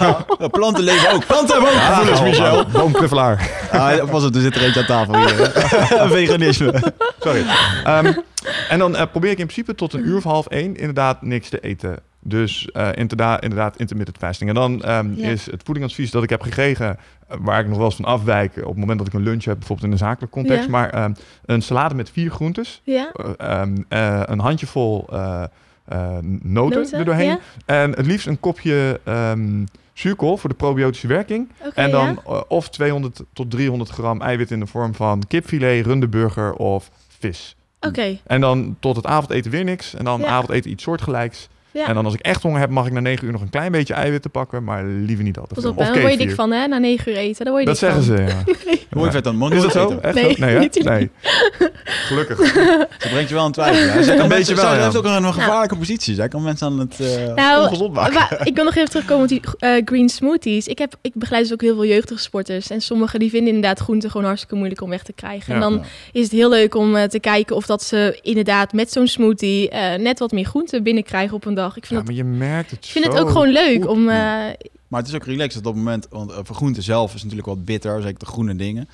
Speaker 2: <laughs>
Speaker 1: Planten leven ook. Planten hebben ook gevoelens, Michel.
Speaker 2: Boomknuffelaar.
Speaker 1: Ah, pas op, er zit er eentje aan tafel hier. Veganisme.
Speaker 2: Sorry. Ehm, en dan eh, probeer ik in principe tot een uur of half één inderdaad niks te eten. Dus eh, inderdaad, inderdaad intermittent fasting. En dan ehm,
Speaker 3: Ja.
Speaker 2: is het voedingadvies dat ik heb gekregen, eh, waar ik nog wel eens van afwijk op het moment dat ik een lunch heb, bijvoorbeeld in een zakelijk context.
Speaker 3: Ja.
Speaker 2: Maar ehm, een salade met vier groentes,
Speaker 3: Ja.
Speaker 2: eh, ehm, eh, een handjevol noten,
Speaker 3: Noten,
Speaker 2: er doorheen. En het liefst een kopje zuurkool voor de probiotische werking. En dan of 200 tot 300 gram eiwit in de vorm van kipfilet, rundeburger of vis.
Speaker 3: Oké.
Speaker 2: En dan tot het avondeten weer niks. En dan avondeten iets soortgelijks.
Speaker 3: Ja.
Speaker 2: En dan als ik echt honger heb, mag ik na 9 uur nog een klein beetje eiwit te pakken. Maar liever niet al te
Speaker 3: Pas
Speaker 2: veel.
Speaker 3: op,
Speaker 2: Of
Speaker 3: daar word je dik van, hè? Na negen uur eten, daar word je
Speaker 2: Dat
Speaker 3: dik
Speaker 2: zeggen
Speaker 3: van.
Speaker 2: ze, ja. <laughs>
Speaker 1: Hoe vet dan?
Speaker 2: Is dat zo? Echt
Speaker 3: Nee?
Speaker 2: Nee, <laughs> nee. Gelukkig.
Speaker 1: Ze brengt je wel aan twijfel. Kan
Speaker 2: Een beetje wel,
Speaker 1: heeft ook een gevaarlijke positie. Zij kan mensen aan het uh,
Speaker 3: Nou,
Speaker 1: ongezond maken.
Speaker 3: Maar ik wil nog even terugkomen op die eh, green smoothies. Ik, heb, ik begeleid dus ook heel veel jeugdige sporters. En sommigen die vinden inderdaad groenten gewoon hartstikke moeilijk om weg te krijgen.
Speaker 2: Ja.
Speaker 3: en dan
Speaker 1: Ja.
Speaker 3: is het heel leuk om eh, te kijken of dat ze inderdaad met zo'n smoothie eh, net wat meer groenten binnenkrijgen op een dag. Ik vind,
Speaker 2: Ja,
Speaker 3: dat,
Speaker 2: maar je merkt het
Speaker 3: ik vind het ook gewoon leuk
Speaker 2: goed.
Speaker 3: om... eh,
Speaker 1: Maar het is ook relaxed op dat moment. Want uh, voor groente zelf is natuurlijk wat bitter. Zeker de groene dingen.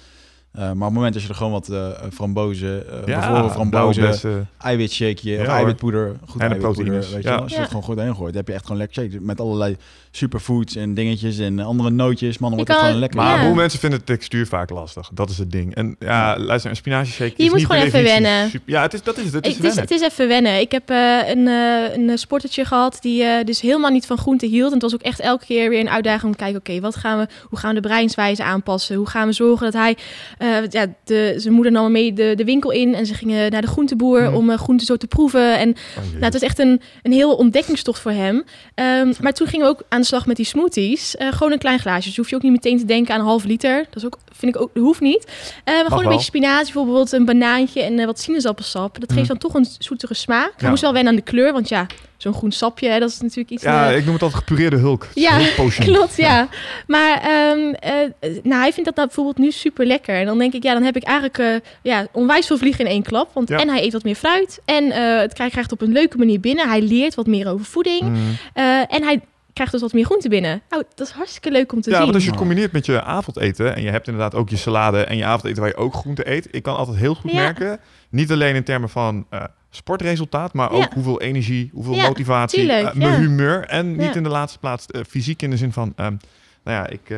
Speaker 1: Uh, maar op het moment dat je er gewoon wat uh, frambozen, uh,
Speaker 2: Ja,
Speaker 1: bevroren frambozen, eiwitshakeje of
Speaker 2: Ja,
Speaker 1: eiwitpoeder, goed
Speaker 2: En de
Speaker 1: eiwitpoeder,
Speaker 2: proteïnes.
Speaker 1: weet je
Speaker 2: Ja.
Speaker 1: wel. Als je
Speaker 3: Ja.
Speaker 1: het gewoon goed heen gooit, dan heb je echt gewoon lekker shake met allerlei superfoods en dingetjes en andere nootjes. Man, dan
Speaker 3: Je
Speaker 1: wordt het gewoon lekker.
Speaker 2: Maar
Speaker 3: Ja.
Speaker 2: hoe mensen vinden de textuur vaak lastig. Dat is het ding. En ja, luister, een spinazie shake
Speaker 3: Je
Speaker 2: is
Speaker 3: moet
Speaker 2: niet
Speaker 3: gewoon even wennen.
Speaker 2: super- ja, het is, dat is het. Het is
Speaker 3: het, is, het is even wennen. Ik heb eh, een, eh, een sportertje gehad die eh, dus helemaal niet van groente hield. En het was ook echt elke keer weer een uitdaging om te kijken... oké, wat gaan we, hoe gaan we de breinswijze aanpassen? Hoe gaan we zorgen dat hij... eh, ja, de, zijn moeder nam hem mee de, de winkel in en ze gingen naar de groenteboer...
Speaker 2: Hmm.
Speaker 3: om eh, groenten zo te proeven. En
Speaker 2: Oh,
Speaker 3: nou, het was echt een, een heel ontdekkingstocht voor hem. Ehm, maar toen gingen we ook aan de slag met die smoothies. Eh, gewoon een klein glaasje. Dus hoef je ook niet meteen te denken aan een half liter. Dat is ook, vind ik ook, hoeft niet. Eh, maar gewoon een
Speaker 2: wel.
Speaker 3: beetje spinazie, bijvoorbeeld een banaantje en eh, wat sinaasappelsap. Dat geeft
Speaker 2: Mm.
Speaker 3: dan toch een zoetere smaak. Hij
Speaker 2: Ja.
Speaker 3: moest wel wennen aan de kleur, want ja, zo'n groen sapje, hè, dat is natuurlijk iets...
Speaker 2: ja, ik noem het altijd gepureerde hulk.
Speaker 3: Ja. <laughs> Klopt, ja. Maar ehm, eh, nou, hij vindt dat nou bijvoorbeeld nu super lekker. En dan denk ik, ja, dan heb ik eigenlijk ja, onwijs veel vliegen in één klap. Want
Speaker 2: Ja.
Speaker 3: en hij eet wat meer fruit. En het krijgt op een leuke manier binnen. Hij leert wat meer over voeding.
Speaker 2: Mm.
Speaker 3: Eh, en hij krijgt dus wat meer groente binnen. Nou, dat is hartstikke leuk om te
Speaker 2: Ja,
Speaker 3: zien.
Speaker 2: want als je het combineert met je avondeten en je hebt inderdaad ook je salade en je avondeten waar je ook groente eet, ik kan altijd heel goed
Speaker 3: Ja.
Speaker 2: merken, niet alleen in termen van eh, sportresultaat, maar ook
Speaker 3: Ja.
Speaker 2: hoeveel energie, hoeveel
Speaker 3: Ja,
Speaker 2: motivatie, eh, mijn
Speaker 3: ja.
Speaker 2: humeur en niet
Speaker 3: Ja.
Speaker 2: in de laatste plaats eh, fysiek in de zin van, ehm, nou ja, ik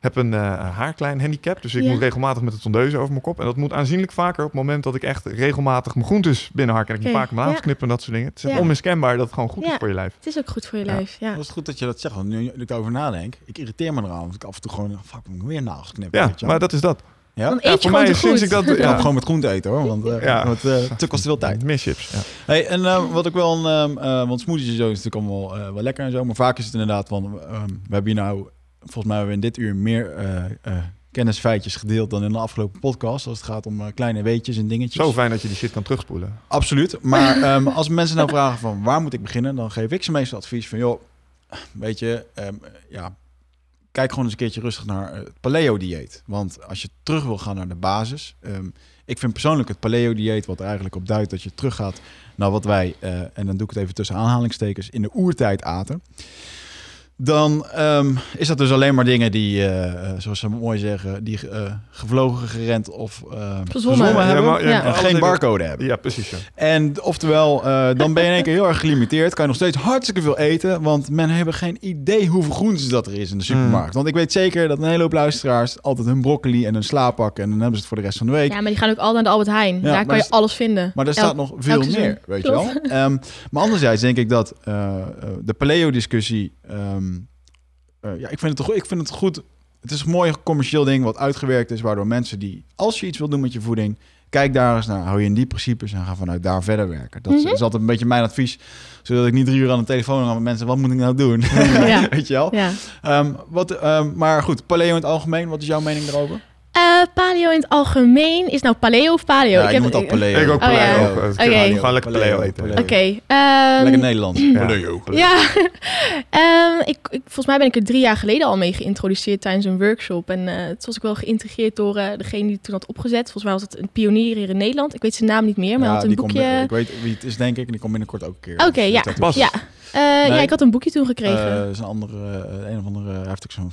Speaker 2: heb een eh haarklein handicap, dus ik
Speaker 3: Ja.
Speaker 2: moet regelmatig met de tondeuze over mijn kop en dat moet aanzienlijk vaker op het moment dat ik echt regelmatig mijn groentes binnenhark en ik moet
Speaker 3: Oké,
Speaker 2: vaker mijn
Speaker 3: ja.
Speaker 2: nagels knippen en dat soort dingen. Het is
Speaker 3: Ja.
Speaker 2: onmiskenbaar dat het gewoon goed
Speaker 3: Ja.
Speaker 2: is voor je lijf.
Speaker 3: Het is ook goed voor je
Speaker 2: Ja.
Speaker 3: lijf, ja.
Speaker 1: Dat is goed dat je dat zegt. Want nu ik erover nadenk, ik irriteer me eraan. Want ik af en toe gewoon, fuck, ik moet weer nagels knippen.
Speaker 2: Ja,
Speaker 1: weet je wel.
Speaker 2: maar dat is dat.
Speaker 1: ja?
Speaker 3: Dan
Speaker 2: Ja,
Speaker 3: eet
Speaker 2: voor
Speaker 3: gewoon
Speaker 2: mij sinds
Speaker 3: goed.
Speaker 2: ik dat-
Speaker 1: Ik <laughs>
Speaker 2: ja.
Speaker 1: ga gewoon met groente eten hoor, want uh,
Speaker 2: Ja.
Speaker 1: uh, kost veel <laughs> tijd.
Speaker 2: Mischips, ja.
Speaker 1: Hey, en uh, wat ik wel, een, uh, want smoothies en zo is natuurlijk allemaal uh, wel lekker en zo, maar vaak is het inderdaad van, um, we hebben hier nou, volgens mij hebben we in dit uur meer uh, kennisfeitjes gedeeld dan in de afgelopen podcast, als het gaat om uh, kleine weetjes en dingetjes.
Speaker 2: Zo fijn dat je die shit kan terugspoelen.
Speaker 1: Absoluut, maar um, <laughs> als mensen nou vragen van waar moet ik beginnen, dan geef ik ze meestal advies van, joh, weet je, um, ja, kijk gewoon eens een keertje rustig naar het paleo-dieet. Want als je terug wil gaan naar de basis. Um, ik vind persoonlijk het paleo-dieet, wat er eigenlijk op duidt dat je teruggaat naar wat wij, en dan doe ik het even tussen aanhalingstekens, in de oertijd aten. Dan um, is dat dus alleen maar dingen die, uh, zoals ze mooi zeggen, die uh, gevlogen, gerend of uh,
Speaker 3: Gezwommen.
Speaker 1: hebben.
Speaker 2: Ja, maar, ja,
Speaker 1: en
Speaker 2: alles
Speaker 1: geen barcode hebben.
Speaker 2: Ja, precies. Ja.
Speaker 1: En oftewel, uh, dan ben je in één keer heel erg gelimiteerd. Kan je nog steeds hartstikke veel eten. Want men heeft geen idee hoeveel groentes dat er is in de supermarkt. Mm. Want ik weet zeker dat een hele hoop luisteraars altijd hun broccoli en hun sla pakken. En dan hebben ze het voor de rest van de week.
Speaker 3: Ja, maar die gaan ook al naar de Albert Heijn.
Speaker 1: Ja,
Speaker 3: Daar kan je alles vinden.
Speaker 1: Maar er staat nog veel meer, weet je wel. Um, maar anderzijds denk ik dat de paleo-discussie... Um, uh, ja, ik vind, het goed, ik vind het goed. Het is een mooi commercieel ding wat uitgewerkt is, waardoor mensen die, als je iets wil doen met je voeding, kijk daar eens naar, hou je in die principes en ga vanuit daar verder werken. Dat
Speaker 3: Mhm.
Speaker 1: is altijd een beetje mijn advies, zodat ik niet drie uur aan de telefoon ga met mensen, wat moet ik nou doen?
Speaker 3: Ja. <laughs>
Speaker 1: Weet je wel?
Speaker 3: Ja.
Speaker 1: Um, wat, um, maar goed, paleo in het algemeen, wat is jouw mening daarover?
Speaker 3: Uh, paleo in het algemeen. Is nou paleo of paleo?
Speaker 1: Ja,
Speaker 3: ik
Speaker 1: je
Speaker 3: heb
Speaker 1: moet al paleo.
Speaker 2: Ik ook
Speaker 3: Oh, ja.
Speaker 2: paleo.
Speaker 3: Oké.
Speaker 2: Okay. Gewoon lekker paleo eten.
Speaker 3: Oké. ehm,
Speaker 1: Lekker Nederlands.
Speaker 2: Ja.
Speaker 1: Paleo.
Speaker 3: Ja, Ehm, ik, ik, volgens mij ben ik er drie jaar geleden al mee geïntroduceerd tijdens een workshop. En uh, toen was ik wel geïntegreerd door uh, degene die het toen had opgezet. Volgens mij was het een pionier hier in Nederland. Ik weet zijn naam niet meer, maar hij had een
Speaker 1: die
Speaker 3: boekje...
Speaker 1: komt- ik weet wie het is, denk ik. En die komt binnenkort ook een keer.
Speaker 3: Oké, ja.
Speaker 1: Dat-.
Speaker 3: Ja. Uh,
Speaker 1: Nee.
Speaker 3: ja, ik had een boekje toen gekregen.
Speaker 1: Eh, is een andere, uh, een of andere, hij heeft ook zo'n,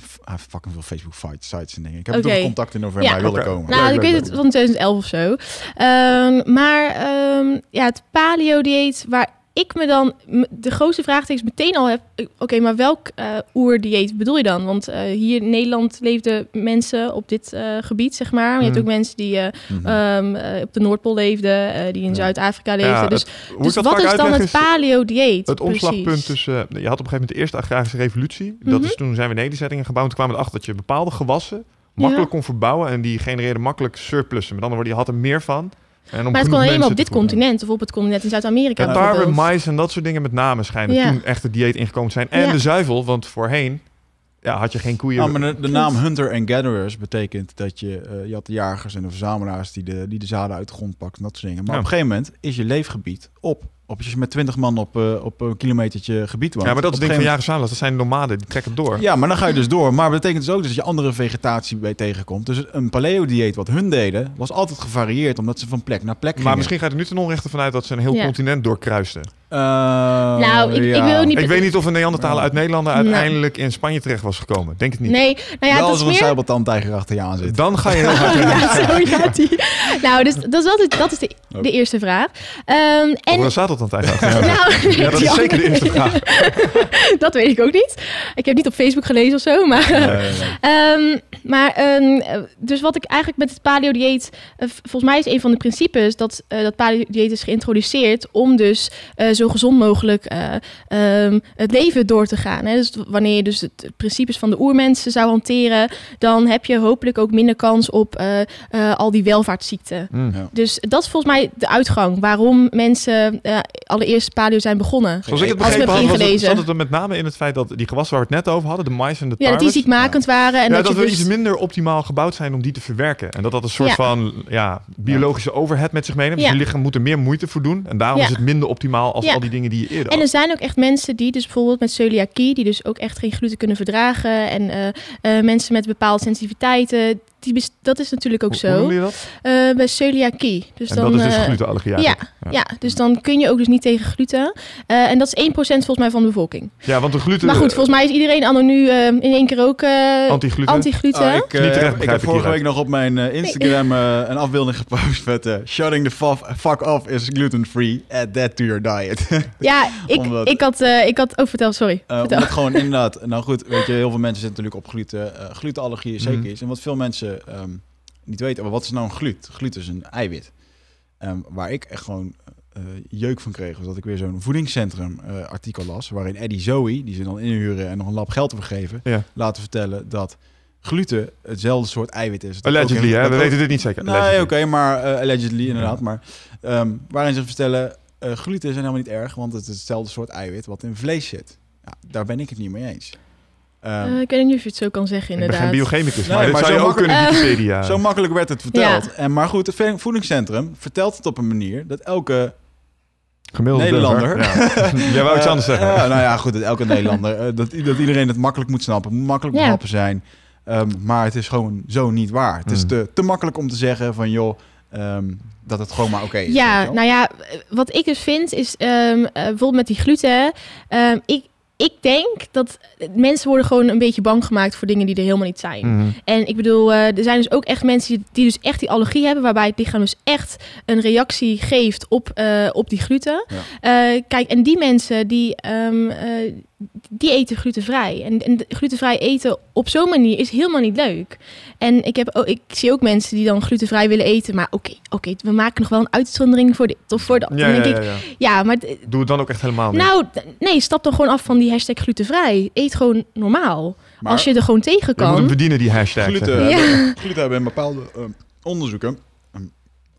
Speaker 1: fucking veel Facebook fight sites en dingen. Ik heb okay. contact in november,
Speaker 3: Ja.
Speaker 1: hij wilde
Speaker 2: Oké.
Speaker 1: komen.
Speaker 3: Nou,
Speaker 2: Leuk,
Speaker 3: ik
Speaker 2: leuk,
Speaker 3: weet
Speaker 2: leuk.
Speaker 3: het van 2011 of zo. Ehm, maar ehm, ja, het paleo-dieet waar ik me dan de grootste vraagtekens meteen al heb. eh, Oké, maar welk uh, oerdieet bedoel je dan? Want uh, hier in Nederland leefden mensen op dit uh, gebied, zeg maar. Maar je hebt
Speaker 2: Mm.
Speaker 3: ook mensen die
Speaker 1: Mhm.
Speaker 3: um, uh, op de Noordpool leefden, die in. Zuid-Afrika leefden.
Speaker 2: Ja,
Speaker 3: dus
Speaker 2: het-
Speaker 3: dus
Speaker 2: dat
Speaker 3: wat is dan het paleo-dieet?
Speaker 2: Het omslagpunt tussen... je had op een gegeven moment de eerste agrarische revolutie. Dat
Speaker 3: Mhm.
Speaker 2: is toen zijn we nederzettingen gebouwd. Toen kwamen we erachter dat je bepaalde gewassen makkelijk kon verbouwen. En die genereerden makkelijk surplussen. Met andere woorden, je had er meer van. En
Speaker 3: Maar het kon alleen maar op dit continent of op het continent in Zuid-Amerika.
Speaker 2: Tarwe,
Speaker 3: bijvoorbeeld.
Speaker 2: mais en dat soort dingen met name schijnen
Speaker 3: Ja.
Speaker 2: toen echt het dieet ingekomen zijn. En
Speaker 3: Ja.
Speaker 2: de zuivel, want voorheen ja, had je geen koeien.
Speaker 1: Ja, maar de, de naam Hunter and Gatherers betekent dat je, eh, je had de jagers en de verzamelaars die de, die de zaden uit de grond pakten, dat soort dingen. Maar
Speaker 2: Ja.
Speaker 1: op een gegeven moment is je leefgebied op. Op als je met 20 man op, eh, op een kilometertje gebied woont.
Speaker 2: ja, maar dat is het
Speaker 1: een
Speaker 2: ding van
Speaker 1: gegeven
Speaker 2: jagers dat zijn nomaden, die trekken door.
Speaker 1: Ja, maar dan ga je dus door. Maar dat betekent dus ook dat je andere vegetatie bij tegenkomt. Dus een paleo-dieet wat hun deden, was altijd gevarieerd, omdat ze van plek naar plek gingen.
Speaker 2: maar misschien gaat er nu ten onrechte vanuit dat ze een heel
Speaker 3: Ja.
Speaker 2: continent doorkruisten.
Speaker 1: Eh,
Speaker 3: Nou, ik- ik
Speaker 1: ja.
Speaker 3: wil niet-
Speaker 2: Ik weet niet of een Neandertaler
Speaker 1: Ja.
Speaker 2: uit Nederland uiteindelijk in Spanje terecht was gekomen. Denk het niet.
Speaker 3: Nee, nou ja,
Speaker 1: Wel
Speaker 3: dat
Speaker 1: als er een
Speaker 3: meer...
Speaker 1: cybertandtijger achter je aan zit.
Speaker 2: Dan ga je heel <laughs> hard
Speaker 3: ja, zo gaat <laughs> die. Nou, dus dat is, altijd, dat is de,
Speaker 1: Oh.
Speaker 3: de eerste vraag. Ehm,
Speaker 2: Of
Speaker 3: en,
Speaker 2: een zateltand eigenlijk. <laughs>
Speaker 3: nou,
Speaker 2: Ja, dat is zeker de eerste vraag.
Speaker 3: dat weet ik ook niet. Ik heb niet op Facebook gelezen of zo, maar...
Speaker 1: Nee, nee, nee.
Speaker 3: Ehm, maar ehm, eh, dus wat ik eigenlijk met het paleo-dieet... eh, volgens mij is een van de principes dat eh, dat paleo-dieet is geïntroduceerd... om dus eh, zo gezond mogelijk eh, ehm, het leven door te gaan. Hè? Dus wanneer je dus het de principes van de oermensen zou hanteren... dan heb je hopelijk ook minder kans op eh, eh, al die welvaartsziekten.
Speaker 2: Mm.
Speaker 1: Ja.
Speaker 3: Dus dat is volgens mij de uitgang. Waarom mensen eh, allereerst paleo zijn begonnen.
Speaker 2: Zoals ik het begrepen had, was het, zat het er met name in het feit dat die gewassen waar we het net over hadden, de mais en de
Speaker 3: Ja, dat die ziekmakend waren. En
Speaker 2: ja,
Speaker 3: dat,
Speaker 2: we
Speaker 3: dus...
Speaker 2: iets minder optimaal gebouwd zijn om die te verwerken. En dat dat een soort
Speaker 3: Ja.
Speaker 2: van ja, biologische overhead met zich meeneemt. Dus
Speaker 3: Ja.
Speaker 2: je lichaam moet er meer moite voor doen. En daarom
Speaker 3: Ja.
Speaker 2: is het minder optimaal als
Speaker 3: Ja.
Speaker 2: al die dingen die je eerder
Speaker 3: En er
Speaker 2: had.
Speaker 3: zijn ook echt mensen die dus bijvoorbeeld met celiakie, die dus ook echt geen gluten kunnen verdragen. En eh, eh, mensen met bepaalde sensitiviteiten, die dat is natuurlijk ook
Speaker 2: Hoe- Hoe
Speaker 3: zo.
Speaker 2: je dat?
Speaker 3: Eh, bij celiakie. Dus
Speaker 2: en
Speaker 3: dan,
Speaker 2: dat is dus
Speaker 3: eh,
Speaker 2: glutenallergie
Speaker 3: ja, ja. dus dan kun je ook dus niet tegen gluten. Eh, en dat is 1% volgens mij van de bevolking.
Speaker 2: Ja, want de gluten...
Speaker 3: maar goed, volgens mij is iedereen anno nu eh, in één keer ook eh
Speaker 2: Anti-gluten.
Speaker 3: anti-gluten.
Speaker 1: Ah, ik,
Speaker 2: Niet terecht,
Speaker 1: ik heb
Speaker 2: ik
Speaker 1: vorige week nog op mijn Instagram eh, een afbeelding gepost met eh, shutting the fuck, off is gluten free. Add that to your diet. <laughs>
Speaker 3: ja, ik,
Speaker 1: Omdat-
Speaker 3: ik, had, eh, ik had... Oh, vertel, sorry. Vertel.
Speaker 1: omdat gewoon <laughs> inderdaad, nou goed, weet je, heel veel mensen zitten natuurlijk op gluten. eh glutenallergie is zeker
Speaker 2: Mhm.
Speaker 1: iets. En wat veel mensen ehm, niet weten, maar wat is nou een glut? Gluten is een eiwit. Ehm, waar ik echt gewoon eh, jeuk van kreeg, was dat ik weer zo'n voedingscentrum eh, artikel las, waarin Eddie Zoe, die ze dan inhuren en nog een lab geld te vergeven,
Speaker 2: Ja.
Speaker 1: laten vertellen dat gluten hetzelfde soort eiwit is. Dat
Speaker 2: Allegedly, hè? We
Speaker 1: ook-
Speaker 2: weten dit niet zeker.
Speaker 1: Nee, oké, maar eh, allegedly inderdaad.
Speaker 2: Ja.
Speaker 1: Maar ehm, waarin ze vertellen, gluten is helemaal niet erg, want het is hetzelfde soort eiwit wat in vlees zit. Ja, daar ben ik het niet mee eens.
Speaker 3: Eh, ik weet niet of je het zo kan zeggen,
Speaker 2: Ik ben
Speaker 3: inderdaad.
Speaker 2: geen biochemicus,
Speaker 1: Nee,
Speaker 2: maar dit
Speaker 1: maar
Speaker 2: zou je ook kunnen Wikipedia. <laughs>
Speaker 1: Zo makkelijk werd het verteld.
Speaker 3: Ja.
Speaker 1: En, maar goed, het vo- voedingscentrum vertelt het op een manier dat elke
Speaker 2: Gemiddelde
Speaker 1: Nederlander.
Speaker 2: Ja. <laughs> Jij wou iets
Speaker 1: Eh,
Speaker 2: anders zeggen.
Speaker 1: eh, nou ja, goed, dat elke Nederlander. dat, dat iedereen het makkelijk moet snappen. moet makkelijk
Speaker 3: Ja.
Speaker 1: behappen zijn. Ehm, maar het is gewoon zo niet waar. Het is
Speaker 2: Mm.
Speaker 1: te, te makkelijk om te zeggen van joh, ehm, dat het gewoon maar oké is.
Speaker 3: Ja, nou ja, wat ik dus vind is bijvoorbeeld met die gluten. ehm, ik, ik denk dat mensen worden gewoon een beetje bang gemaakt voor dingen die er helemaal niet zijn.
Speaker 2: Mhm.
Speaker 3: En ik bedoel, eh, er zijn dus ook echt mensen die, dus echt die allergie hebben, waarbij het lichaam dus echt een reactie geeft op, eh, op die gluten. Eh, kijk, en die mensen die, ehm, eh, die eten glutenvrij. En, en glutenvrij eten op zo'n manier is helemaal niet leuk. En ik, heb, ik zie ook mensen die dan glutenvrij willen eten, maar oké, oké, we maken nog wel een uitzondering voor dit of voor dat.
Speaker 2: Ja,
Speaker 3: dan denk
Speaker 2: ja,
Speaker 3: ik,
Speaker 2: ja.
Speaker 3: maar
Speaker 2: Doe het dan ook echt helemaal niet.
Speaker 3: nou, nee, stap dan gewoon af van die hashtag glutenvrij. Eet gewoon normaal.
Speaker 1: Maar
Speaker 3: Als je er gewoon tegen kan.
Speaker 2: bedienen, die hashtag.
Speaker 1: gluten.
Speaker 3: Ja.
Speaker 1: gluten hebben in bepaalde ehm, onderzoeken,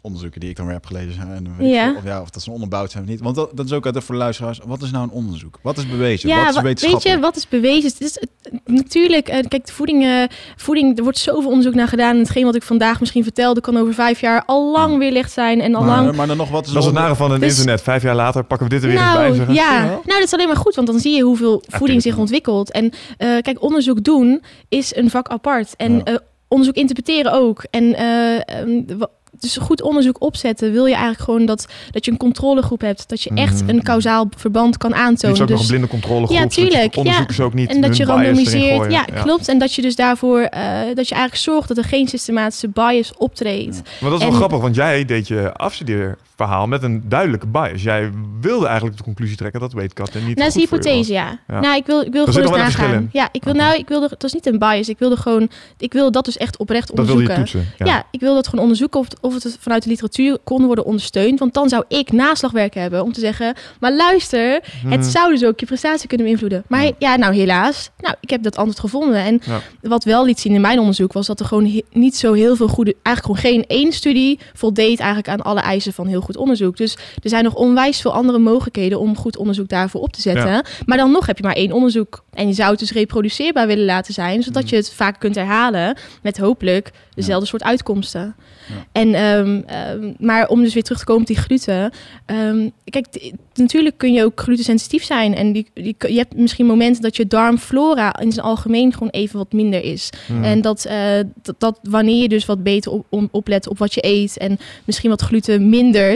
Speaker 1: onderzoeken die ik dan weer heb gelezen, en weet
Speaker 3: Ja.
Speaker 1: of, ja, of dat ze onderbouwd zijn of niet. Want dat, dat is ook altijd voor de luisteraars. Wat is nou een onderzoek? Wat is bewezen? wat is
Speaker 3: wa- weet
Speaker 1: wetenschappelijk?
Speaker 3: je, wat is bewezen? Het is, het- natuurlijk, eh, kijk, de voeding, eh, voeding, er wordt zoveel onderzoek naar gedaan. En hetgeen wat ik vandaag misschien vertelde, kan over vijf jaar al lang weer licht zijn. En al
Speaker 1: maar,
Speaker 3: lang...
Speaker 1: maar dan nog wat is
Speaker 2: Dat is het nare van het
Speaker 3: Dus-
Speaker 2: internet. Vijf jaar later pakken we dit er weer eens bij.
Speaker 3: Nou,
Speaker 2: zeggen,
Speaker 3: ja. nou, dat is alleen maar goed, want dan zie je hoeveel voeding zich ontwikkelt. En eh, kijk, onderzoek doen is een vak apart. En
Speaker 1: Ja.
Speaker 3: eh, onderzoek interpreteren ook. En wa- dus goed onderzoek opzetten wil je eigenlijk gewoon dat, dat je een controlegroep hebt. Dat je echt
Speaker 2: Mhm.
Speaker 3: een kausaal verband kan aantonen.
Speaker 2: ook nog
Speaker 3: Dus
Speaker 2: een blinde controlegroep.
Speaker 3: Ja, tuurlijk, ja.
Speaker 2: Ook niet
Speaker 3: en dat je randomiseert. Ja, klopt. En dat je dus daarvoor eh, dat je eigenlijk zorgt dat er geen systematische bias optreedt.
Speaker 2: Maar dat is wel grappig, want jij deed je afstudeerverhaal met een duidelijke bias. Jij wilde eigenlijk de conclusie trekken dat weetkatten niet
Speaker 3: Nou, dat is hypothese, ja.
Speaker 2: Ja.
Speaker 3: Nou, ik wil, ik wil
Speaker 2: Er
Speaker 3: gewoon eens nagaan. Ja, ik wil nou, ik wilde, het was niet een bias. Ik wilde gewoon, ik wil dat dus echt oprecht.
Speaker 2: Dat wilde je
Speaker 3: onderzoeken.
Speaker 2: toetsen.
Speaker 3: Ja. ik wil dat gewoon onderzoeken of, of het vanuit de literatuur kon worden ondersteund. Want dan zou ik naslagwerk hebben om te zeggen, maar luister,
Speaker 2: Hmm.
Speaker 3: het zou dus ook je prestatie kunnen beïnvloeden. Maar
Speaker 1: Ja.
Speaker 3: ja, nou helaas. Nou, ik heb dat antwoord gevonden. En wat wel liet zien in mijn onderzoek was dat er gewoon niet zo heel veel goede, eigenlijk gewoon geen één studie voldeed eigenlijk aan alle eisen van heel goed onderzoek. Dus er zijn nog onwijs veel andere mogelijkheden om goed onderzoek daarvoor op te zetten.
Speaker 2: Ja.
Speaker 3: Maar dan nog heb je maar één onderzoek. En je zou het dus reproduceerbaar willen laten zijn, zodat
Speaker 1: Mhm.
Speaker 3: je het vaak kunt herhalen met hopelijk dezelfde soort uitkomsten.
Speaker 1: Ja.
Speaker 3: En, ehm, ehm, maar om dus weer terug te komen op die gluten. ehm, kijk, natuurlijk kun je ook glutensensitief zijn. En die, die, je hebt misschien momenten dat je darmflora in zijn algemeen gewoon even wat minder is.
Speaker 2: Hmm.
Speaker 3: En dat, eh, dat, dat wanneer je dus wat beter op, oplet op wat je eet en misschien wat gluten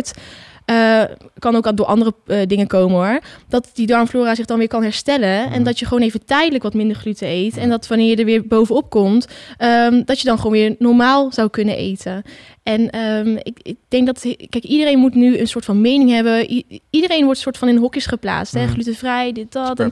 Speaker 3: mindert. eh, kan ook door andere eh, dingen komen hoor. Dat die darmflora zich dan weer kan herstellen. En
Speaker 2: Mhm.
Speaker 3: dat je gewoon even tijdelijk wat minder gluten eet. En dat wanneer je er weer bovenop komt, ehm, dat je dan gewoon weer normaal zou kunnen eten. En ehm, ik, ik denk dat, kijk, iedereen moet nu een soort van mening hebben. I- iedereen wordt soort van in hokjes geplaatst. Hè?
Speaker 2: Mhm.
Speaker 3: Glutenvrij, dit, dat. En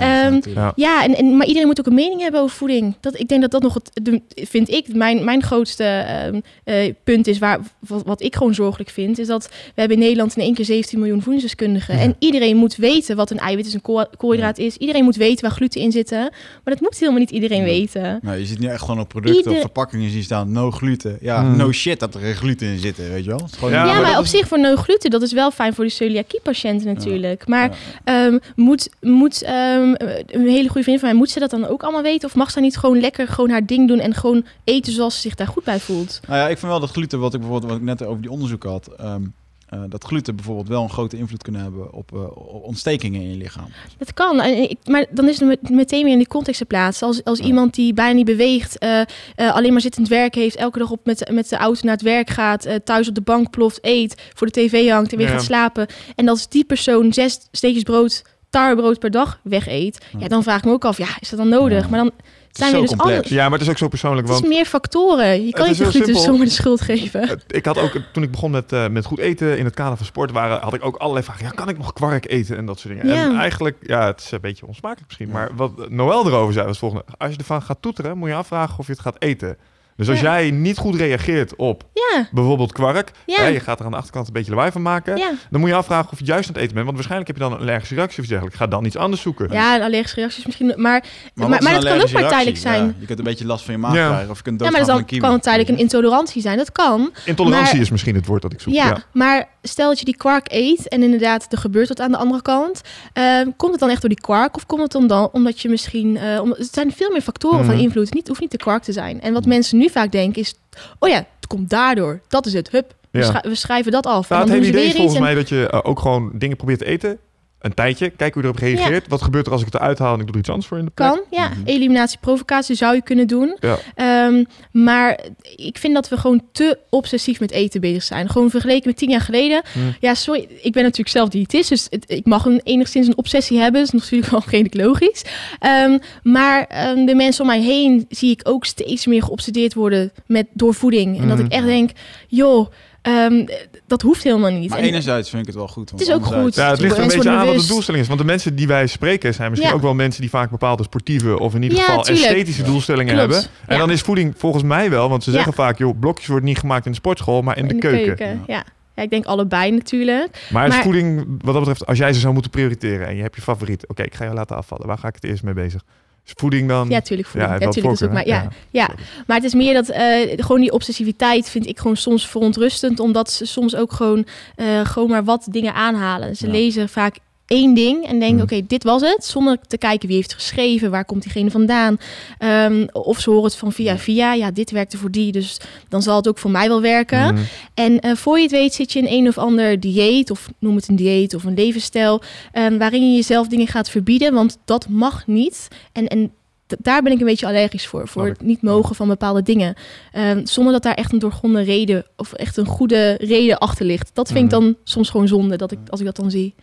Speaker 3: Ehm.
Speaker 2: Ja.
Speaker 3: ja, en, en, maar iedereen moet ook een mening hebben over voeding. Dat, ik denk dat dat nog het, de, vind ik, mijn, mijn grootste ehm, eh, punt is, waar, wat, wat ik gewoon zorgelijk vind, is dat we hebben in Nederland in één keer 17 miljoen voedingsdeskundigen.
Speaker 2: Ja.
Speaker 3: En iedereen moet weten wat een eiwit is, een kool- koolhydraat is. Iedereen moet weten waar gluten in zitten. Maar dat moet helemaal niet iedereen weten.
Speaker 1: Nou, je ziet nu echt gewoon op producten
Speaker 3: Ieder-
Speaker 1: of verpakkingen zien staan no gluten. Ja,
Speaker 2: Mm.
Speaker 1: no shit dat er geen gluten in zitten, weet je wel.
Speaker 2: Ja,
Speaker 3: Ja,
Speaker 2: maar
Speaker 3: op
Speaker 2: is-
Speaker 3: zich voor no gluten, dat is wel fijn voor de celiakie-patiënten natuurlijk. Maar
Speaker 1: Ja.
Speaker 3: Ehm, moet moet ehm, een hele goede vriend van mij, moet ze dat dan ook allemaal weten? Of mag ze niet gewoon lekker gewoon haar ding doen en gewoon eten zoals ze zich daar goed bij voelt?
Speaker 1: Nou ja, ik vind wel dat gluten, wat ik bijvoorbeeld wat ik net over die onderzoek had, ehm, eh, dat gluten bijvoorbeeld wel een grote invloed kunnen hebben op eh, ontstekingen in je lichaam.
Speaker 3: Dat kan, maar dan is het met- meteen weer in die context te plaatsen. Als, als
Speaker 1: Ja.
Speaker 3: iemand die bijna niet beweegt, eh, eh, alleen maar zittend werk heeft, elke dag op met, met de auto naar het werk gaat, eh, thuis op de bank ploft, eet, voor de tv hangt en weer
Speaker 2: Ja.
Speaker 3: gaat slapen. En als die persoon zes steekjes brood, tarwebrood per dag wegeet,
Speaker 1: Ja.
Speaker 3: ja, dan vraag ik me ook af, ja, is dat dan nodig?
Speaker 1: Ja.
Speaker 3: Maar dan zijn
Speaker 1: zo
Speaker 3: dus
Speaker 1: complex.
Speaker 2: Ja, maar het is ook zo persoonlijk,
Speaker 3: Het is
Speaker 2: want
Speaker 3: meer factoren. Je kan niet de gluten
Speaker 2: simpel.
Speaker 3: zomaar de schuld geven.
Speaker 2: Ik had ook, toen ik begon met, eh, met goed eten in het kader van sport, waren, had ik ook allerlei vragen. Ja, kan ik nog kwark eten en dat soort dingen? En eigenlijk, ja, het is een beetje onsmakelijk misschien. Maar wat Noël erover zei was volgende. Als je ervan gaat toeteren, moet je afvragen of je het gaat eten. Dus als
Speaker 3: Ja.
Speaker 2: jij niet goed reageert op
Speaker 3: Ja,
Speaker 2: bijvoorbeeld kwark,
Speaker 3: Ja.
Speaker 2: hè, je gaat er aan de achterkant een beetje lawaai van maken,
Speaker 3: ja.
Speaker 2: dan moet je afvragen of je het juist aan het eten bent. Want waarschijnlijk heb je dan een allergische reactie of dergelijks. Ga dan iets anders zoeken.
Speaker 3: ja, en allergische reacties misschien. Maar, maar,
Speaker 1: is een
Speaker 3: dat kan ook maar
Speaker 1: reactie?
Speaker 3: tijdelijk zijn.
Speaker 1: Ja, je kunt een beetje last van je maag
Speaker 2: Ja.
Speaker 1: krijgen of je kunt
Speaker 3: Ja, maar
Speaker 1: een
Speaker 3: kan het tijdelijk een intolerantie zijn. Dat kan.
Speaker 2: Intolerantie
Speaker 3: Maar-
Speaker 2: is misschien het woord dat ik zoek.
Speaker 3: Ja,
Speaker 2: Ja.
Speaker 3: maar stel dat je die kwark eet en inderdaad er gebeurt wat aan de andere kant. ehm, komt het dan echt door die kwark of komt het dan, dan omdat je misschien... eh, om, het zijn veel meer factoren van
Speaker 2: Mhm.
Speaker 3: invloed. Niet, het hoeft niet de kwark te zijn. En wat
Speaker 1: Mhm.
Speaker 3: mensen nu vaak denken is... Oh ja, het komt daardoor. Dat is het. Hup. We,
Speaker 2: Ja.
Speaker 3: schrij- we schrijven dat af.
Speaker 2: Nou, het hele idee is volgens
Speaker 3: en-
Speaker 2: mij dat je eh, ook gewoon dingen probeert te eten. Een tijdje, kijk hoe je erop reageert. Wat gebeurt er als ik het eruit haal en ik doe er iets anders voor in de plek?
Speaker 3: Kan, ja.
Speaker 1: Mhm.
Speaker 3: Eliminatie, provocatie zou je kunnen doen.
Speaker 2: Ja.
Speaker 3: Ehm, maar ik vind dat we gewoon te obsessief met eten bezig zijn. Gewoon vergeleken met tien jaar geleden.
Speaker 2: Hmm.
Speaker 3: Ja, sorry, ik ben natuurlijk zelf diëtist, dus het- ik mag een, enigszins een obsessie hebben. Dat is natuurlijk <laughs> wel redelijk logisch. Ehm, maar ehm, de mensen om mij heen zie ik ook steeds meer geobsedeerd worden met, door voeding. En dat
Speaker 2: Hmm.
Speaker 3: ik echt denk, joh, ehm, dat hoeft helemaal niet.
Speaker 1: Maar
Speaker 3: En-
Speaker 1: enerzijds vind ik het wel goed.
Speaker 3: Het is ook goed.
Speaker 2: Ja, het ligt er een beetje aan wat de doelstelling is. Want de mensen die wij spreken zijn misschien
Speaker 3: Ja.
Speaker 2: ook wel mensen die vaak bepaalde sportieve of in ieder
Speaker 3: Ja,
Speaker 2: geval
Speaker 3: tuurlijk.
Speaker 2: esthetische
Speaker 1: Ja.
Speaker 2: doelstellingen
Speaker 3: Klopt.
Speaker 2: hebben. En
Speaker 3: Ja.
Speaker 2: dan is voeding volgens mij wel, want ze
Speaker 3: Ja.
Speaker 2: zeggen vaak, joh, blokjes worden niet gemaakt in de sportschool, maar in, de, keuken.
Speaker 1: Ja.
Speaker 3: Ja. ja, ik denk allebei natuurlijk.
Speaker 2: Maar is
Speaker 3: Maar-
Speaker 2: voeding, wat dat betreft, als jij ze zou moeten prioriteren en je hebt je favoriet, oké, ik ga je laten afvallen. Waar ga ik het eerst mee bezig? Is voeding dan?
Speaker 3: Ja, tuurlijk. Voeding. Ja,
Speaker 2: wel
Speaker 3: tuurlijk maar, ja, ja. Maar het is meer dat eh, gewoon die obsessiviteit vind ik gewoon soms verontrustend, omdat ze soms ook gewoon, eh, gewoon maar wat dingen aanhalen. Ze
Speaker 1: Ja.
Speaker 3: lezen vaak één ding en denken,
Speaker 2: Mhm.
Speaker 3: oké, dit was het, zonder te kijken wie heeft geschreven, waar komt diegene vandaan. Ehm, of ze horen het van via via, ja, dit werkte voor die, dus dan zal het ook voor mij wel werken.
Speaker 2: Mhm.
Speaker 3: En eh, voor je het weet zit je in een of ander dieet, of noem het een dieet of een levensstijl, ehm, waarin je jezelf dingen gaat verbieden, want dat mag niet. En, en daar ben ik een beetje allergisch voor, voor het niet mogen van bepaalde dingen. Ehm, zonder dat daar echt een doorgronde reden of echt een goede reden achter ligt. Dat vind ik
Speaker 2: Mhm.
Speaker 3: dan soms gewoon zonde, dat ik, als ik dat dan zie.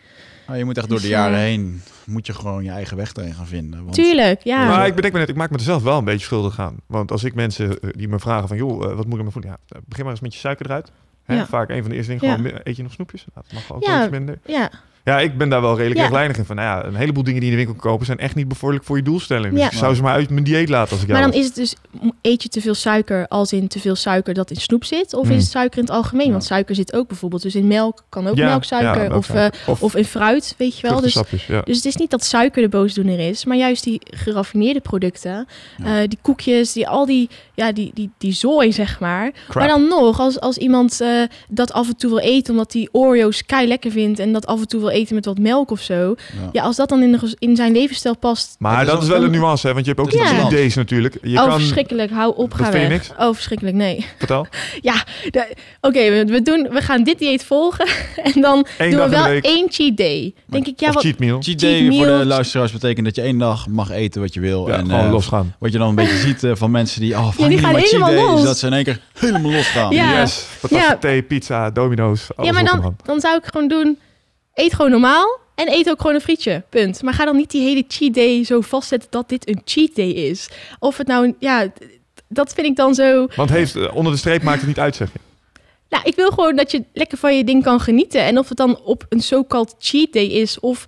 Speaker 1: Nou, je moet echt door de
Speaker 3: Dus,
Speaker 1: jaren
Speaker 3: eh,
Speaker 1: heen, moet je gewoon je eigen weg erin gaan vinden. Want
Speaker 3: Tuurlijk, ja.
Speaker 2: Maar ik bedenk me net, ik maak me er zelf wel een beetje schuldig aan. Want als ik mensen eh, die me vragen van, joh, eh, wat moet ik met voeding? Ja, begin maar eens met je suiker eruit. Hè?
Speaker 3: Ja.
Speaker 2: Vaak een van de eerste dingen,
Speaker 3: Ja.
Speaker 2: gewoon, eet je nog snoepjes? Nou, dat mag ook iets minder.
Speaker 3: ja.
Speaker 2: Ja, ik ben daar wel redelijk
Speaker 3: Ja.
Speaker 2: rechtlijnig in. Van, nou ja, een heleboel dingen die je in de winkel kan kopen zijn echt niet bevorderlijk voor je doelstelling. Dus
Speaker 3: Ja.
Speaker 2: ik zou ze maar uit mijn dieet laten als ik
Speaker 3: Maar dan
Speaker 2: was.
Speaker 3: is het dus, eet je te veel suiker als in te veel suiker dat in snoep zit? Of
Speaker 2: Hmm.
Speaker 3: is het suiker in het algemeen?
Speaker 1: Ja.
Speaker 3: Want suiker zit ook bijvoorbeeld dus in melk, kan ook
Speaker 2: Ja,
Speaker 3: melksuiker.
Speaker 2: ja,
Speaker 3: of, eh.
Speaker 2: Of
Speaker 3: of in fruit, weet je wel. Dus, dus het is niet dat suiker de boosdoener is, maar juist die geraffineerde producten,
Speaker 1: Ja.
Speaker 3: eh, die koekjes, die, al die, ja, die, die, die zooi, zeg maar.
Speaker 2: Crap.
Speaker 3: Maar dan nog, als, als iemand eh, dat af en toe wil eten omdat hij Oreo's kei lekker vindt en dat af en toe wil eten met wat melk of zo.
Speaker 1: Ja.
Speaker 3: Ja, als dat dan in, de, in zijn levensstijl past.
Speaker 2: Maar dat is
Speaker 1: wel-
Speaker 2: een nuance, hè? Want je hebt ook
Speaker 3: is
Speaker 2: die
Speaker 3: een
Speaker 2: cheat days natuurlijk. Je
Speaker 3: oh,
Speaker 2: kan...
Speaker 3: verschrikkelijk. Hou op,
Speaker 2: Dat
Speaker 3: ga
Speaker 2: vind je
Speaker 3: weg. Oh, verschrikkelijk, nee.
Speaker 2: Vertel. <laughs>
Speaker 3: Ja, de- oké, we, we, doen, we gaan dit dieet volgen. <laughs> En dan
Speaker 2: Eén
Speaker 3: doen we
Speaker 2: de
Speaker 3: wel
Speaker 2: week.
Speaker 3: één cheat day. Denk ik, ja,
Speaker 2: of
Speaker 3: wat,
Speaker 2: cheat meal.
Speaker 1: Cheat
Speaker 3: Cheat
Speaker 1: day voor de luisteraars betekent dat je één dag mag eten wat je wil.
Speaker 2: Ja,
Speaker 1: en
Speaker 2: gewoon
Speaker 1: eh,
Speaker 2: losgaan.
Speaker 1: wat je dan een beetje ziet eh, van mensen die... Oh,
Speaker 3: Ja, die gaan
Speaker 1: cheat
Speaker 3: helemaal
Speaker 1: day, is
Speaker 3: los.
Speaker 1: dat ze in één keer helemaal losgaan.
Speaker 3: Ja.
Speaker 2: Yes.
Speaker 3: Ja.
Speaker 2: thee, pizza, domino's. Alles
Speaker 3: ja, maar dan zou ik gewoon doen, eet gewoon normaal. En eet ook gewoon een frietje, punt. Maar ga dan niet die hele cheat day zo vastzetten dat dit een cheat day is. Of het nou, ja, dat vind ik dan zo...
Speaker 2: Want heeft, eh, onder de streep maakt het niet uit, zeg je.
Speaker 3: Nou, ik wil gewoon dat je lekker van je ding kan genieten. En of het dan op een so-called cheat day is of...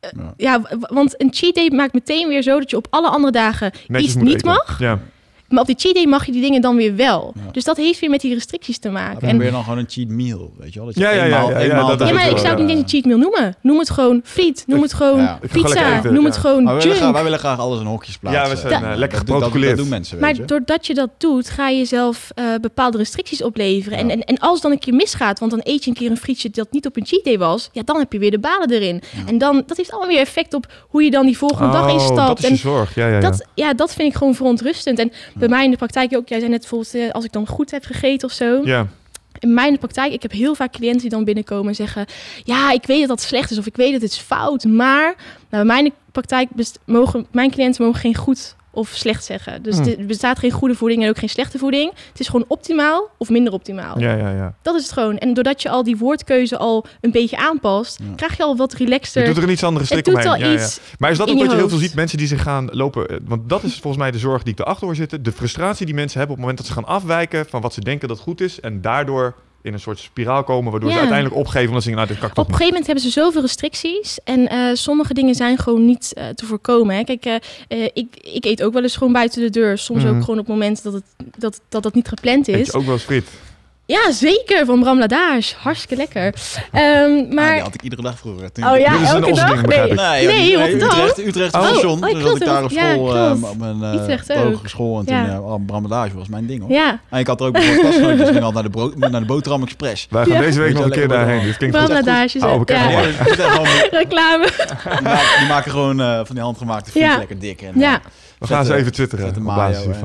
Speaker 3: eh,
Speaker 1: Ja.
Speaker 3: want een cheat day maakt meteen weer zo dat je op alle andere dagen
Speaker 2: Netjes
Speaker 3: iets niet
Speaker 2: eten.
Speaker 3: mag.
Speaker 2: Ja.
Speaker 3: Maar op die cheat day mag je die dingen dan weer wel.
Speaker 1: Ja.
Speaker 3: Dus dat heeft weer met die restricties te
Speaker 1: Dan
Speaker 3: maken.
Speaker 1: ben
Speaker 3: En,
Speaker 1: je dan gewoon een cheat meal, weet je wel? Dat je
Speaker 2: Ja,
Speaker 1: eenmaal-
Speaker 2: ja, ja,
Speaker 1: eenmaal
Speaker 2: dat
Speaker 3: maar ik zou het niet eens een cheat meal noemen. Noem het gewoon friet. Noem het gewoon pizza. noem
Speaker 2: ja.
Speaker 3: het gewoon
Speaker 1: Maar wij willen, graag,
Speaker 3: junk.
Speaker 1: wij willen graag alles in hokjes plaatsen.
Speaker 2: Ja, we zijn
Speaker 3: Da-
Speaker 2: eh, lekker
Speaker 1: dat,
Speaker 2: geprotocoleerd.
Speaker 1: doen mensen, weet
Speaker 3: Maar
Speaker 1: je.
Speaker 3: doordat je dat doet, ga je zelf eh, bepaalde restricties opleveren. En,
Speaker 1: Ja.
Speaker 3: en, en als het dan een keer misgaat, want dan eet je een keer een frietje dat niet op een cheat day was, ja, dan heb je weer de balen erin.
Speaker 1: Ja.
Speaker 3: En dan, dat heeft allemaal weer effect op hoe je dan die volgende dag
Speaker 2: Oh,
Speaker 3: instapt.
Speaker 2: dat is je zorg. Ja, ja, ja.
Speaker 3: Dat, ja, dat vind ik gewoon verontrustend. En bij mij in de praktijk ook, jij zei net bijvoorbeeld, eh, als ik dan goed heb gegeten of zo.
Speaker 2: ja.
Speaker 3: In mijn praktijk, ik heb heel vaak cliënten die dan binnenkomen en zeggen... ja, ik weet dat dat slecht is of ik weet dat het is fout, maar... Nou, bij mijn praktijk mogen mijn cliënten mogen geen goed of slecht zeggen. Dus
Speaker 2: Hmm.
Speaker 3: er bestaat geen goede voeding en ook geen slechte voeding. Het is gewoon optimaal of minder optimaal.
Speaker 2: ja, ja, ja.
Speaker 3: Dat is het gewoon. En doordat je al die woordkeuze al een beetje aanpast...
Speaker 1: Ja.
Speaker 3: krijg je al wat
Speaker 2: Je
Speaker 3: relaxter.
Speaker 2: doet er een iets andere
Speaker 3: het
Speaker 2: strik
Speaker 3: doet
Speaker 2: omheen.
Speaker 3: al
Speaker 2: Ja, ja.
Speaker 3: iets...
Speaker 2: Maar is dat ook wat je heel veel ziet? Mensen die zich gaan lopen. eh, Want dat is volgens mij de zorg die ik erachter hoor zitten. De frustratie die mensen hebben op het moment dat ze gaan afwijken van wat ze denken dat goed is. En daardoor in een soort spiraal komen, waardoor ze uiteindelijk opgeven omdat ze denken, nou, dit kan
Speaker 3: Op een gegeven moment hebben ze zoveel restricties. En eh, sommige dingen zijn gewoon niet eh, te voorkomen. Hè. Kijk, eh, ik, ik eet ook wel eens gewoon buiten de deur. Soms
Speaker 2: Mhm.
Speaker 3: ook gewoon op het moment dat het, dat, dat, dat niet gepland
Speaker 2: Eet
Speaker 3: is.
Speaker 2: je ook wel eens friet.
Speaker 3: Ja, zeker. Van Bram Ladage. Hartstikke lekker. Ehm,
Speaker 1: Ah,
Speaker 3: maar...
Speaker 1: die had ik iedere dag vroeger. Toen
Speaker 3: oh
Speaker 1: ik-
Speaker 3: ja,
Speaker 2: Dit is een
Speaker 3: elke dag? Nee.
Speaker 2: ik.
Speaker 1: Nee,
Speaker 3: Nee, Rotterdam?
Speaker 1: Utrecht, Utrecht
Speaker 2: Oh,
Speaker 1: station.
Speaker 3: oh,
Speaker 1: toen zat
Speaker 3: klopt,
Speaker 1: ik daar op
Speaker 3: ja,
Speaker 1: school,
Speaker 3: klopt.
Speaker 1: eh, op mijn uh, school. En toen,
Speaker 3: Ja.
Speaker 1: oh, Brammelage was mijn ding hoor.
Speaker 3: Ja,
Speaker 1: En ik had er ook bijvoorbeeld klasgenootjes, ging altijd naar de, brood, naar de boterham express.
Speaker 2: Wij gaan
Speaker 3: Ja.
Speaker 2: deze week nog een keer daarheen. Dit klinkt
Speaker 3: Bram. Ladage.
Speaker 2: Oh, oké.
Speaker 3: ja.
Speaker 2: Ja.
Speaker 1: Ja, <laughs>
Speaker 3: Reclame.
Speaker 1: die maken, gewoon eh, van die handgemaakte friet
Speaker 3: Ja.
Speaker 1: lekker dik. En,
Speaker 3: Ja,
Speaker 2: We gaan ze even twitteren.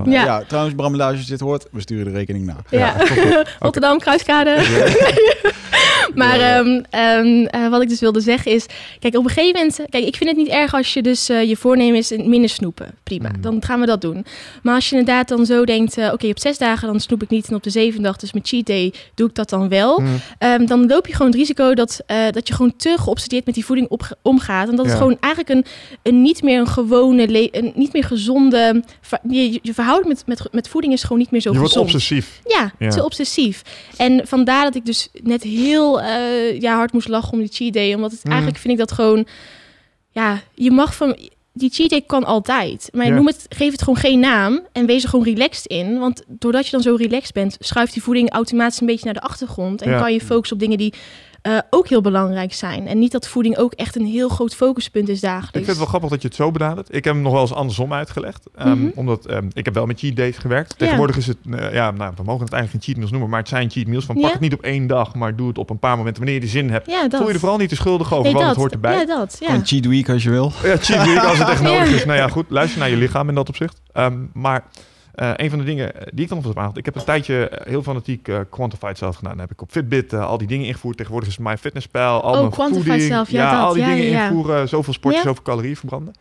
Speaker 3: Ja.
Speaker 1: ja. trouwens, Brammelage, als je dit hoort, we sturen de rekening na.
Speaker 3: ja. <laughs> Rotterdam, Kruiskade. <laughs> Maar
Speaker 1: Ja,
Speaker 3: ehm, ehm, eh, wat ik dus wilde zeggen is... Kijk, op een gegeven moment... Kijk, ik vind het niet erg als je dus eh, je voornemen is minder snoepen. Prima,
Speaker 2: Mm.
Speaker 3: dan gaan we dat doen. Maar als je inderdaad dan zo denkt... eh, Oké, op zes dagen dan snoep ik niet. En op de zevende dag, dus mijn cheat day, doe ik dat dan wel.
Speaker 2: Mm.
Speaker 3: Ehm, dan loop je gewoon het risico dat, eh, dat je gewoon te geobsedeerd met die voeding omgaat. En dat
Speaker 2: Ja.
Speaker 3: het gewoon eigenlijk een, een niet meer een gewone, een niet meer gezonde... je, je verhouding met, met, met voeding is gewoon niet meer zo
Speaker 2: Je wordt
Speaker 3: gezond.
Speaker 2: obsessief.
Speaker 3: Ja,
Speaker 2: Ja.
Speaker 3: te obsessief. En vandaar dat ik dus net heel eh, ja, hard moest lachen om die cheat day. Omdat het
Speaker 2: Mm.
Speaker 3: eigenlijk vind ik dat gewoon... Ja, je mag van... Die cheat day kan altijd. Maar noem het, geef het gewoon geen naam en wees er gewoon relaxed in. Want doordat je dan zo relaxed bent, schuift die voeding automatisch een beetje naar de achtergrond. En kan je focussen op dingen die eh, ook heel belangrijk zijn. En niet dat voeding ook echt een heel groot focuspunt is dagelijks.
Speaker 2: Ik vind het wel grappig dat je het zo benadert. Ik heb hem nog wel eens andersom uitgelegd. Ehm,
Speaker 3: Mhm.
Speaker 2: Omdat ehm, ik heb wel met cheat days gewerkt. Tegenwoordig is het, eh, ja, nou, we mogen het eigenlijk geen cheat meals noemen, maar het zijn cheat meals. Van pak
Speaker 3: Ja.
Speaker 2: het niet op één dag, maar doe het op een paar momenten wanneer je er zin hebt.
Speaker 3: Ja, dat.
Speaker 2: Voel je er vooral niet te schuldig over,
Speaker 3: Nee,
Speaker 2: want
Speaker 3: dat.
Speaker 2: het hoort erbij.
Speaker 3: Ja, dat. Ja.
Speaker 1: Gewoon cheat week als je wil.
Speaker 2: Ja, cheat week als het echt <laughs> nodig
Speaker 3: Ja.
Speaker 2: is. Nou ja, goed, luister naar je lichaam in dat opzicht. Ehm, maar eh, een van de dingen eh, die ik dan nog heb aangehaald. Ik heb een tijdje eh, heel fanatiek Quantified zelf gedaan. Dan heb ik op Fitbit al die dingen ingevoerd. Tegenwoordig is het MyFitnessPal, al
Speaker 3: Oh,
Speaker 2: mijn
Speaker 3: Quantified
Speaker 2: voeding.
Speaker 3: zelf, ja,
Speaker 2: al die
Speaker 3: Ja,
Speaker 2: dingen
Speaker 3: ja,
Speaker 2: invoeren. Zoveel sporten,
Speaker 3: Ja.
Speaker 2: zoveel calorieën verbranden.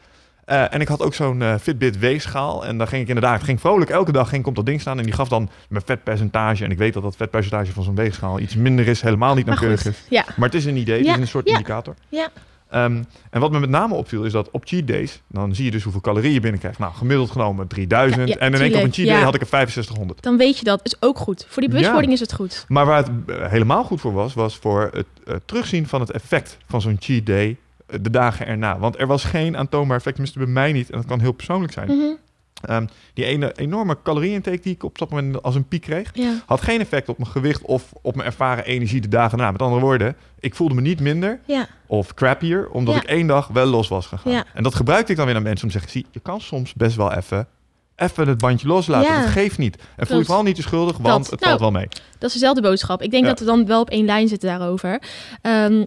Speaker 2: En ik had ook zo'n Fitbit weegschaal. En dan ging ik inderdaad, ging vrolijk elke dag ging op dat ding staan. En die gaf dan mijn vetpercentage. En ik weet dat dat vetpercentage van zo'n weegschaal iets minder is. Helemaal niet nauwkeurig is.
Speaker 3: Ja.
Speaker 2: Maar het is een idee, het
Speaker 3: Ja,
Speaker 2: is een soort
Speaker 3: ja.
Speaker 2: indicator.
Speaker 3: Ja.
Speaker 2: Ehm, en wat me met name opviel is dat op cheat days, dan zie je dus hoeveel calorieën je binnenkrijgt. Nou, gemiddeld genomen 3000.
Speaker 3: Ja, ja,
Speaker 2: en in één keer op een cheat day had ik er 6500.
Speaker 3: Dan weet je dat. is ook goed. Voor die bewustwording is het goed.
Speaker 2: Maar waar het eh, helemaal goed voor was, was voor het eh, terugzien van het effect van zo'n cheat day eh, de dagen erna. Want er was geen aantoonbaar effect, tenminste bij mij niet. En dat kan heel persoonlijk zijn.
Speaker 3: Mhm.
Speaker 2: Ehm, die ene enorme calorieintake die ik op dat moment als een piek kreeg,
Speaker 3: Ja.
Speaker 2: had geen effect op mijn gewicht of op mijn ervaren energie de dagen na. Met andere woorden, ik voelde me niet minder
Speaker 3: Ja.
Speaker 2: of crappier, omdat
Speaker 3: Ja.
Speaker 2: ik één dag wel los was gegaan. En dat gebruikte ik dan weer naar mensen om te zeggen, zie, je kan soms best wel even, even het bandje loslaten.
Speaker 3: Ja.
Speaker 2: Dat geeft niet. En voel je vooral niet te schuldig, want
Speaker 3: Dat.
Speaker 2: het
Speaker 3: Nou,
Speaker 2: valt wel mee.
Speaker 3: Dat is dezelfde boodschap. Ik denk
Speaker 2: Ja.
Speaker 3: dat we dan wel op één lijn zitten daarover. Ehm,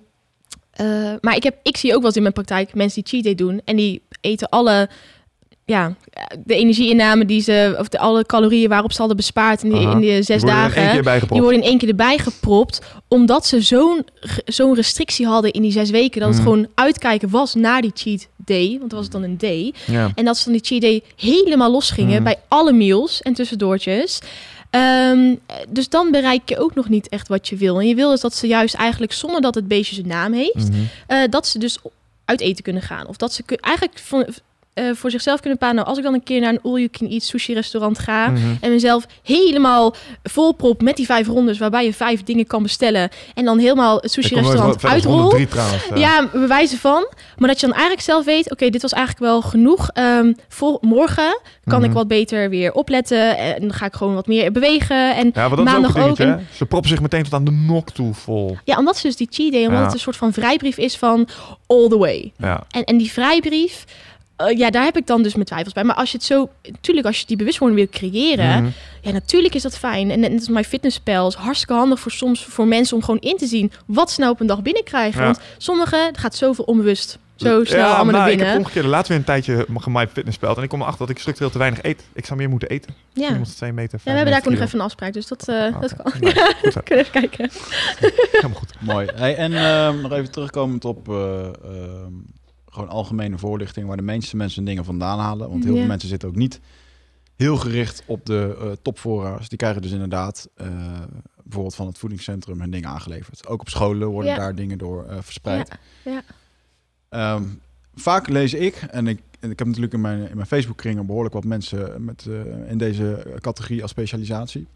Speaker 3: eh, maar ik, heb, ik zie ook wel eens in mijn praktijk mensen die cheat day doen. En die eten alle... Ja, de energieinname die ze... Of de, alle calorieën waarop ze hadden bespaard in die,
Speaker 2: Aha.
Speaker 3: in die zes
Speaker 2: er in
Speaker 3: dagen. Die worden in één keer erbij gepropt. Omdat ze zo'n zo'n restrictie hadden in die zes weken. Dat het
Speaker 2: Mhm.
Speaker 3: gewoon uitkijken was naar die cheat day. Want dan was het dan een day.
Speaker 2: Ja.
Speaker 3: En dat ze dan die cheat day helemaal losgingen
Speaker 2: Mhm.
Speaker 3: bij alle meals en tussendoortjes. Ehm, dus dan bereik je ook nog niet echt wat je wil. En je wil is dat ze juist eigenlijk zonder dat het beestje zijn naam heeft,
Speaker 2: Mhm.
Speaker 3: eh, dat ze dus uit eten kunnen gaan. Of dat ze eigenlijk van, eh, voor zichzelf kunnen bepalen. Nou, als ik dan een keer naar een all-you-can-eat sushi-restaurant ga
Speaker 2: Mhm.
Speaker 3: en mezelf helemaal volprop met die vijf rondes, waarbij je vijf dingen kan bestellen en dan helemaal het
Speaker 2: verder dan
Speaker 3: uitrol.
Speaker 2: 103 trouwens.
Speaker 3: Ja, bewijzen van. Maar dat je dan eigenlijk zelf weet, oké, dit was eigenlijk wel genoeg. Ehm, voor morgen kan
Speaker 2: Mhm.
Speaker 3: ik wat beter weer opletten. En dan ga ik gewoon wat meer bewegen. En
Speaker 2: Ja, maar dat is ook
Speaker 3: maandag
Speaker 2: dingetje,
Speaker 3: ook?
Speaker 2: Ze proppen zich meteen tot aan de nok toe vol.
Speaker 3: ja, omdat ze dus die cheat day, omdat
Speaker 2: Ja.
Speaker 3: het een soort van vrijbrief is van all the way.
Speaker 2: Ja.
Speaker 3: En, en die vrijbrief, eh, ja, daar heb ik dan dus mijn twijfels bij. Maar als je het zo, natuurlijk, als je die bewustwording wil creëren,
Speaker 2: Mhm.
Speaker 3: ja, natuurlijk is dat fijn. En net als mijn fitnesspel is hartstikke handig voor soms voor mensen om gewoon in te zien wat ze nou op een dag binnenkrijgen.
Speaker 2: Ja.
Speaker 3: Want sommigen gaat zoveel onbewust zo snel
Speaker 2: ja,
Speaker 3: allemaal
Speaker 2: nou,
Speaker 3: naar
Speaker 2: ik
Speaker 3: binnen.
Speaker 2: heb omgekeerd laatst weer een tijdje gemaaid fitnesspeld. En ik kom erachter dat ik structureel te weinig eet. Ik zou meer moeten eten.
Speaker 3: ja.
Speaker 2: 102 meter.
Speaker 3: Ja, we hebben daar ook nog
Speaker 2: 95
Speaker 3: even een afspraak, dus dat, eh,
Speaker 2: kilo.
Speaker 3: dat kan. <laughs>
Speaker 2: Goed zo.
Speaker 3: Kunnen even kijken.
Speaker 2: Helemaal goed.
Speaker 1: Mooi. Hey, en ehm, nog even terugkomend op eh, ehm, gewoon algemene voorlichting, waar de meeste mensen dingen vandaan halen. Want heel veel mensen zitten ook niet heel gericht op de topvoorraaders. Die krijgen dus inderdaad eh, bijvoorbeeld van het voedingscentrum hun dingen aangeleverd. Ook op scholen worden daar dingen door eh, verspreid. Ehm, vaak lees ik, en ik, en ik heb natuurlijk in mijn, in mijn Facebookkringen behoorlijk wat mensen met, in deze categorie als specialisatie.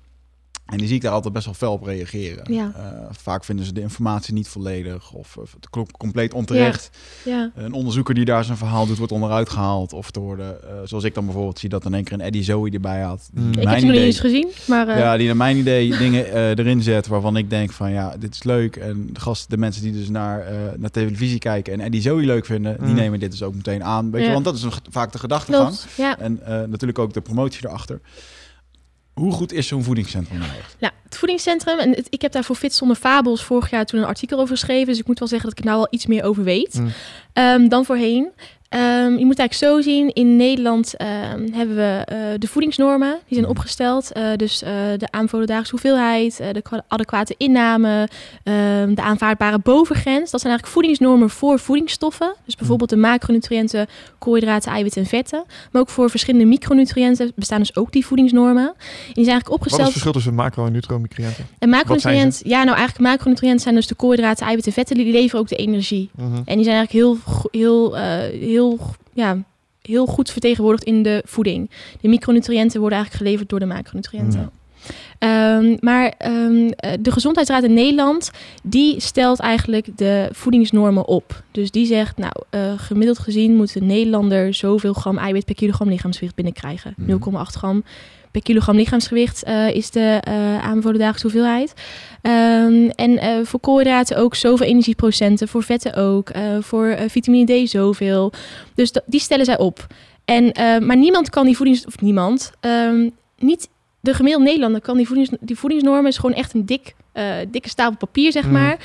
Speaker 1: En die zie ik daar altijd best wel fel op reageren.
Speaker 3: Ja.
Speaker 1: Eh, vaak vinden ze de informatie niet volledig of, het klopt compleet onterecht.
Speaker 3: ja.
Speaker 1: Een onderzoeker die daar zijn verhaal doet, wordt onderuit gehaald. Of er worden, eh, zoals ik dan bijvoorbeeld zie, dat in één keer een Eddie Zoe erbij had.
Speaker 2: Mm.
Speaker 1: naar
Speaker 3: Ik heb ze nog niet eens gezien, maar eh,
Speaker 1: ja, die naar mijn idee dingen eh, erin zet waarvan ik denk van ja, dit is leuk. En de gasten, de mensen die dus naar, eh, naar televisie kijken en Eddie Zoe leuk vinden, die
Speaker 2: Mm.
Speaker 1: nemen dit dus ook meteen aan. Weet je, want dat is een, vaak de gedachtegang. En eh, natuurlijk ook de promotie erachter. Hoe goed is zo'n voedingscentrum nou echt?
Speaker 3: Nou, het voedingscentrum, en het- ik heb daar voor Fit Zonder Fabels vorig jaar toen een artikel over geschreven. Dus ik moet wel zeggen dat ik er nou wel iets meer over weet
Speaker 2: Mm.
Speaker 3: ehm, dan voorheen. Ehm, je moet eigenlijk zo zien, in Nederland ehm, hebben we eh, de voedingsnormen. Die zijn
Speaker 1: Mhm.
Speaker 3: opgesteld. Eh, dus eh, de aanbevolen dagelijkse hoeveelheid, de adequate inname, ehm, de aanvaardbare bovengrens. Dat zijn eigenlijk voedingsnormen voor voedingsstoffen. Dus bijvoorbeeld de macronutriënten, koolhydraten, eiwitten en vetten. Maar ook voor verschillende micronutriënten bestaan dus ook die voedingsnormen. En die zijn eigenlijk
Speaker 2: Wat is
Speaker 3: opgesteld...
Speaker 2: het verschil tussen macro- en nutromicronutriënten?
Speaker 3: En
Speaker 2: Wat
Speaker 3: macronutriënt, ja, nou eigenlijk macronutriënten zijn dus de koolhydraten, eiwitten en vetten. Die leveren ook de energie.
Speaker 2: Mhm.
Speaker 3: En die zijn eigenlijk heel, heel, eh, heel, ja, heel goed vertegenwoordigd in de voeding. De micronutriënten worden eigenlijk geleverd door de macronutriënten.
Speaker 2: Ja.
Speaker 3: Ehm, maar ehm, eh, de Gezondheidsraad in Nederland, die stelt eigenlijk de voedingsnormen op. Dus die zegt, nou, eh, gemiddeld gezien moet een Nederlander zoveel gram eiwit per kilogram lichaamsgewicht binnenkrijgen.
Speaker 1: Mhm.
Speaker 3: 0,8 gram per kilogram lichaamsgewicht eh, is de eh aanbevolen dagelijkse hoeveelheid. Ehm, en eh, voor koolhydraten ook zoveel energieprocenten, voor vetten ook, voor vitamine D zoveel. Dus die stellen zij op. En, maar niemand kan die voedings... Of niemand, ehm, niet de gemiddelde Nederlander kan die, voedings, die voedingsnormen... is gewoon echt een dik, dikke stapel papier, zeg
Speaker 2: Mm.
Speaker 3: maar.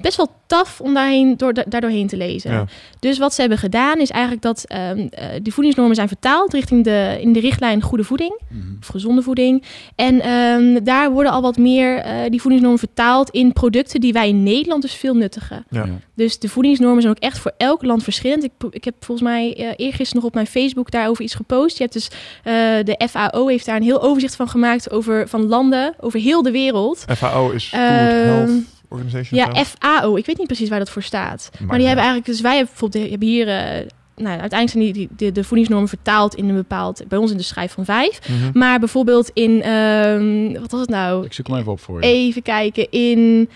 Speaker 3: Best wel taf om daarheen, door, daardoorheen te lezen.
Speaker 2: Ja.
Speaker 3: Dus wat ze hebben gedaan is eigenlijk dat ehm, eh, die voedingsnormen zijn vertaald... richting de, in de richtlijn goede voeding
Speaker 1: Mhm.
Speaker 3: of gezonde voeding. En ehm, daar worden al wat meer eh, die voedingsnormen vertaald in producten die wij in Nederland dus veel nuttigen.
Speaker 2: Ja.
Speaker 3: Dus de voedingsnormen zijn ook echt voor elk land verschillend. Ik, ik heb volgens mij eh eergisteren nog op mijn Facebook daarover iets gepost. Je hebt dus eh, de FAO heeft daar een heel overzicht van gemaakt over van landen over heel de wereld.
Speaker 2: FAO is Food
Speaker 3: Ehm,
Speaker 2: Health Organization.
Speaker 3: Ja? FAO. Ik weet niet precies waar dat voor staat. Maar, die hebben eigenlijk, dus wij hebben bijvoorbeeld, hebben hier, eh, nou, uiteindelijk zijn die, die, de, de voedingsnormen vertaald in een bepaald, bij ons in de schijf van vijf.
Speaker 2: Mhm.
Speaker 3: Maar bijvoorbeeld in, ehm, wat was het nou?
Speaker 1: Ik zoek hem even op voor je.
Speaker 3: Even kijken, in,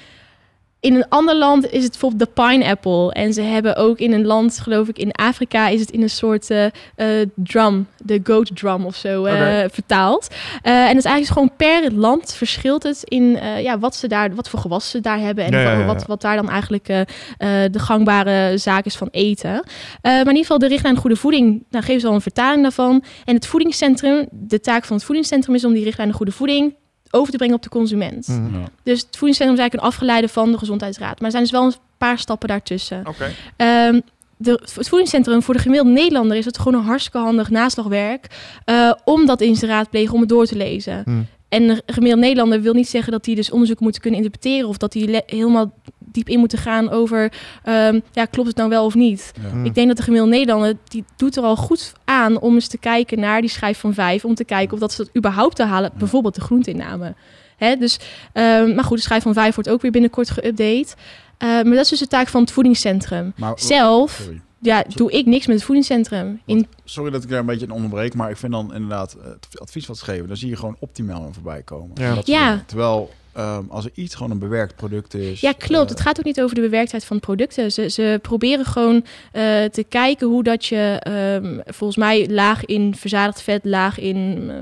Speaker 3: in een ander land is het bijvoorbeeld de pineapple. En ze hebben ook in een land, geloof ik, in Afrika is het in een soort eh, eh, drum, de goat drum of zo, eh, vertaald. En het is eigenlijk gewoon per land verschilt het in ja, wat ze daar, wat voor gewassen ze daar hebben en
Speaker 2: Ja, ja, ja, ja.
Speaker 3: Wat, wat daar dan eigenlijk de gangbare zaak is van eten. Maar in ieder geval de richtlijn goede voeding, daar geven ze al een vertaling daarvan. En het voedingscentrum, de taak van het voedingscentrum is om die richtlijn goede voeding over te brengen op de consument.
Speaker 2: Mhm.
Speaker 1: Ja.
Speaker 3: Dus het voedingscentrum is eigenlijk een afgeleide van de gezondheidsraad. Maar er zijn dus wel een paar stappen daartussen.
Speaker 2: Oké.
Speaker 3: Ehm, de, het voedingscentrum voor de gemiddelde Nederlander is het gewoon een hartstikke handig naslagwerk. eh, om dat in zijn raadplegen, om het door te lezen.
Speaker 2: Mhm.
Speaker 3: En de gemiddelde Nederlander wil niet zeggen dat die dus onderzoek moeten kunnen interpreteren. Of dat le- helemaal diep in moeten gaan over, ehm, ja, klopt het nou wel of niet?
Speaker 1: Ja.
Speaker 2: Mhm.
Speaker 3: Ik denk dat de gemiddelde Nederlander, die doet er al goed aan om eens te kijken naar die schijf van vijf. Om te kijken of dat ze dat überhaupt te halen. Bijvoorbeeld de groenteinname. Hè, dus, ehm, maar goed, de schijf van vijf wordt ook weer binnenkort geüpdate. Eh, maar dat is dus de taak van het voedingscentrum.
Speaker 1: Maar,
Speaker 3: Zelf,
Speaker 1: sorry.
Speaker 3: ja, doe ik niks met het voedingscentrum. In,
Speaker 1: sorry dat ik daar een beetje in onderbreek, maar ik vind dan inderdaad eh, het advies wat ze geven, dan zie je gewoon optimaal in voorbij komen.
Speaker 2: Ja.
Speaker 3: Ja.
Speaker 1: Terwijl ehm, als er iets gewoon een bewerkt product is.
Speaker 3: ja, klopt.
Speaker 1: eh,
Speaker 3: het gaat ook niet over de bewerktheid van producten. Ze, ze proberen gewoon eh, te kijken hoe dat je, ehm, volgens mij, laag in verzadigd vet, laag in eh,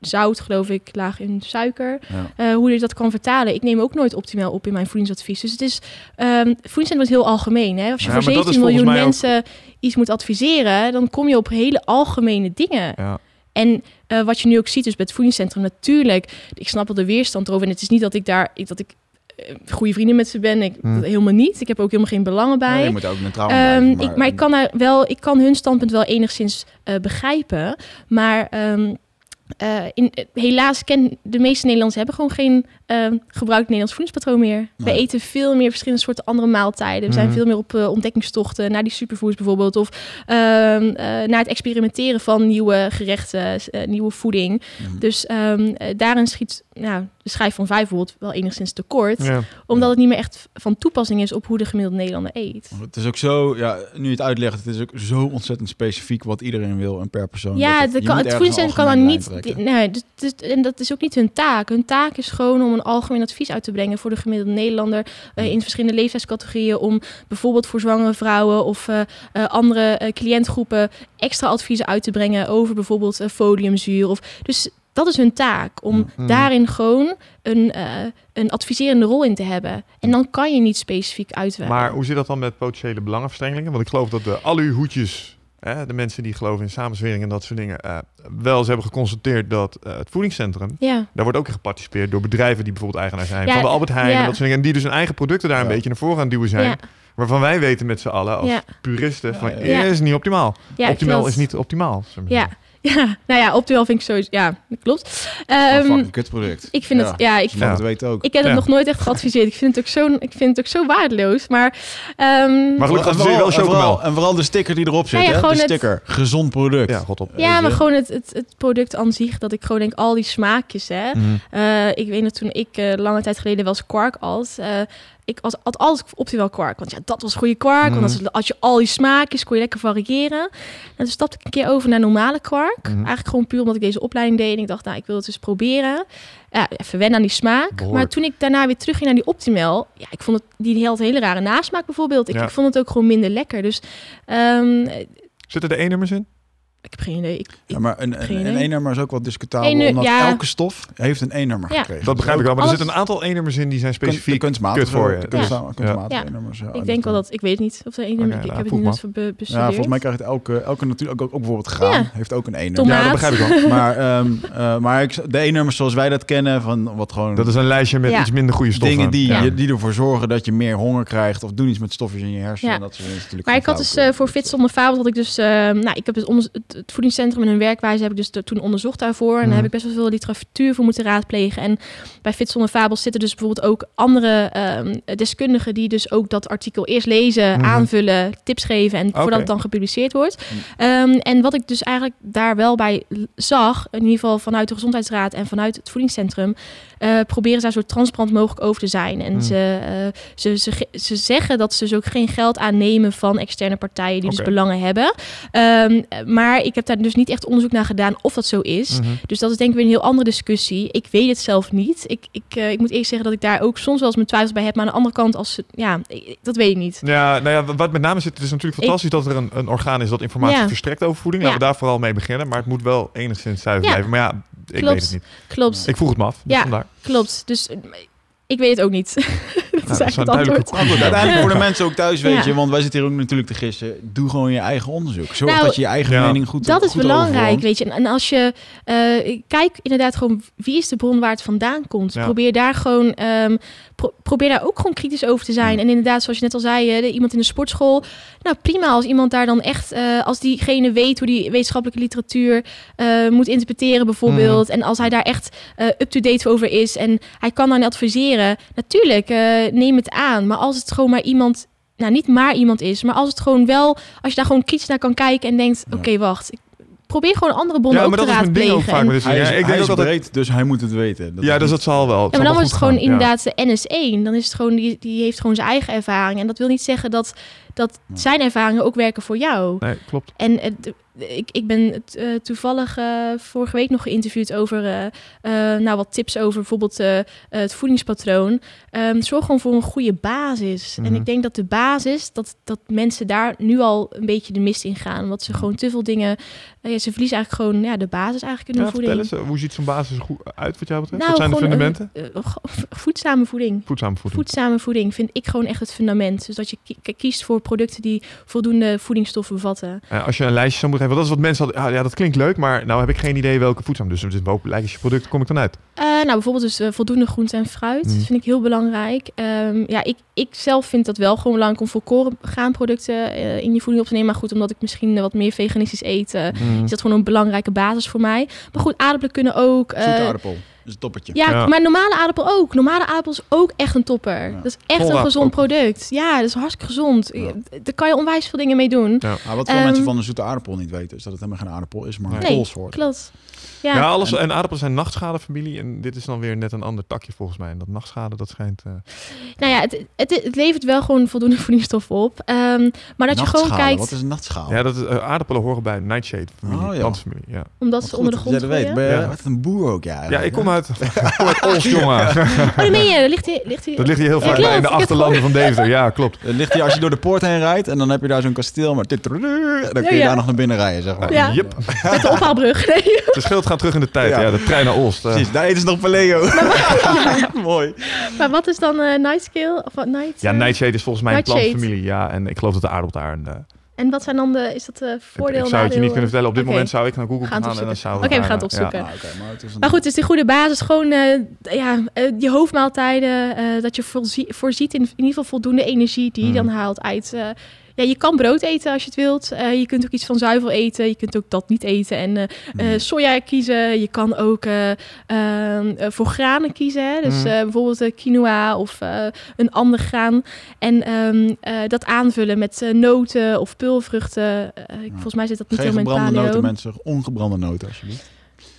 Speaker 3: zout, geloof ik, laag in suiker.
Speaker 1: ja.
Speaker 3: hoe je dat kan vertalen. Ik neem ook nooit optimaal op in mijn voedingsadvies. Dus het is, ehm voedingscentrum is heel algemeen. Hè? Als je
Speaker 2: Ja,
Speaker 3: voor
Speaker 2: maar dat is
Speaker 3: 17 miljoen
Speaker 2: ook-
Speaker 3: mensen iets moet adviseren, dan kom je op hele algemene dingen.
Speaker 2: Ja.
Speaker 3: En eh, wat je nu ook ziet, dus bij het voedingscentrum natuurlijk, ik snap wel de weerstand erover. En het is niet dat ik daar, ik, dat ik eh, goede vrienden met ze ben. Ik,
Speaker 2: Hmm.
Speaker 3: dat helemaal niet. Ik heb ook helemaal geen belangen bij.
Speaker 1: Nee, je moet ook neutraal
Speaker 3: Ehm,
Speaker 1: blijven,
Speaker 3: ik, maar ik kan, daar wel, ik kan hun standpunt wel enigszins eh, begrijpen. Maar ehm, eh, in, eh, helaas ken de meeste Nederlanders hebben gewoon geen ehm gebruikt Nederlands voedingspatroon meer. We eten veel meer verschillende soorten andere maaltijden. We zijn
Speaker 2: Mhm.
Speaker 3: veel meer op eh, ontdekkingstochten naar die superfoods bijvoorbeeld. Of ehm, eh, naar het experimenteren van nieuwe gerechten, eh, nieuwe voeding.
Speaker 1: Mhm.
Speaker 3: Dus ehm, eh, daarin schiet nou, de schijf van vijf bijvoorbeeld wel enigszins tekort.
Speaker 2: Ja.
Speaker 3: Omdat het niet meer echt van toepassing is op hoe de gemiddelde Nederlander eet.
Speaker 1: Het is ook zo, ja, nu je het uitlegt, het is ook zo ontzettend specifiek wat iedereen wil en per persoon.
Speaker 3: Ja,
Speaker 1: dat het,
Speaker 3: kan, het voedingscentrum kan dan niet. nee, dus, dus- en dat is ook niet hun taak. Hun taak is gewoon om een algemeen advies uit te brengen voor de gemiddelde Nederlander eh, in verschillende leeftijdscategorieën. Om bijvoorbeeld voor zwangere vrouwen of eh, eh, andere cliëntgroepen extra adviezen uit te brengen over bijvoorbeeld foliumzuur. Of, dus dat is hun taak, om
Speaker 2: Mhm.
Speaker 3: daarin gewoon een, een adviserende rol in te hebben. En dan kan je niet specifiek uitwerken.
Speaker 2: Maar hoe zit dat dan met potentiële belangenverstrengelingen? Want ik geloof dat de aluhoedjes, hè, de mensen die geloven in samenzwering en dat soort dingen, eh, wel eens hebben geconstateerd dat eh, het voedingscentrum,
Speaker 3: ja.
Speaker 2: daar wordt ook in geparticipeerd door bedrijven die bijvoorbeeld eigenaar zijn
Speaker 3: Ja,
Speaker 2: van de Albert Heijn
Speaker 3: ja.
Speaker 2: en dat soort dingen. En die dus hun eigen producten daar een beetje naar voren aan duwen zijn.
Speaker 3: Ja,
Speaker 2: Waarvan wij weten met z'n allen als
Speaker 3: Ja.
Speaker 2: puristen van,
Speaker 1: Ja, ja.
Speaker 2: is niet optimaal. optimaal is niet optimaal.
Speaker 3: Ja. <laughs> ja, nou ja, optimaal vind ik sowieso. Ja, dat klopt.
Speaker 1: Een
Speaker 3: Ehm,
Speaker 1: fucking kutproduct.
Speaker 3: ik vind het, ja, ik
Speaker 2: Ja.
Speaker 1: het weten ook.
Speaker 3: Ik heb het
Speaker 2: Ja.
Speaker 3: nog nooit echt geadviseerd. Ik vind het ook zo, ik vind het ook zo waardeloos. Maar, ehm,
Speaker 2: Maar gelukkig
Speaker 1: en
Speaker 2: adviseer wel
Speaker 1: vooral, en, vooral,
Speaker 2: chocomel.
Speaker 1: en vooral de sticker die erop zit,
Speaker 3: Ja, ja,
Speaker 1: hè?
Speaker 3: gewoon
Speaker 1: de
Speaker 3: het-
Speaker 1: sticker. Gezond product.
Speaker 2: Ja, god op.
Speaker 3: ja,
Speaker 1: weet
Speaker 3: maar gewoon het, het, het product aan zich. Dat ik gewoon denk, al die smaakjes. Hè.
Speaker 2: Mhm.
Speaker 3: Eh, ik weet nog toen ik eh, lange tijd geleden wel eens kwark eh, ik was, at altijd optimaal kwark. Want ja, dat was goede kwark.
Speaker 2: Mhm.
Speaker 3: Want als, als je al die smaakjes kon je lekker variëren. En toen stapte ik een keer over naar normale kwark.
Speaker 2: Mhm.
Speaker 3: Eigenlijk gewoon puur omdat ik deze opleiding deed. En ik dacht, nou, ik wil het eens proberen. Ja, even wennen aan die smaak. Maar toen ik daarna weer terugging naar die optimal. Ja, ik vond het, die had hele rare nasmaak bijvoorbeeld. Ik,
Speaker 2: Ja.
Speaker 3: ik vond het ook gewoon minder lekker. Dus ehm,
Speaker 2: Zitten er E-nummers in?
Speaker 3: Ik heb geen idee. Ik,
Speaker 1: Ja, maar een,
Speaker 3: Geen
Speaker 1: een. E-nummer is ook wel discutabel,
Speaker 3: Eén
Speaker 1: omdat
Speaker 3: ja.
Speaker 1: elke stof heeft een E-nummer
Speaker 3: Ja.
Speaker 1: gekregen.
Speaker 2: Dat begrijp ik wel. Maar er zitten een aantal E-nummers in die zijn
Speaker 1: de
Speaker 2: specifiek.
Speaker 1: kunstmatige,
Speaker 2: kut voor je.
Speaker 1: de kunstma- kunstmatige
Speaker 3: Ja.
Speaker 1: E-nummers. Ja,
Speaker 3: ik denk wel dat, ik weet niet of er een.
Speaker 2: Oké,
Speaker 3: ik,
Speaker 2: nou,
Speaker 3: ik heb het niet eens be-
Speaker 1: Ja,
Speaker 3: bestudeerd.
Speaker 1: volgens mij krijgt elke, elke natuurlijk ook, ook bijvoorbeeld graan
Speaker 3: Ja.
Speaker 1: heeft ook een E-nummer.
Speaker 2: Ja, dat begrijp ik wel.
Speaker 1: Maar, ehm, eh, maar ik, de E-nummers zoals wij dat kennen, van wat gewoon
Speaker 2: Dat is een lijstje met
Speaker 3: Ja.
Speaker 2: iets minder goede stoffen.
Speaker 1: dingen die,
Speaker 2: Ja.
Speaker 1: je- die ervoor zorgen dat je meer honger krijgt of doen iets met stofjes in je hersenen.
Speaker 3: Ja.
Speaker 1: Dat is natuurlijk
Speaker 3: Maar ik had dus eh, voor Fit zonder Fabels had ik dus, eh, nou, ik heb dus het voedingscentrum en hun werkwijze heb ik dus de- toen onderzocht daarvoor. En
Speaker 2: Mhm.
Speaker 3: daar heb ik best wel veel literatuur voor moeten raadplegen. En bij Fit zonder Fabels zitten dus bijvoorbeeld ook andere ehm, deskundigen die dus ook dat artikel eerst lezen,
Speaker 2: Mhm.
Speaker 3: aanvullen, tips geven en voordat het dan gepubliceerd wordt.
Speaker 1: Mhm.
Speaker 3: Ehm, en wat ik dus eigenlijk daar wel bij zag, in ieder geval vanuit de Gezondheidsraad en vanuit het voedingscentrum, eh, proberen ze daar zo transparant mogelijk over te zijn. En
Speaker 2: Mhm.
Speaker 3: ze, eh, ze, ze, ze zeggen dat ze dus ook geen geld aannemen van externe partijen die dus belangen hebben. Ehm, maar ik heb daar dus niet echt onderzoek naar gedaan of dat zo is.
Speaker 2: Mhm.
Speaker 3: Dus dat is denk ik weer een heel andere discussie. Ik weet het zelf niet. Ik, ik, eh, ik moet eerst zeggen dat ik daar ook soms wel eens mijn twijfels bij heb. Maar aan de andere kant, als ja, ik- dat weet ik niet.
Speaker 2: Ja, nou ja, wat met name zit, het is natuurlijk fantastisch dat er een, een orgaan is dat informatie
Speaker 3: Ja.
Speaker 2: verstrekt over voeding. Laten
Speaker 3: Ja.
Speaker 2: we daar vooral mee beginnen. Maar het moet wel enigszins zuiver
Speaker 3: Ja.
Speaker 2: blijven. Maar ja, ik
Speaker 3: Klopt.
Speaker 2: weet het niet.
Speaker 3: Klopt,
Speaker 2: Ik vroeg het me af. Dus
Speaker 3: Ja.
Speaker 2: vandaar.
Speaker 3: Klopt. Dus eh, ik weet het ook niet. <laughs> dat is
Speaker 2: dat is
Speaker 3: eigenlijk
Speaker 2: een
Speaker 3: het
Speaker 2: duidelijke
Speaker 3: antwoord.
Speaker 1: Nou goed, uiteindelijk voor de mensen ook thuis, weet
Speaker 3: Ja.
Speaker 1: je, want wij zitten hier ook natuurlijk te gissen. Doe gewoon je eigen onderzoek. Zorg
Speaker 3: Nou,
Speaker 1: dat je je eigen
Speaker 2: Ja.
Speaker 1: mening goed
Speaker 3: Dat is
Speaker 1: goed
Speaker 3: belangrijk, weet je. En, en als je eh, kijk inderdaad gewoon wie is de bron waar het vandaan komt.
Speaker 2: Ja.
Speaker 3: Probeer daar gewoon ehm, pro- probeer daar ook gewoon kritisch over te zijn.
Speaker 1: Ja.
Speaker 3: En inderdaad, zoals je net al zei, de- iemand in de sportschool. Nou prima als iemand daar dan echt, eh, als diegene weet hoe die wetenschappelijke literatuur eh, moet interpreteren bijvoorbeeld.
Speaker 2: Mhm.
Speaker 3: En als hij daar echt eh, up-to-date over is en hij kan dan adviseren. Natuurlijk, eh, neem het aan. Maar als het gewoon maar iemand nou niet maar iemand is, maar als het gewoon wel, als je daar gewoon kritisch naar kan kijken en denkt,
Speaker 1: Ja.
Speaker 3: oké, wacht, ik probeer gewoon andere bronnen
Speaker 2: Ja, maar
Speaker 3: te
Speaker 2: dat
Speaker 3: raadplegen.
Speaker 2: vaak
Speaker 3: En-
Speaker 1: Hij is,
Speaker 2: dingen. Ik
Speaker 1: hij
Speaker 2: denk
Speaker 1: is
Speaker 2: altijd...
Speaker 1: breed, dus hij moet het weten. Dat
Speaker 2: Ja,
Speaker 1: is-
Speaker 2: dus dat zal wel.
Speaker 3: ja,
Speaker 2: Het
Speaker 3: maar dan is het gewoon
Speaker 2: gaan. Ja.
Speaker 3: inderdaad de NS1. Dan is het gewoon, die, die heeft gewoon zijn eigen ervaring. En dat wil niet zeggen dat, dat
Speaker 1: Ja.
Speaker 3: zijn ervaringen ook werken voor jou.
Speaker 2: Nee, klopt.
Speaker 3: En d- ik, ik ben eh, toevallig eh, vorige week nog geïnterviewd over eh, nou, wat tips over bijvoorbeeld het voedingspatroon. Ehm, zorg gewoon voor een goede basis. En
Speaker 2: Mhm.
Speaker 3: ik denk dat de basis, dat, dat mensen daar nu al een beetje de mist in gaan. Omdat ze gewoon te veel dingen, eh, ja, ze verliezen eigenlijk gewoon ja, de basis eigenlijk in hun
Speaker 2: Ja, vertel
Speaker 3: voeding.
Speaker 2: eens, eh, hoe ziet zo'n basis goed uit wat jou betreft?
Speaker 3: Nou,
Speaker 2: wat zijn de fundamenten?
Speaker 3: eh, go- <laughs> voedzame voeding.
Speaker 2: Voedzame voeding.
Speaker 3: Voedzame voeding vind ik gewoon echt het fundament. Dus dat je ki- kiest voor producten die voldoende voedingsstoffen bevatten.
Speaker 2: Als je een lijstje zou moeten geven, wat is wat mensen hadden... ah, ja, dat klinkt leuk, maar nou heb ik geen idee welke voedzaam. Dus het is welk lijstje product kom ik dan uit?
Speaker 3: Nou, bijvoorbeeld dus voldoende groente en fruit.
Speaker 2: Mhm.
Speaker 3: Dat vind ik heel belangrijk. Ehm, ja, ik, ik zelf vind dat wel gewoon belangrijk om volkoren graanproducten eh, in je voeding op te nemen. Maar goed, omdat ik misschien wat meer veganistisch eet, eh,
Speaker 2: Mm.
Speaker 3: is dat gewoon een belangrijke basis voor mij. Maar goed, aardappelen kunnen ook. eh,
Speaker 1: Zoete aardappel. Dat is een toppertje.
Speaker 3: ja,
Speaker 2: Ja.
Speaker 3: maar normale aardappel ook. Normale aardappel is ook echt een topper.
Speaker 1: Ja.
Speaker 3: Dat is echt een gezond
Speaker 2: ook.
Speaker 3: product. Ja, dat is hartstikke gezond.
Speaker 1: Ja.
Speaker 3: Daar kan je onwijs veel dingen mee doen.
Speaker 1: Maar wat veel
Speaker 3: Ehm,
Speaker 1: mensen van de zoete aardappel niet weten, is dat het helemaal geen aardappel is, maar een
Speaker 3: Nee,
Speaker 1: koolsoort.
Speaker 3: Klopt.
Speaker 2: Ja,
Speaker 3: Ja,
Speaker 2: alles, en aardappelen zijn nachtschadenfamilie. En dit is dan weer net een ander takje volgens mij. En dat nachtschade, dat schijnt... eh,
Speaker 3: nou ja, het, het, het levert wel gewoon voldoende voedingsstoffen op. Ehm, maar dat je gewoon kijkt,
Speaker 1: Wat is een nachtschaal?
Speaker 2: Ja, dat is, eh, aardappelen horen bij Nightshade familie,
Speaker 1: Oh, ja.
Speaker 2: plantfamilie. Ja.
Speaker 3: omdat
Speaker 1: Wat
Speaker 3: ze
Speaker 1: goed
Speaker 3: onder de
Speaker 1: dat
Speaker 3: grond
Speaker 1: dat weet. Ben
Speaker 3: groeien.
Speaker 1: je
Speaker 2: Ja.
Speaker 1: wat een boer ook, ja.
Speaker 2: ja, ik kom uit, <laughs> ik kom uit Oost, <laughs> jongen. <laughs>
Speaker 3: Oh, daar ben je. Ligt hier, ligt hier.
Speaker 2: Dat ligt hier heel
Speaker 3: Ja,
Speaker 2: vaak in de achterlanden van Deventer. Ja, klopt.
Speaker 1: Het ligt hier als je door de poort heen rijdt en dan heb je daar zo'n kasteel, maar dan kun je
Speaker 3: ja.
Speaker 1: daar nog naar binnen rijden, zeg maar.
Speaker 3: Ja.
Speaker 2: Yep.
Speaker 3: Met de ophaalbrug. Nee.
Speaker 2: De schild gaat terug in de tijd. Ja,
Speaker 1: Ja.
Speaker 2: de trein naar Oost. eh.
Speaker 1: Precies, daar eten ze nog paleo. <laughs> Mooi.
Speaker 3: Maar wat is dan eh Nightscale? Of wat Night?
Speaker 2: Ja,
Speaker 3: eh?
Speaker 2: Nightshade is volgens mij een plantfamilie. Ja, en ik geloof dat de aardappel daar... Een, eh,
Speaker 3: En wat zijn dan de, is dat de voordeel
Speaker 2: ik zou het je niet kunnen vertellen. Op dit moment zou ik naar Google
Speaker 3: gaan
Speaker 2: gaan, en dan zou
Speaker 3: Oké, we gaan het opzoeken.
Speaker 1: Ah, oké, maar het is een...
Speaker 3: Maar goed, het is die goede basis. Gewoon eh, ja, je hoofdmaaltijden. eh, dat je voorzie- voorziet in, in ieder geval voldoende energie die je
Speaker 2: Mm.
Speaker 3: dan haalt uit... ja, je kan brood eten als je het wilt. Eh, je kunt ook iets van zuivel eten. Je kunt ook dat niet eten. En eh,
Speaker 1: Mm.
Speaker 3: eh, soja kiezen. Je kan ook eh, ehm, eh, voor granen kiezen. Dus eh, bijvoorbeeld quinoa of een ander graan. En ehm, eh, dat aanvullen met noten of peulvruchten. Ik- volgens mij zit dat niet
Speaker 1: Geen
Speaker 3: helemaal in
Speaker 1: gebrande
Speaker 3: paleo.
Speaker 1: noten, mensen. Ongebrande noten, alsjeblieft.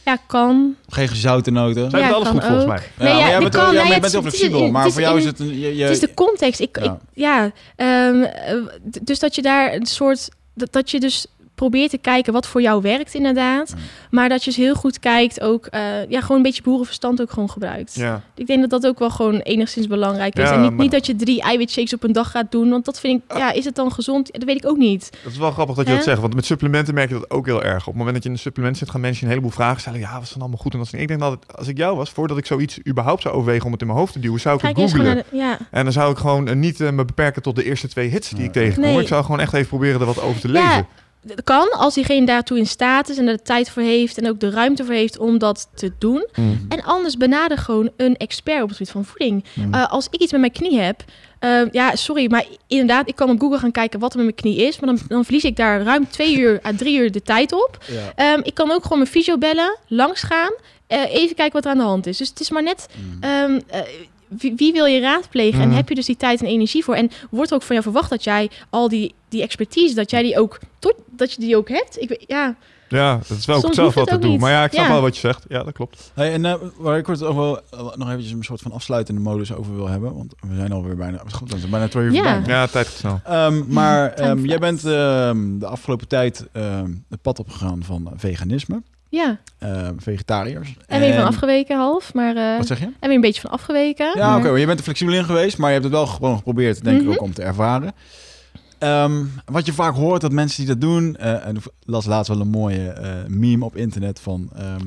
Speaker 3: Ja, kan.
Speaker 1: Geen gezouten noten.
Speaker 2: Zijn
Speaker 3: Ja,
Speaker 2: alles
Speaker 3: kan
Speaker 2: goed volgens
Speaker 3: ook.
Speaker 2: mij?
Speaker 1: Ja,
Speaker 3: Nee, ja,
Speaker 1: maar jij bent,
Speaker 3: kan, nee, het
Speaker 1: bent heel
Speaker 3: het
Speaker 1: flexibel. maar voor jou is het een... Je, je,
Speaker 3: Het is de context. Ik,
Speaker 1: Ja.
Speaker 3: Ik, ja ehm, eh, dus dat je daar een soort... Dat, dat je dus probeert te kijken wat voor jou werkt inderdaad.
Speaker 1: Ja.
Speaker 3: Maar dat je dus heel goed kijkt ook... eh, ja, gewoon een beetje boerenverstand ook gewoon gebruikt.
Speaker 2: Ja.
Speaker 3: Ik denk dat dat ook wel gewoon enigszins belangrijk is.
Speaker 2: Ja,
Speaker 3: en niet,
Speaker 2: maar-
Speaker 3: niet dat je drie eiwitshakes op een dag gaat doen. Want dat vind ik... Ja, is het dan gezond? Dat weet ik ook niet.
Speaker 2: Dat is wel grappig dat je dat zegt. Want met supplementen merk je dat ook heel erg. Op het moment dat je in een supplement zit, gaan mensen een heleboel vragen stellen. Ja, wat is dan allemaal goed? En dat. Ik denk dat als ik jou was, voordat ik zoiets überhaupt zou overwegen om het in mijn hoofd te duwen, zou ik
Speaker 3: Kijk
Speaker 2: het
Speaker 3: eens
Speaker 2: googlen.
Speaker 3: naar de... Ja.
Speaker 2: En dan zou ik gewoon eh, niet eh, me beperken tot de eerste twee hits die ik tegenkom.
Speaker 3: Nee.
Speaker 2: Ik zou gewoon echt even proberen er wat over te lezen.
Speaker 3: Dat kan als diegene daartoe in staat is en er de tijd voor heeft en ook de ruimte voor heeft om dat te doen.
Speaker 2: Mm.
Speaker 3: En anders benader gewoon een expert op het gebied van voeding.
Speaker 1: Mm.
Speaker 3: Eh, als ik iets met mijn knie heb, eh, ja, sorry, maar inderdaad, ik kan op Google gaan kijken wat er met mijn knie is, maar dan, dan verlies ik daar ruim twee uur à drie uur de tijd op.
Speaker 1: Ja.
Speaker 3: Ehm, ik kan ook gewoon mijn fysio bellen, langs gaan, eh, even kijken wat er aan de hand is. Dus het is maar net,
Speaker 1: Mm.
Speaker 3: ehm, eh, wie, wie wil je raadplegen en
Speaker 2: Mhm.
Speaker 3: heb je dus die tijd en energie voor? En wordt er ook van jou verwacht dat jij al die, die expertise, dat jij die ook, tot, dat je die ook hebt? Ik, ja,
Speaker 2: Ja, dat is wel ook zelf wat te doen. Maar ja, ik snap
Speaker 3: Ja.
Speaker 2: wel wat je zegt. Ja, dat klopt.
Speaker 1: Hey, en eh, waar ik het ook wel eh, nog eventjes een soort van afsluitende modus over wil hebben. Want we zijn alweer bijna, goed, we zijn bijna twee uur
Speaker 3: Ja.
Speaker 1: voorbij.
Speaker 2: Ja, tijd gaat snel.
Speaker 1: Ehm, maar ehm, jij bent ehm, de afgelopen tijd ehm, het pad opgegaan van veganisme,
Speaker 3: ja.
Speaker 1: ehm, vegetariërs.
Speaker 3: En weer van afgeweken half, maar eh,
Speaker 1: Wat zeg je?
Speaker 3: en weer een beetje van afgeweken.
Speaker 1: Ja,
Speaker 3: maar-
Speaker 1: oké. je bent er flexibel in geweest, maar je hebt het wel gewoon geprobeerd, denk ik,
Speaker 3: Mhm.
Speaker 1: ook om te ervaren. Ehm, wat je vaak hoort, dat mensen die dat doen... eh, en ik las laatst wel een mooie eh, meme op internet van... ehm,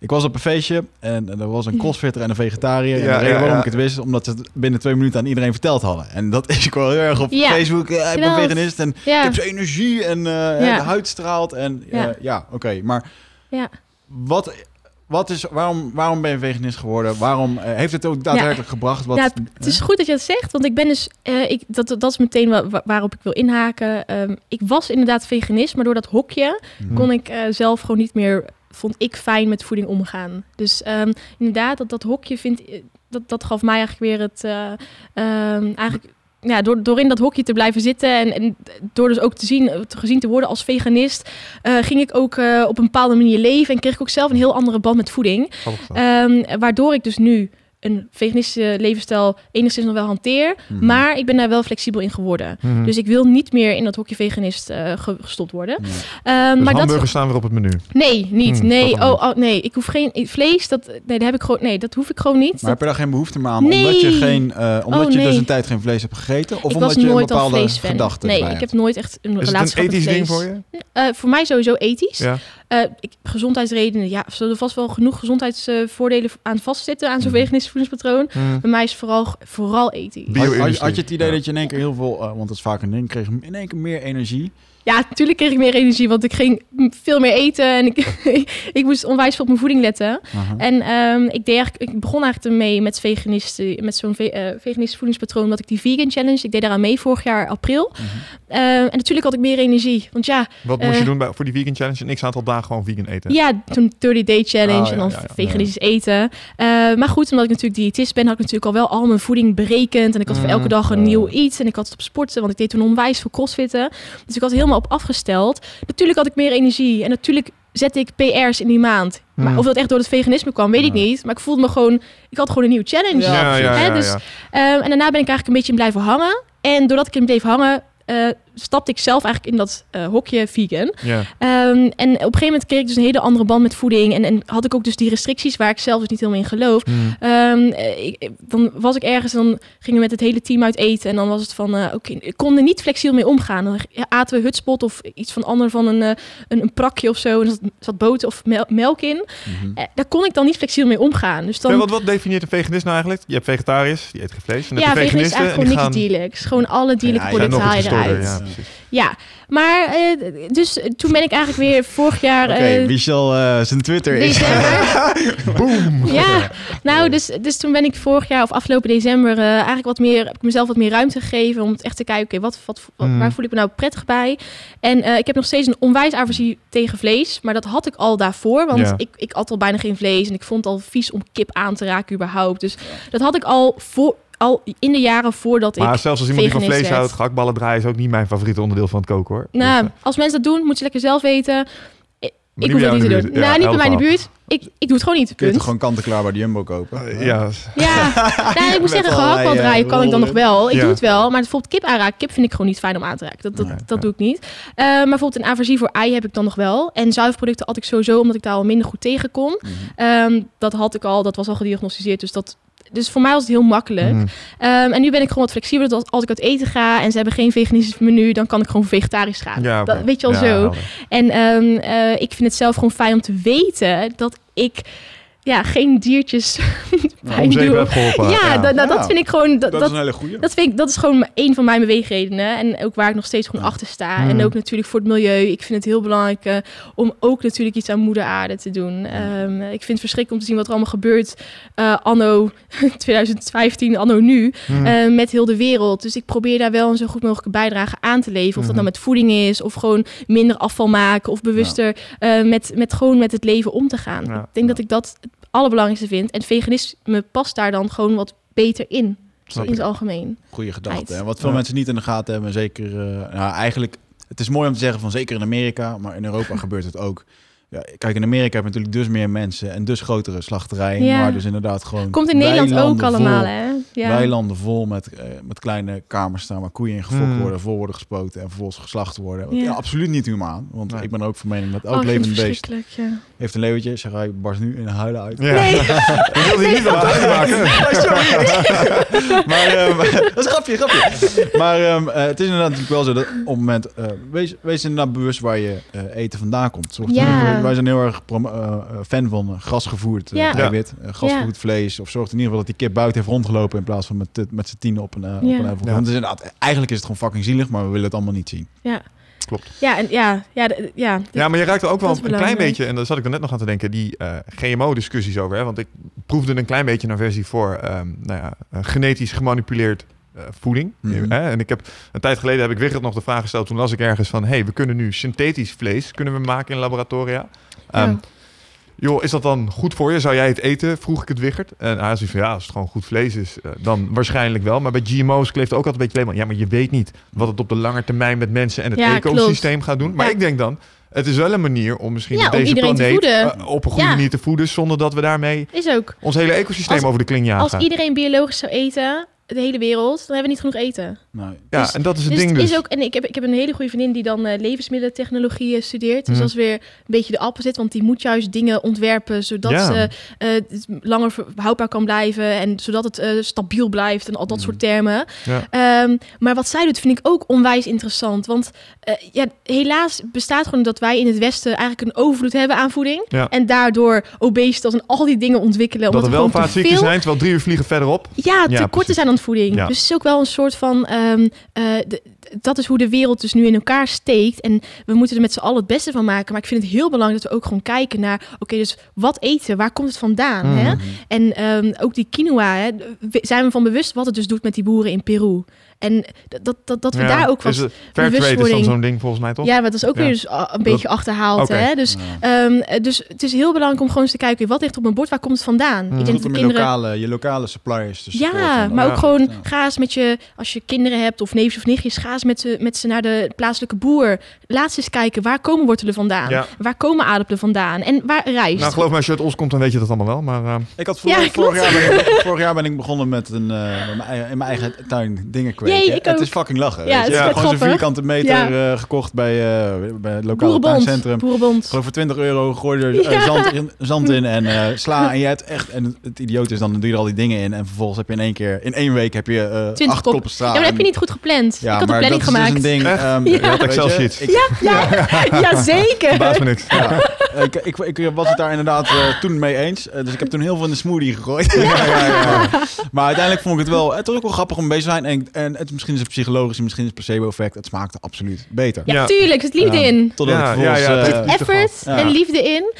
Speaker 1: ik was op een feestje en er was een crossfitter en een vegetariër. en
Speaker 2: Ja,
Speaker 1: de reden
Speaker 2: ja,
Speaker 1: waarom
Speaker 2: ja.
Speaker 1: ik het wist, is omdat ze het binnen twee minuten aan iedereen verteld hadden. En dat is ik wel heel erg op
Speaker 3: Ja.
Speaker 1: Facebook. eh, ik ben veganist en ik
Speaker 3: Ja,
Speaker 1: heb zo'n energie en eh,
Speaker 3: Ja.
Speaker 1: de huid straalt. En ja,
Speaker 3: Ja.
Speaker 1: oké. Maar
Speaker 3: ja.
Speaker 1: wat, wat is, waarom, waarom ben je veganist geworden? Waarom eh, heeft het ook daadwerkelijk gebracht? Wat,
Speaker 3: Ja, het is goed dat je dat zegt, want ik ben dus, eh, ik, dat, dat is meteen wa- wa- waarop ik wil inhaken. Ehm, ik was inderdaad veganist, maar door dat hokje
Speaker 1: Mhm.
Speaker 3: kon ik eh, zelf gewoon niet meer, vond ik fijn met voeding omgaan. Dus ehm, inderdaad, dat, dat hokje vind ik, dat, dat gaf mij eigenlijk weer het, eh, ehm, eigenlijk, ja, door, door in dat hokje te blijven zitten en, en door dus ook te zien, te gezien te worden als veganist, eh, ging ik ook eh, op een bepaalde manier leven en kreeg ik ook zelf een heel andere band met voeding. Ehm, waardoor ik dus nu een veganistische levensstijl enigszins nog wel hanteer.
Speaker 1: Mhm.
Speaker 3: Maar ik ben daar wel flexibel in geworden.
Speaker 2: Mhm.
Speaker 3: Dus ik wil niet meer in dat hokje veganist eh, ge- gestopt worden. Ehm,
Speaker 2: Dus
Speaker 3: maar
Speaker 2: hamburgers
Speaker 3: dat,
Speaker 2: staan weer op het menu.
Speaker 3: nee, niet.
Speaker 2: Hmm,
Speaker 3: nee, oh, oh, nee, ik hoef geen ik- vlees. Dat, nee, dat heb ik gewoon. Nee, dat hoef ik gewoon niet.
Speaker 1: Maar heb je daar geen behoefte meer aan?
Speaker 3: Nee.
Speaker 1: Omdat je, geen, eh, omdat
Speaker 3: Oh,
Speaker 1: je dus een tijd geen vlees hebt gegeten? Of
Speaker 3: ik
Speaker 1: omdat
Speaker 3: was
Speaker 1: je een
Speaker 3: nooit al
Speaker 1: bepaalde gedachte
Speaker 3: Nee, ik heb nooit echt een
Speaker 2: Is het
Speaker 3: relatie
Speaker 2: een
Speaker 3: gehad met
Speaker 2: ethisch ding
Speaker 3: vlees.
Speaker 2: voor je?
Speaker 3: Eh, voor mij sowieso ethisch.
Speaker 2: Ja.
Speaker 3: Eh, ik, gezondheidsredenen, ja, er zullen vast wel genoeg gezondheidsvoordelen aan vastzitten aan zo'n
Speaker 1: Mhm.
Speaker 3: veganistisch voedingspatroon.
Speaker 2: Mhm.
Speaker 3: Bij mij is vooral, vooral.
Speaker 2: Bio-
Speaker 1: Had, had, je het idee
Speaker 2: Ja.
Speaker 1: dat je in één keer heel veel, eh, want dat is vaak een ding, kreeg je in één keer meer energie?
Speaker 3: Ja, natuurlijk kreeg ik meer energie, want ik ging veel meer eten en ik, <laughs> ik moest onwijs veel op mijn voeding letten. En ehm, ik, deed eigenlijk, ik begon eigenlijk ermee met, veganisten, met zo'n ve- eh, veganistisch voedingspatroon, omdat ik die vegan challenge, ik deed daaraan mee vorig jaar april.
Speaker 1: Mhm.
Speaker 3: Eh, en natuurlijk had ik meer energie, want ja,
Speaker 2: Wat moest je
Speaker 3: Eh,
Speaker 2: doen bij, voor die vegan challenge? Een x-aantal dagen gewoon vegan eten?
Speaker 3: ja, toen 30 day challenge
Speaker 2: Oh, ja,
Speaker 3: en dan
Speaker 2: ja, ja.
Speaker 3: veganistisch eten. Eh, maar goed, omdat ik natuurlijk diëtist ben, had ik natuurlijk al wel al mijn voeding berekend. En ik had voor
Speaker 2: Mm,
Speaker 3: elke dag een nieuw iets. En ik had het op sporten, want ik deed toen onwijs veel crossfitten. Dus ik had helemaal op afgesteld. Natuurlijk had ik meer energie. En natuurlijk zette ik PR's in die maand. Maar
Speaker 2: Mm.
Speaker 3: of dat echt door het veganisme kwam, weet ik
Speaker 1: Ja.
Speaker 3: niet. Maar ik voelde me gewoon... Ik had gewoon een nieuwe challenge.
Speaker 1: Ja,
Speaker 2: ja, ja,
Speaker 3: Hè,
Speaker 2: ja,
Speaker 3: dus-
Speaker 2: ja.
Speaker 3: Ehm, en daarna ben ik eigenlijk een beetje in blijven hangen. En doordat ik in bleef hangen, eh, stapte ik zelf eigenlijk in dat eh, hokje vegan.
Speaker 2: Ja.
Speaker 3: Ehm, en op een gegeven moment kreeg ik dus een hele andere band met voeding. En, en had ik ook dus die restricties waar ik zelf dus niet helemaal in geloof.
Speaker 2: Mhm.
Speaker 3: Ehm, eh, ik, dan was ik ergens, dan gingen we met het hele team uit eten. En dan was het van, eh, oké, ik kon er niet flexibel mee omgaan. Dan aten we hutspot of iets van ander van een, eh, een, een prakje of zo. En zat, zat boter of mel- melk in.
Speaker 1: Mhm.
Speaker 3: Eh, daar kon ik dan niet flexibel mee omgaan. Dus dan,
Speaker 2: Ja, wat, wat definieert een veganist nou eigenlijk? Je hebt vegetariërs, die eten geen vlees. En
Speaker 3: ja,
Speaker 2: heb je
Speaker 3: vegan is eigenlijk gewoon niks
Speaker 2: gaan...
Speaker 3: dierlijks. Gewoon alle dierlijke
Speaker 1: Ja, ja,
Speaker 3: producten haal je eruit.
Speaker 2: gestoorder,
Speaker 3: Ja, maar eh, dus toen ben ik eigenlijk weer vorig jaar...
Speaker 1: Oké,
Speaker 3: eh,
Speaker 1: Michel eh, zijn Twitter is... <laughs>
Speaker 2: Boom!
Speaker 3: Ja, <laughs> nou, dus, dus toen ben ik vorig jaar of afgelopen december eigenlijk wat meer, heb ik mezelf wat meer ruimte gegeven om echt te kijken, oké, wat, wat, wat-
Speaker 2: Mm.
Speaker 3: waar voel ik me nou prettig bij? En ik heb nog steeds een onwijs aversie tegen vlees, maar dat had ik al daarvoor, want
Speaker 2: Ja.
Speaker 3: ik, ik at al bijna geen vlees en ik vond het al vies om kip aan te raken überhaupt. Dus dat had ik al voor, al in de jaren voordat
Speaker 2: Maar
Speaker 3: ik.
Speaker 2: zelfs als iemand die van vlees houdt, gehaktballen draaien is ook niet mijn favoriete onderdeel van het koken hoor.
Speaker 3: Nou,
Speaker 2: Dus, eh,
Speaker 3: als mensen dat doen, moeten ze lekker zelf weten. Ik,
Speaker 2: maar
Speaker 3: ik hoef dat niet te doen.
Speaker 2: buurt. Ja,
Speaker 3: nou, niet bij mij in de buurt. Ik, ik doe het gewoon niet.
Speaker 1: Kun je toch gewoon kant-en-klaar bij de Jumbo kopen?
Speaker 2: Eh, ja,
Speaker 3: Ja, <laughs> nou, ik moet zeggen, gehaktbal draaien
Speaker 1: eh,
Speaker 3: kan ik dan nog wel. Ik
Speaker 2: Ja.
Speaker 3: doe het wel, maar bijvoorbeeld kip aanraken, kip vind ik gewoon niet fijn om aan te raken. Dat, dat,
Speaker 1: Nee,
Speaker 3: dat
Speaker 2: ja.
Speaker 3: doe ik niet. Eh, maar bijvoorbeeld een aversie voor ei heb ik dan nog wel. En zuivelproducten had ik sowieso, omdat ik daar al minder goed tegen kon.
Speaker 1: Mhm.
Speaker 3: Ehm, dat had ik al, dat was al gediagnosticeerd, dus dat... Dus voor mij was het heel makkelijk.
Speaker 2: Mhm.
Speaker 3: Ehm, en nu ben ik gewoon wat flexibeler. Dat als ik uit eten ga en ze hebben geen veganistisch menu, dan kan ik gewoon vegetarisch gaan.
Speaker 2: ja
Speaker 3: dat, weet je al
Speaker 2: Ja,
Speaker 3: zo.
Speaker 2: helder.
Speaker 3: En ehm, eh, ik vind het zelf gewoon fijn om te weten dat ik ja, geen diertjes <laughs> pijn
Speaker 2: Om zeep
Speaker 3: doen.
Speaker 2: heb geholpen.
Speaker 3: Ja, dat, nou,
Speaker 1: Ja.
Speaker 3: dat vind ik gewoon... Dat,
Speaker 1: Dat,
Speaker 3: dat,
Speaker 1: is een hele goeie.
Speaker 3: dat, vind ik, dat is gewoon een van mijn beweegredenen. En ook waar ik nog steeds gewoon
Speaker 1: Ja.
Speaker 3: achter sta.
Speaker 2: Hmm.
Speaker 3: En ook natuurlijk voor het milieu. Ik vind het heel belangrijk eh, om ook natuurlijk iets aan moeder aarde te doen. Ehm, ik vind het verschrikkelijk om te zien wat er allemaal gebeurt eh, anno <laughs> 2015, anno nu.
Speaker 2: Hmm.
Speaker 3: eh, met heel de wereld. Dus ik probeer daar wel een zo goed mogelijke bijdrage aan te leveren. Of dat
Speaker 2: Mhm.
Speaker 3: nou met voeding is, of gewoon minder afval maken, of bewuster eh, met, met gewoon met het leven om te gaan.
Speaker 2: Ja.
Speaker 3: Ik denk dat ik dat allerbelangrijkste vind. En veganisme past daar dan gewoon wat beter in,
Speaker 2: Snap
Speaker 3: in
Speaker 2: ik.
Speaker 3: het algemeen.
Speaker 1: Goede gedachte. En wat veel
Speaker 2: Ja.
Speaker 1: mensen niet in de gaten hebben, zeker... eh, nou, eigenlijk, het is mooi om te zeggen van zeker in Amerika, maar in Europa <laughs> gebeurt het ook. Ja, kijk, in Amerika heb je natuurlijk dus meer mensen en dus grotere slachterijen.
Speaker 3: Ja.
Speaker 1: Maar dus inderdaad gewoon
Speaker 3: Komt in Nederland ook allemaal,
Speaker 1: vol,
Speaker 3: hè? Ja.
Speaker 1: Weilanden vol met, eh, met kleine kamers staan waar koeien in gefokt
Speaker 2: Hmm.
Speaker 1: worden, vol worden gespoten en vervolgens geslacht worden.
Speaker 3: Ja.
Speaker 1: ja, absoluut niet humaan. Want
Speaker 2: Nee.
Speaker 1: ik ben er ook van mening dat
Speaker 3: Oh,
Speaker 1: elk
Speaker 3: het
Speaker 1: levend beest heeft een leeuwtje. Zeg hij barst nu in huilen uit.
Speaker 2: Ja.
Speaker 3: Nee.
Speaker 2: Je wilde je niet aan het uitmaken.
Speaker 1: maar ehm, <laughs> dat is een grapje, grapje. Maar ehm, eh, het is inderdaad natuurlijk wel zo dat op het moment... eh, wees, wees inderdaad bewust waar je eh, eten vandaan komt. Zorg
Speaker 3: Ja.
Speaker 1: Wij zijn heel erg prom- eh, eh, fan van eh, grasgevoerd eh, eiwit. grasgevoerd vlees. Of zorg in ieder geval dat die kip buiten heeft rondgelopen... in plaats van met, met z'n tien op een, op
Speaker 3: Ja.
Speaker 1: een. Want inderdaad, eigenlijk is het gewoon fucking zielig... maar we willen het allemaal niet zien.
Speaker 3: Ja.
Speaker 2: Klopt.
Speaker 3: Ja, en ja, ja, ja.
Speaker 2: Ja, maar je raakt er ook wel een klein beetje, en daar zat ik er net nog aan te denken, die eh, GMO-discussies over. Hè? Want ik proefde een klein beetje een versie voor ehm, nou ja, genetisch gemanipuleerd voeding.
Speaker 1: Mhm.
Speaker 2: Hè? En ik heb een tijd geleden heb ik Wigert nog de vraag gesteld. Toen las ik ergens van, hey, we kunnen nu synthetisch vlees kunnen we maken in laboratoria. Ehm. Joh, is dat dan goed voor je? Zou jij het eten? Vroeg ik het Wigert. En hij zei van ja, als het gewoon goed vlees is, eh, dan waarschijnlijk wel. Maar bij GMO's kleeft ook altijd een beetje alleen maar. Ja, maar je weet niet wat het op de lange termijn met mensen en het
Speaker 3: Ja,
Speaker 2: ecosysteem gaat doen. Maar
Speaker 3: Ja.
Speaker 2: ik denk dan, het is wel een manier om misschien
Speaker 3: Ja,
Speaker 2: op
Speaker 3: om
Speaker 2: deze planeet eh, op een goede manier te voeden, zonder dat we daarmee
Speaker 3: Is ook.
Speaker 2: ons hele ecosysteem
Speaker 3: Als-
Speaker 2: over de kling jagen.
Speaker 3: Als iedereen biologisch zou eten, de hele wereld, dan hebben we niet genoeg eten.
Speaker 1: Nee.
Speaker 2: ja,
Speaker 3: dus-
Speaker 2: en dat is het
Speaker 3: Dus
Speaker 2: ding
Speaker 3: het
Speaker 2: dus.
Speaker 3: is ook, en ik heb, ik heb een hele goede vriendin die dan eh, levensmiddelentechnologie eh, studeert. Dus
Speaker 2: Mhm.
Speaker 3: dat is weer een beetje de opposite, want die moet juist dingen ontwerpen zodat
Speaker 2: Ja.
Speaker 3: ze, eh, het langer houdbaar kan blijven en zodat het eh, stabiel blijft en al dat
Speaker 1: Mhm.
Speaker 3: soort termen.
Speaker 2: Ja.
Speaker 3: Ehm, maar wat zij doet vind ik ook onwijs interessant, want eh, ja, helaas bestaat gewoon dat wij in het Westen eigenlijk een overvloed hebben aan voeding
Speaker 2: Ja.
Speaker 3: en daardoor obesitas en al die dingen ontwikkelen.
Speaker 2: dat
Speaker 3: omdat
Speaker 2: er wel vaatziekten
Speaker 3: veel
Speaker 2: zijn, terwijl drie uur vliegen verderop.
Speaker 3: ja, tekorten zijn aan voeding.
Speaker 2: Ja.
Speaker 3: Dus het is ook wel een soort van... ehm, eh, de- dat is hoe de wereld dus nu in elkaar steekt. En we moeten er met z'n allen het beste van maken. Maar ik vind het heel belangrijk dat we ook gewoon kijken naar... Oké, dus wat eten? Waar komt het vandaan?
Speaker 2: Mhm.
Speaker 3: Hè? En ehm, ook die quinoa, hè, zijn we van bewust wat het dus doet met die boeren in Peru. En dat, dat, dat, we
Speaker 2: Ja.
Speaker 3: daar ook wat...
Speaker 2: Is het- Fairtrade is dan
Speaker 3: bewustwording-
Speaker 2: zo'n ding volgens mij, toch?
Speaker 3: Ja, maar dat is ook
Speaker 2: Ja.
Speaker 3: weer dus een beetje achterhaald. Hè? Dus,
Speaker 1: Ja.
Speaker 3: ehm, eh, dus het is heel belangrijk om gewoon eens te kijken... wat ligt op mijn bord? Waar komt het vandaan? Ik denk
Speaker 1: Goed
Speaker 3: dat de
Speaker 1: om je
Speaker 3: kinderen...
Speaker 1: lokale, je lokale suppliers te
Speaker 3: Ja, maar
Speaker 2: Ja.
Speaker 3: ook gewoon
Speaker 1: Ja.
Speaker 3: ga eens met je, als je kinderen hebt of neefjes of nichtjes, ga eens met ze, met ze naar de plaatselijke boer. Laat ze eens kijken, waar komen wortelen vandaan?
Speaker 2: Ja.
Speaker 3: Waar komen aardappelen vandaan? En waar rijst?
Speaker 2: Nou, geloof me, als je uit Os komt, dan weet je dat allemaal wel. Maar eh,
Speaker 1: Ik had <laughs> vorig, jaar ben ik, vorig jaar ben ik begonnen met een, eh, met mijn, eigen- in mijn eigen tuin dingen kweken.
Speaker 3: Jee, ik
Speaker 1: het
Speaker 3: ook.
Speaker 1: is fucking lachen.
Speaker 3: Ja,
Speaker 1: weet
Speaker 3: het
Speaker 1: je? gewoon zo'n vierkante meter
Speaker 3: Ja.
Speaker 1: eh, gekocht bij, eh, bij het lokale
Speaker 3: Boerenbond.
Speaker 1: tuincentrum.
Speaker 3: Boerenbond.
Speaker 1: Geloof voor 20 euro gooi je er eh, zand, in, zand in en eh, sla. <laughs> En je hebt echt, en het, idioot is dan, dan doe je er al die dingen in. En vervolgens heb je in één keer, in één week heb je
Speaker 3: 20
Speaker 1: acht
Speaker 3: kop.
Speaker 1: koppen sla.
Speaker 3: Ja, maar dat heb je niet goed gepland.
Speaker 1: Ja,
Speaker 3: ik had een planning
Speaker 1: dat is
Speaker 3: gemaakt.
Speaker 1: dus een ding. Ehm,
Speaker 3: Ja.
Speaker 2: je had
Speaker 1: weet
Speaker 2: Excel
Speaker 1: je,
Speaker 2: sheets.
Speaker 1: ik- <laughs>
Speaker 3: Ja, ja, <laughs> zeker.
Speaker 2: Me niks.
Speaker 1: Ja, ik, ik, ik was het daar inderdaad toen mee eens. Dus ik heb toen heel veel in de smoothie gegooid. Maar uiteindelijk vond ik het wel... Het is ook wel grappig om bezig te zijn. En, en het, misschien is het psychologisch, misschien is het placebo-effect. Het smaakte absoluut beter.
Speaker 3: Ja,
Speaker 2: Ja.
Speaker 3: tuurlijk. Er zit liefde
Speaker 1: Ja.
Speaker 3: in.
Speaker 1: Totdat,
Speaker 2: Ja,
Speaker 1: ik vervolgens,
Speaker 2: ja, ja, het
Speaker 1: eh,
Speaker 3: Effort
Speaker 1: Ja.
Speaker 3: en liefde in.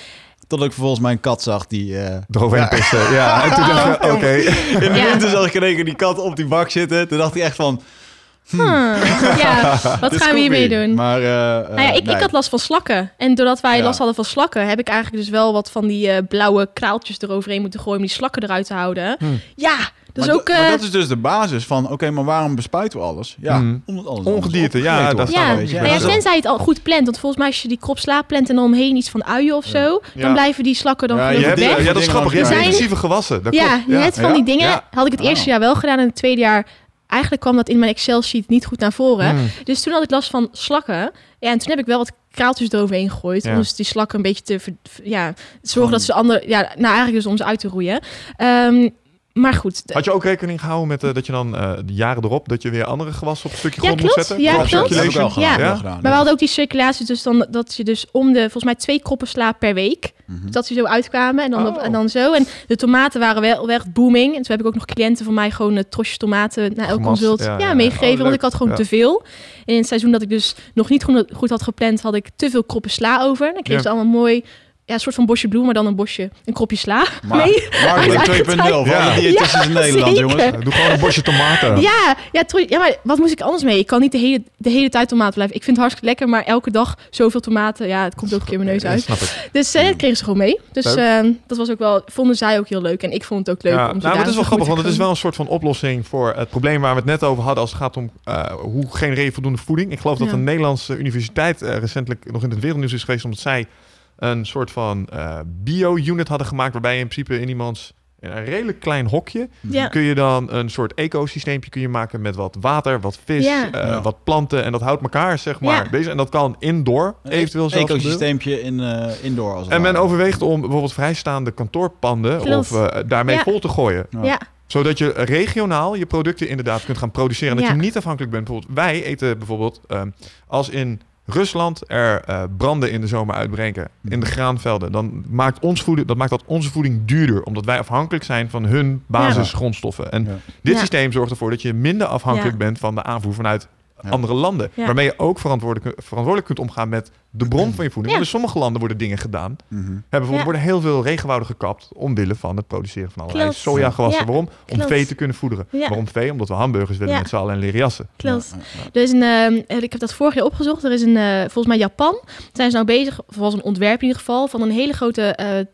Speaker 1: totdat ik vervolgens mijn kat zag die... eh,
Speaker 2: Eroverheen pissen. Ja, <laughs> en toen dacht je, oké.
Speaker 1: in de
Speaker 3: Ja.
Speaker 1: winter zag ik in één keer die kat op die bak zitten. Toen dacht hij echt van...
Speaker 3: Hmm. <laughs> Ja, wat gaan we hiermee doen?
Speaker 1: Maar, eh,
Speaker 3: Nou ja, ik,
Speaker 1: nee.
Speaker 3: ik had last van slakken. En doordat wij
Speaker 1: Ja.
Speaker 3: last hadden van slakken, heb ik eigenlijk dus wel wat van die eh, blauwe kraaltjes eroverheen moeten gooien om die slakken eruit te houden.
Speaker 2: Hmm.
Speaker 3: Ja, dus
Speaker 1: maar,
Speaker 3: ook.
Speaker 1: dat- maar
Speaker 3: eh,
Speaker 1: dat is dus de basis van... Oké, maar waarom bespuiten we alles? Ja, omdat alles
Speaker 2: Ongedierte, ja, staan
Speaker 3: ja,
Speaker 2: we
Speaker 1: weet je.
Speaker 2: een
Speaker 3: ja,
Speaker 2: beetje
Speaker 1: En
Speaker 3: tenzij je het al goed plant. Want volgens mij als je die krop sla plant en dan omheen iets van uien of zo,
Speaker 2: Ja.
Speaker 3: dan blijven die slakken dan
Speaker 1: Ja,
Speaker 3: gewoon
Speaker 1: je
Speaker 2: Je
Speaker 1: hebt-
Speaker 3: weg.
Speaker 2: ja, dat is grappig. Je
Speaker 3: zijn-
Speaker 2: intensieve gewassen. Dat
Speaker 3: ja,
Speaker 2: klopt.
Speaker 3: net van
Speaker 1: Ja?
Speaker 3: die dingen
Speaker 2: Ja.
Speaker 3: had ik het eerste
Speaker 1: Oh.
Speaker 3: jaar wel gedaan en het tweede jaar eigenlijk kwam dat in mijn Excel-sheet niet goed naar voren.
Speaker 2: Hmm.
Speaker 3: Dus toen had ik last van slakken. Ja, en toen heb ik wel wat kraaltjes eroverheen gegooid.
Speaker 2: Ja.
Speaker 3: Om dus die slakken een beetje te... ver- ja, zorgen dat ze andere... Ja, nou eigenlijk dus om ze uit te roeien. Ehm, maar goed.
Speaker 2: Had je ook rekening gehouden met eh, dat je dan eh, de jaren erop... dat je weer andere gewassen op een stukje
Speaker 3: Ja,
Speaker 2: grond moet zetten?
Speaker 3: Ja, klopt.
Speaker 2: Circulation?
Speaker 3: Ja.
Speaker 1: wel gedaan,
Speaker 3: Maar we hadden ook die circulatie, dus dan dat je dus om de volgens mij twee kroppen sla per week.
Speaker 1: Mhm.
Speaker 3: Dat ze zo uitkwamen en dan, op,
Speaker 2: Oh.
Speaker 3: en dan zo. En de tomaten waren wel, wel echt booming. En toen heb ik ook nog cliënten van mij gewoon uh, trosjes tomaten na elk consult
Speaker 2: ja,
Speaker 3: ja,
Speaker 2: ja.
Speaker 3: meegegeven.
Speaker 2: Oh,
Speaker 3: want ik had gewoon
Speaker 2: Ja.
Speaker 3: te veel. En in het seizoen dat ik dus nog niet goed, goed had gepland, had ik te veel kroppen sla over. Dan kreeg
Speaker 2: Ja.
Speaker 3: ze allemaal mooi, ja, een soort van bosje bloem, maar dan een bosje, een kropje sla.
Speaker 1: Maar, <laughs>
Speaker 3: Nee.
Speaker 1: Marketing 2.0 voor
Speaker 2: Ja.
Speaker 1: diëtisten in <laughs>
Speaker 3: Ja,
Speaker 1: Nederland,
Speaker 3: zeker.
Speaker 1: jongens.
Speaker 2: Eh, Doe gewoon een bosje tomaten.
Speaker 3: Ja, ja, ja, maar wat moest ik anders mee? Ik kan niet de hele, de hele tijd tomaten blijven. Ik vind het hartstikke lekker, maar elke dag zoveel tomaten, ja, het komt ook een keer mijn neus uit.
Speaker 2: snap ik.
Speaker 3: Dus eh, dat kregen ze gewoon mee. Dus
Speaker 2: Leuk.
Speaker 3: eh, dat was ook wel, vonden zij ook heel leuk. En ik vond het ook leuk.
Speaker 2: Ja,
Speaker 3: om
Speaker 2: nou, maar het is wel grappig, want het is wel een soort van oplossing voor het probleem waar we het net over hadden als het gaat om eh, hoe genereer voldoende voeding. Ik geloof dat een Nederlandse universiteit eh, recentelijk nog in het wereldnieuws is geweest omdat zij een soort van eh, bio-unit hadden gemaakt waarbij je in principe in iemands in een redelijk klein hokje
Speaker 3: Ja.
Speaker 2: kun je dan een soort ecosysteempje kun je maken met wat water, wat vis,
Speaker 3: Ja.
Speaker 2: eh,
Speaker 1: Ja.
Speaker 2: wat planten en dat houdt elkaar zeg maar
Speaker 3: Ja.
Speaker 2: bezig en dat kan indoor eventueel zelfs
Speaker 1: ecosysteempje in eh, indoor als het
Speaker 2: En men overweegt om bijvoorbeeld vrijstaande kantoorpanden
Speaker 3: Klopt.
Speaker 2: of eh, daarmee
Speaker 3: Ja.
Speaker 2: vol te gooien
Speaker 1: Ja.
Speaker 3: Ja,
Speaker 2: zodat je regionaal je producten inderdaad kunt gaan produceren. En dat
Speaker 3: Ja.
Speaker 2: je niet afhankelijk bent. Bijvoorbeeld, wij eten bijvoorbeeld ehm, als in Rusland er eh, branden in de zomer uitbreken in de graanvelden, dan maakt ons voeding, dat maakt dat onze voeding duurder, omdat wij afhankelijk zijn van hun basisgrondstoffen. En
Speaker 1: Ja.
Speaker 2: dit
Speaker 3: Ja.
Speaker 2: systeem zorgt ervoor dat je minder afhankelijk
Speaker 3: Ja.
Speaker 2: bent van de aanvoer vanuit
Speaker 1: Ja.
Speaker 2: andere landen,
Speaker 3: Ja.
Speaker 2: waarmee je ook verantwoordelijk, verantwoordelijk kunt omgaan met de bron van je voeding.
Speaker 3: Ja.
Speaker 2: In sommige landen worden dingen gedaan. Hè, bijvoorbeeld
Speaker 3: Ja.
Speaker 2: worden heel veel regenwouden gekapt omwille van het produceren van allerlei
Speaker 3: Klopt.
Speaker 2: sojagewassen.
Speaker 3: Ja,
Speaker 2: Waarom? Om
Speaker 3: klopt.
Speaker 2: vee te kunnen voederen.
Speaker 3: Ja.
Speaker 2: Waarom vee? Omdat we hamburgers willen
Speaker 3: Ja.
Speaker 2: met z'n allen en leren jassen.
Speaker 3: klopt. Er is een, ehm, ik heb dat vorig jaar opgezocht. Er is een, eh, volgens mij Japan, zijn ze nou bezig, of was een ontwerp in ieder geval, van een hele grote eh, eh,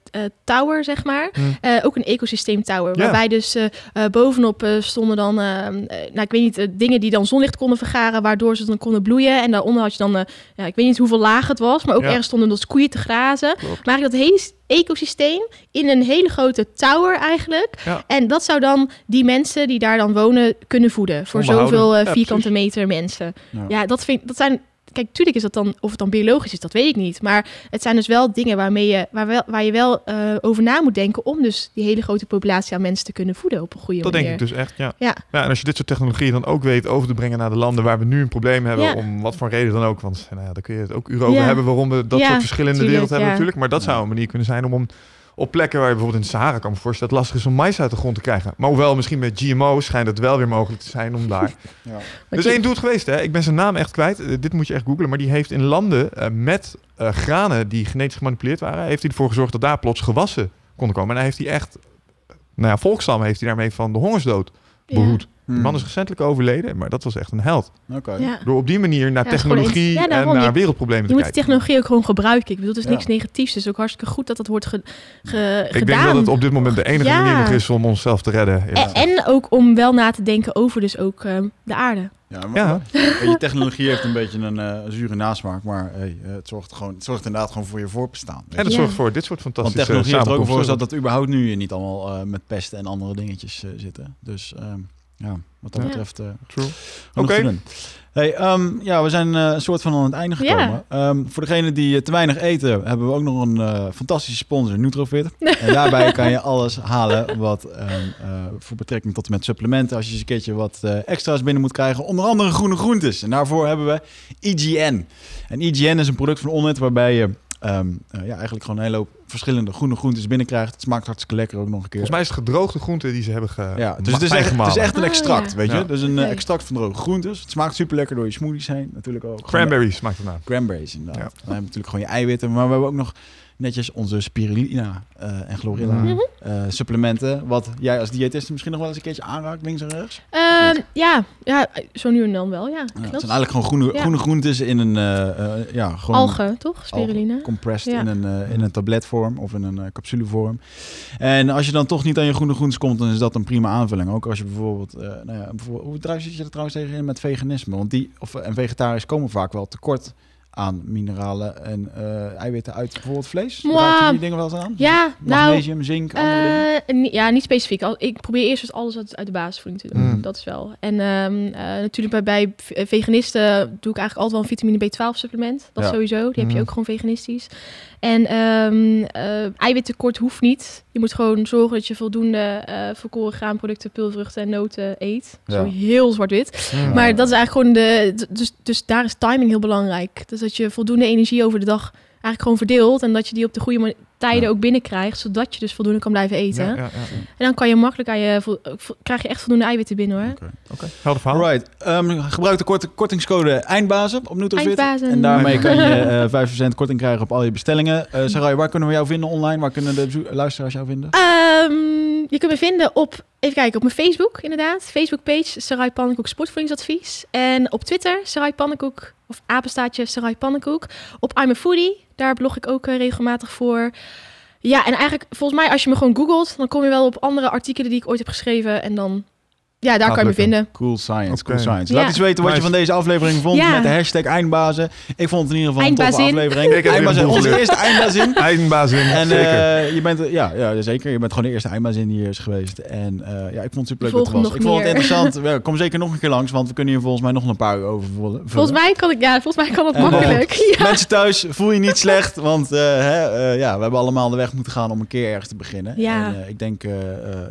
Speaker 3: tower, zeg maar. Eh, ook een ecosysteem tower.
Speaker 2: Ja.
Speaker 3: Waarbij dus eh, eh, bovenop eh, stonden dan, eh, eh, nou ik weet niet, eh, dingen die dan zonlicht konden vergaren, waardoor ze dan konden bloeien. En daaronder had je dan, eh, ja, ik weet niet hoeveel laag het was, maar ook
Speaker 2: Ja.
Speaker 3: ergens stonden dus koeien te grazen.
Speaker 2: Klopt.
Speaker 3: Maar dat hele ecosysteem in een hele grote tower eigenlijk.
Speaker 2: Ja.
Speaker 3: En dat zou dan die mensen die daar dan wonen kunnen voeden. Voor
Speaker 2: Onderhouden.
Speaker 3: zoveel eh, vierkante meter mensen.
Speaker 1: Ja.
Speaker 3: Ja, dat, vind, dat zijn... Kijk, tuurlijk is dat dan, of het dan biologisch is, dat weet ik niet. Maar het zijn dus wel dingen waarmee je, waar, wel, waar je wel eh, over na moet denken om dus die hele grote populatie aan mensen te kunnen voeden op een goede
Speaker 2: Dat
Speaker 3: manier.
Speaker 2: denk ik dus echt, ja.
Speaker 3: Ja.
Speaker 2: ja. En als je dit soort technologieën dan ook weet over te brengen naar de landen waar we nu een probleem hebben,
Speaker 3: Ja.
Speaker 2: om wat voor reden dan ook. Want nou ja, daar kun je het ook uren over hebben waarom we dat soort verschillen in de wereld hebben natuurlijk. Maar dat zou een manier kunnen zijn om, om op plekken waar je bijvoorbeeld in de Sahara kan me voorstellen, dat het lastig is om mais uit de grond te krijgen. Maar hoewel misschien met GMO's schijnt het wel weer mogelijk te zijn om daar <laughs>
Speaker 1: Ja.
Speaker 3: Ki-
Speaker 2: één doet geweest, hè? Ik ben zijn naam echt kwijt. Eh, dit moet je echt googlen. Maar die heeft in landen eh, met eh, granen die genetisch gemanipuleerd waren, heeft hij ervoor gezorgd dat daar plots gewassen konden komen. En hij heeft hij echt, nou ja, volkstammen heeft hij daarmee van de hongersdood
Speaker 3: ja.
Speaker 1: Hmm.
Speaker 2: De man is recentelijk overleden, maar dat was echt een held.
Speaker 3: Ja.
Speaker 2: Door op die manier naar
Speaker 3: Ja, het
Speaker 2: technologie en naar
Speaker 3: Je-
Speaker 2: wereldproblemen
Speaker 3: Je
Speaker 2: te
Speaker 3: moet die
Speaker 2: kijken.
Speaker 3: technologie ook gewoon gebruiken. Ik bedoel, het is
Speaker 1: Ja.
Speaker 3: niks negatiefs. Het is ook hartstikke goed dat dat wordt ge, ge-
Speaker 2: Ik
Speaker 3: gedaan.
Speaker 2: denk dat het op dit moment de enige
Speaker 3: Ja.
Speaker 2: manier nog is om onszelf te redden. Ja.
Speaker 3: En, en ook om wel na te denken over dus ook eh, de aarde.
Speaker 1: Ja, maar, je, technologie heeft een beetje een eh, zure nasmaak, maar hey, eh, het, zorgt gewoon, het zorgt inderdaad gewoon voor je voorbestaan.
Speaker 2: En dat
Speaker 1: je.
Speaker 3: Ja.
Speaker 2: zorgt voor dit soort
Speaker 1: Want
Speaker 2: fantastische
Speaker 1: technologie heeft er ook voor gezorgd dat überhaupt nu niet allemaal eh, met pesten en andere dingetjes eh, zitten. Dus ehm, ja, wat dat
Speaker 3: Ja.
Speaker 1: betreft eh
Speaker 2: True. Oké.
Speaker 1: Hey, ehm, ja, we zijn eh, een soort van aan het einde gekomen. Ehm, voor degene die eh, te weinig eten, hebben we ook nog een eh, fantastische sponsor, Nutrofit. <laughs> en daarbij kan je alles halen wat ehm, eh, voor betrekking tot en met supplementen. Als je eens een keertje wat eh, extra's binnen moet krijgen. Onder andere groene groentes. En daarvoor hebben we IGN. En IGN is een product van Onnet waarbij je ehm, eh, ja, eigenlijk gewoon een hele hoop verschillende groene groentes binnenkrijgt. Het smaakt hartstikke lekker ook nog een keer.
Speaker 2: Volgens mij is het gedroogde groente die ze hebben ge
Speaker 1: Ja, dus het is, echt, het is echt een extract,
Speaker 3: ja.
Speaker 1: weet je.
Speaker 2: Ja.
Speaker 1: Dus een eh, extract van droge groentes. Het smaakt super lekker door je smoothies heen, natuurlijk ook.
Speaker 2: Cranberries smaakt ernaar.
Speaker 1: Cranberries, inderdaad.
Speaker 2: Ja.
Speaker 1: Dan hebben we natuurlijk gewoon je eiwitten, maar we hebben ook nog netjes onze spirulina eh, en chlorella
Speaker 2: Mhm.
Speaker 1: eh, supplementen. Wat jij als diëtist misschien nog wel eens een keertje aanraakt, links en rechts.
Speaker 3: Ehm, ja, ja, zo nu en dan wel, ja.
Speaker 1: Ja, het zijn eigenlijk gewoon groene,
Speaker 3: Ja.
Speaker 1: groene groentes in een, eh, ja, gewoon
Speaker 3: Algen, toch? Spiruline.
Speaker 1: compressed
Speaker 3: Ja.
Speaker 1: in, een, in een tabletvorm of in een capsulevorm. En als je dan toch niet aan je groene groentes komt, dan is dat een prima aanvulling. Ook als je bijvoorbeeld, nou ja, bijvoorbeeld hoe zit je er trouwens tegenin met veganisme? Want die, of, en vegetarisch komen vaak wel tekort aan mineralen en eh, eiwitten uit bijvoorbeeld vlees. Raad je die dingen wel eens aan?
Speaker 3: Ja, nou,
Speaker 1: Magnesium, zink, andere dingen?
Speaker 3: eh, ni- ja, niet specifiek. Al- Ik probeer eerst dus alles uit, uit de basisvoeding te doen.
Speaker 2: Mm.
Speaker 3: Dat is wel. En ehm, eh, natuurlijk bij, bij veganisten doe ik eigenlijk altijd wel een vitamine B12 supplement. Dat
Speaker 1: Ja.
Speaker 3: sowieso. Die heb je
Speaker 2: Mhm.
Speaker 3: ook gewoon veganistisch. En eh eiwittekort hoeft niet. Je moet gewoon zorgen dat je voldoende eh volkoren graanproducten, pulvruchten en noten eet.
Speaker 1: Ja.
Speaker 3: Zo heel zwart-wit.
Speaker 2: Mm.
Speaker 3: Maar dat is eigenlijk gewoon de... Dus, dus daar is timing heel belangrijk. Dus dat je voldoende energie over de dag eigenlijk gewoon verdeelt. En dat je die op de goede mo- tijden
Speaker 1: Ja.
Speaker 3: ook binnenkrijgt. Zodat je dus voldoende kan blijven eten.
Speaker 2: Ja, ja, ja.
Speaker 3: En dan kan je makkelijk aan je... vo- vo- krijg je echt voldoende eiwitten binnen hoor.
Speaker 2: Oké, helder verhaal.
Speaker 1: Alright. Ehm, gebruik de korte, kortingscode Eindbazen op Nutrofit. En daarmee kan je <laughs> eh 5% korting krijgen op al je bestellingen. Eh Sarai, waar kunnen we jou vinden online? Waar kunnen de luisteraars jou vinden?
Speaker 3: Ehm, je kunt me vinden op, even kijken, op mijn Facebook inderdaad. Facebookpage Sarai Pannenkoek Sportvoedingsadvies. En op Twitter Sarai Pannenkoek of apenstaatje Sarai Pannenkoek. Op I'm a Foodie, daar blog ik ook eh, regelmatig voor. Ja, en eigenlijk volgens mij als je me gewoon googelt, dan kom je wel op andere artikelen die ik ooit heb geschreven. En dan, ja, daar
Speaker 2: Gaat
Speaker 3: kan je me vinden.
Speaker 1: Cool science, cool science.
Speaker 3: Ja.
Speaker 1: Laat eens weten wat je van deze aflevering vond
Speaker 3: Ja.
Speaker 1: met de hashtag Eindbazen. Ik vond het in ieder geval een toffe aflevering. <laughs>
Speaker 2: Ik
Speaker 1: Eindbazin, onze eerste Eindbazin. <laughs>
Speaker 2: Eindbazin,
Speaker 1: En eh, je bent, eh, ja, ja, zeker. Je bent gewoon de eerste eindbazin die hier is geweest. En eh, ja, ik vond het super leuk dat je
Speaker 3: Volgen
Speaker 1: was. Ik vond het
Speaker 3: meer.
Speaker 1: interessant. <laughs> Kom zeker nog een keer langs, want we kunnen hier volgens mij nog een paar uur over vullen.
Speaker 3: Volgens mij kan ik, ja, volgens mij kan het
Speaker 1: En,
Speaker 3: makkelijk. Ja.
Speaker 1: Mensen thuis, voel je niet slecht, want eh, hè, eh, ja, we hebben allemaal de weg moeten gaan om een keer ergens te beginnen.
Speaker 3: Ja.
Speaker 1: En, eh, ik denk,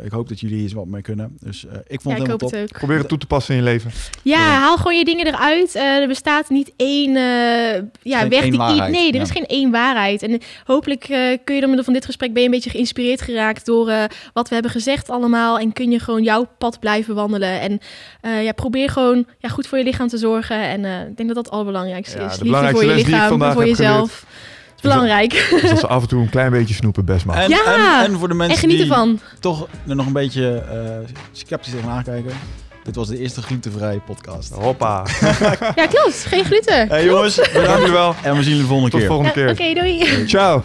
Speaker 1: ik hoop dat jullie hier wat mee kunnen. Dus eh, ik vond
Speaker 3: Ja,
Speaker 1: het
Speaker 3: ik hoop
Speaker 1: top.
Speaker 3: het ook.
Speaker 2: Probeer het toe te passen in je leven.
Speaker 3: Ja,
Speaker 1: Ja.
Speaker 3: haal gewoon je dingen eruit. Eh, er bestaat niet één eh, ja, weg
Speaker 1: één
Speaker 3: die
Speaker 1: waarheid,
Speaker 3: Nee, er
Speaker 1: ja.
Speaker 3: is geen één waarheid. En hopelijk eh, kun je door middel van dit gesprek ben je een beetje geïnspireerd geraakt door eh, wat we hebben gezegd allemaal. En kun je gewoon jouw pad blijven wandelen. En eh, ja, probeer gewoon ja, goed voor je lichaam te zorgen. En eh, ik denk dat dat het allerbelangrijkste
Speaker 2: Ja,
Speaker 3: is.
Speaker 2: de
Speaker 3: Liefde voor je lichaam voor jezelf. Belangrijk.
Speaker 2: Dus dat ze af en toe een klein beetje snoepen best mag.
Speaker 1: En,
Speaker 3: Ja,
Speaker 1: en, en voor de mensen die
Speaker 3: ervan.
Speaker 1: toch er nog een beetje eh, sceptisch tegenaan kijken. Dit was de eerste glutenvrije podcast.
Speaker 2: Hoppa. <laughs>
Speaker 3: Ja, klopt. Geen gluten.
Speaker 1: Hey jongens,
Speaker 2: Dank
Speaker 1: bedankt.
Speaker 2: jullie wel.
Speaker 1: En we zien jullie de volgende
Speaker 2: Tot de
Speaker 1: keer.
Speaker 2: volgende
Speaker 3: Ja,
Speaker 2: keer.
Speaker 3: Oké, doei.
Speaker 2: Ciao.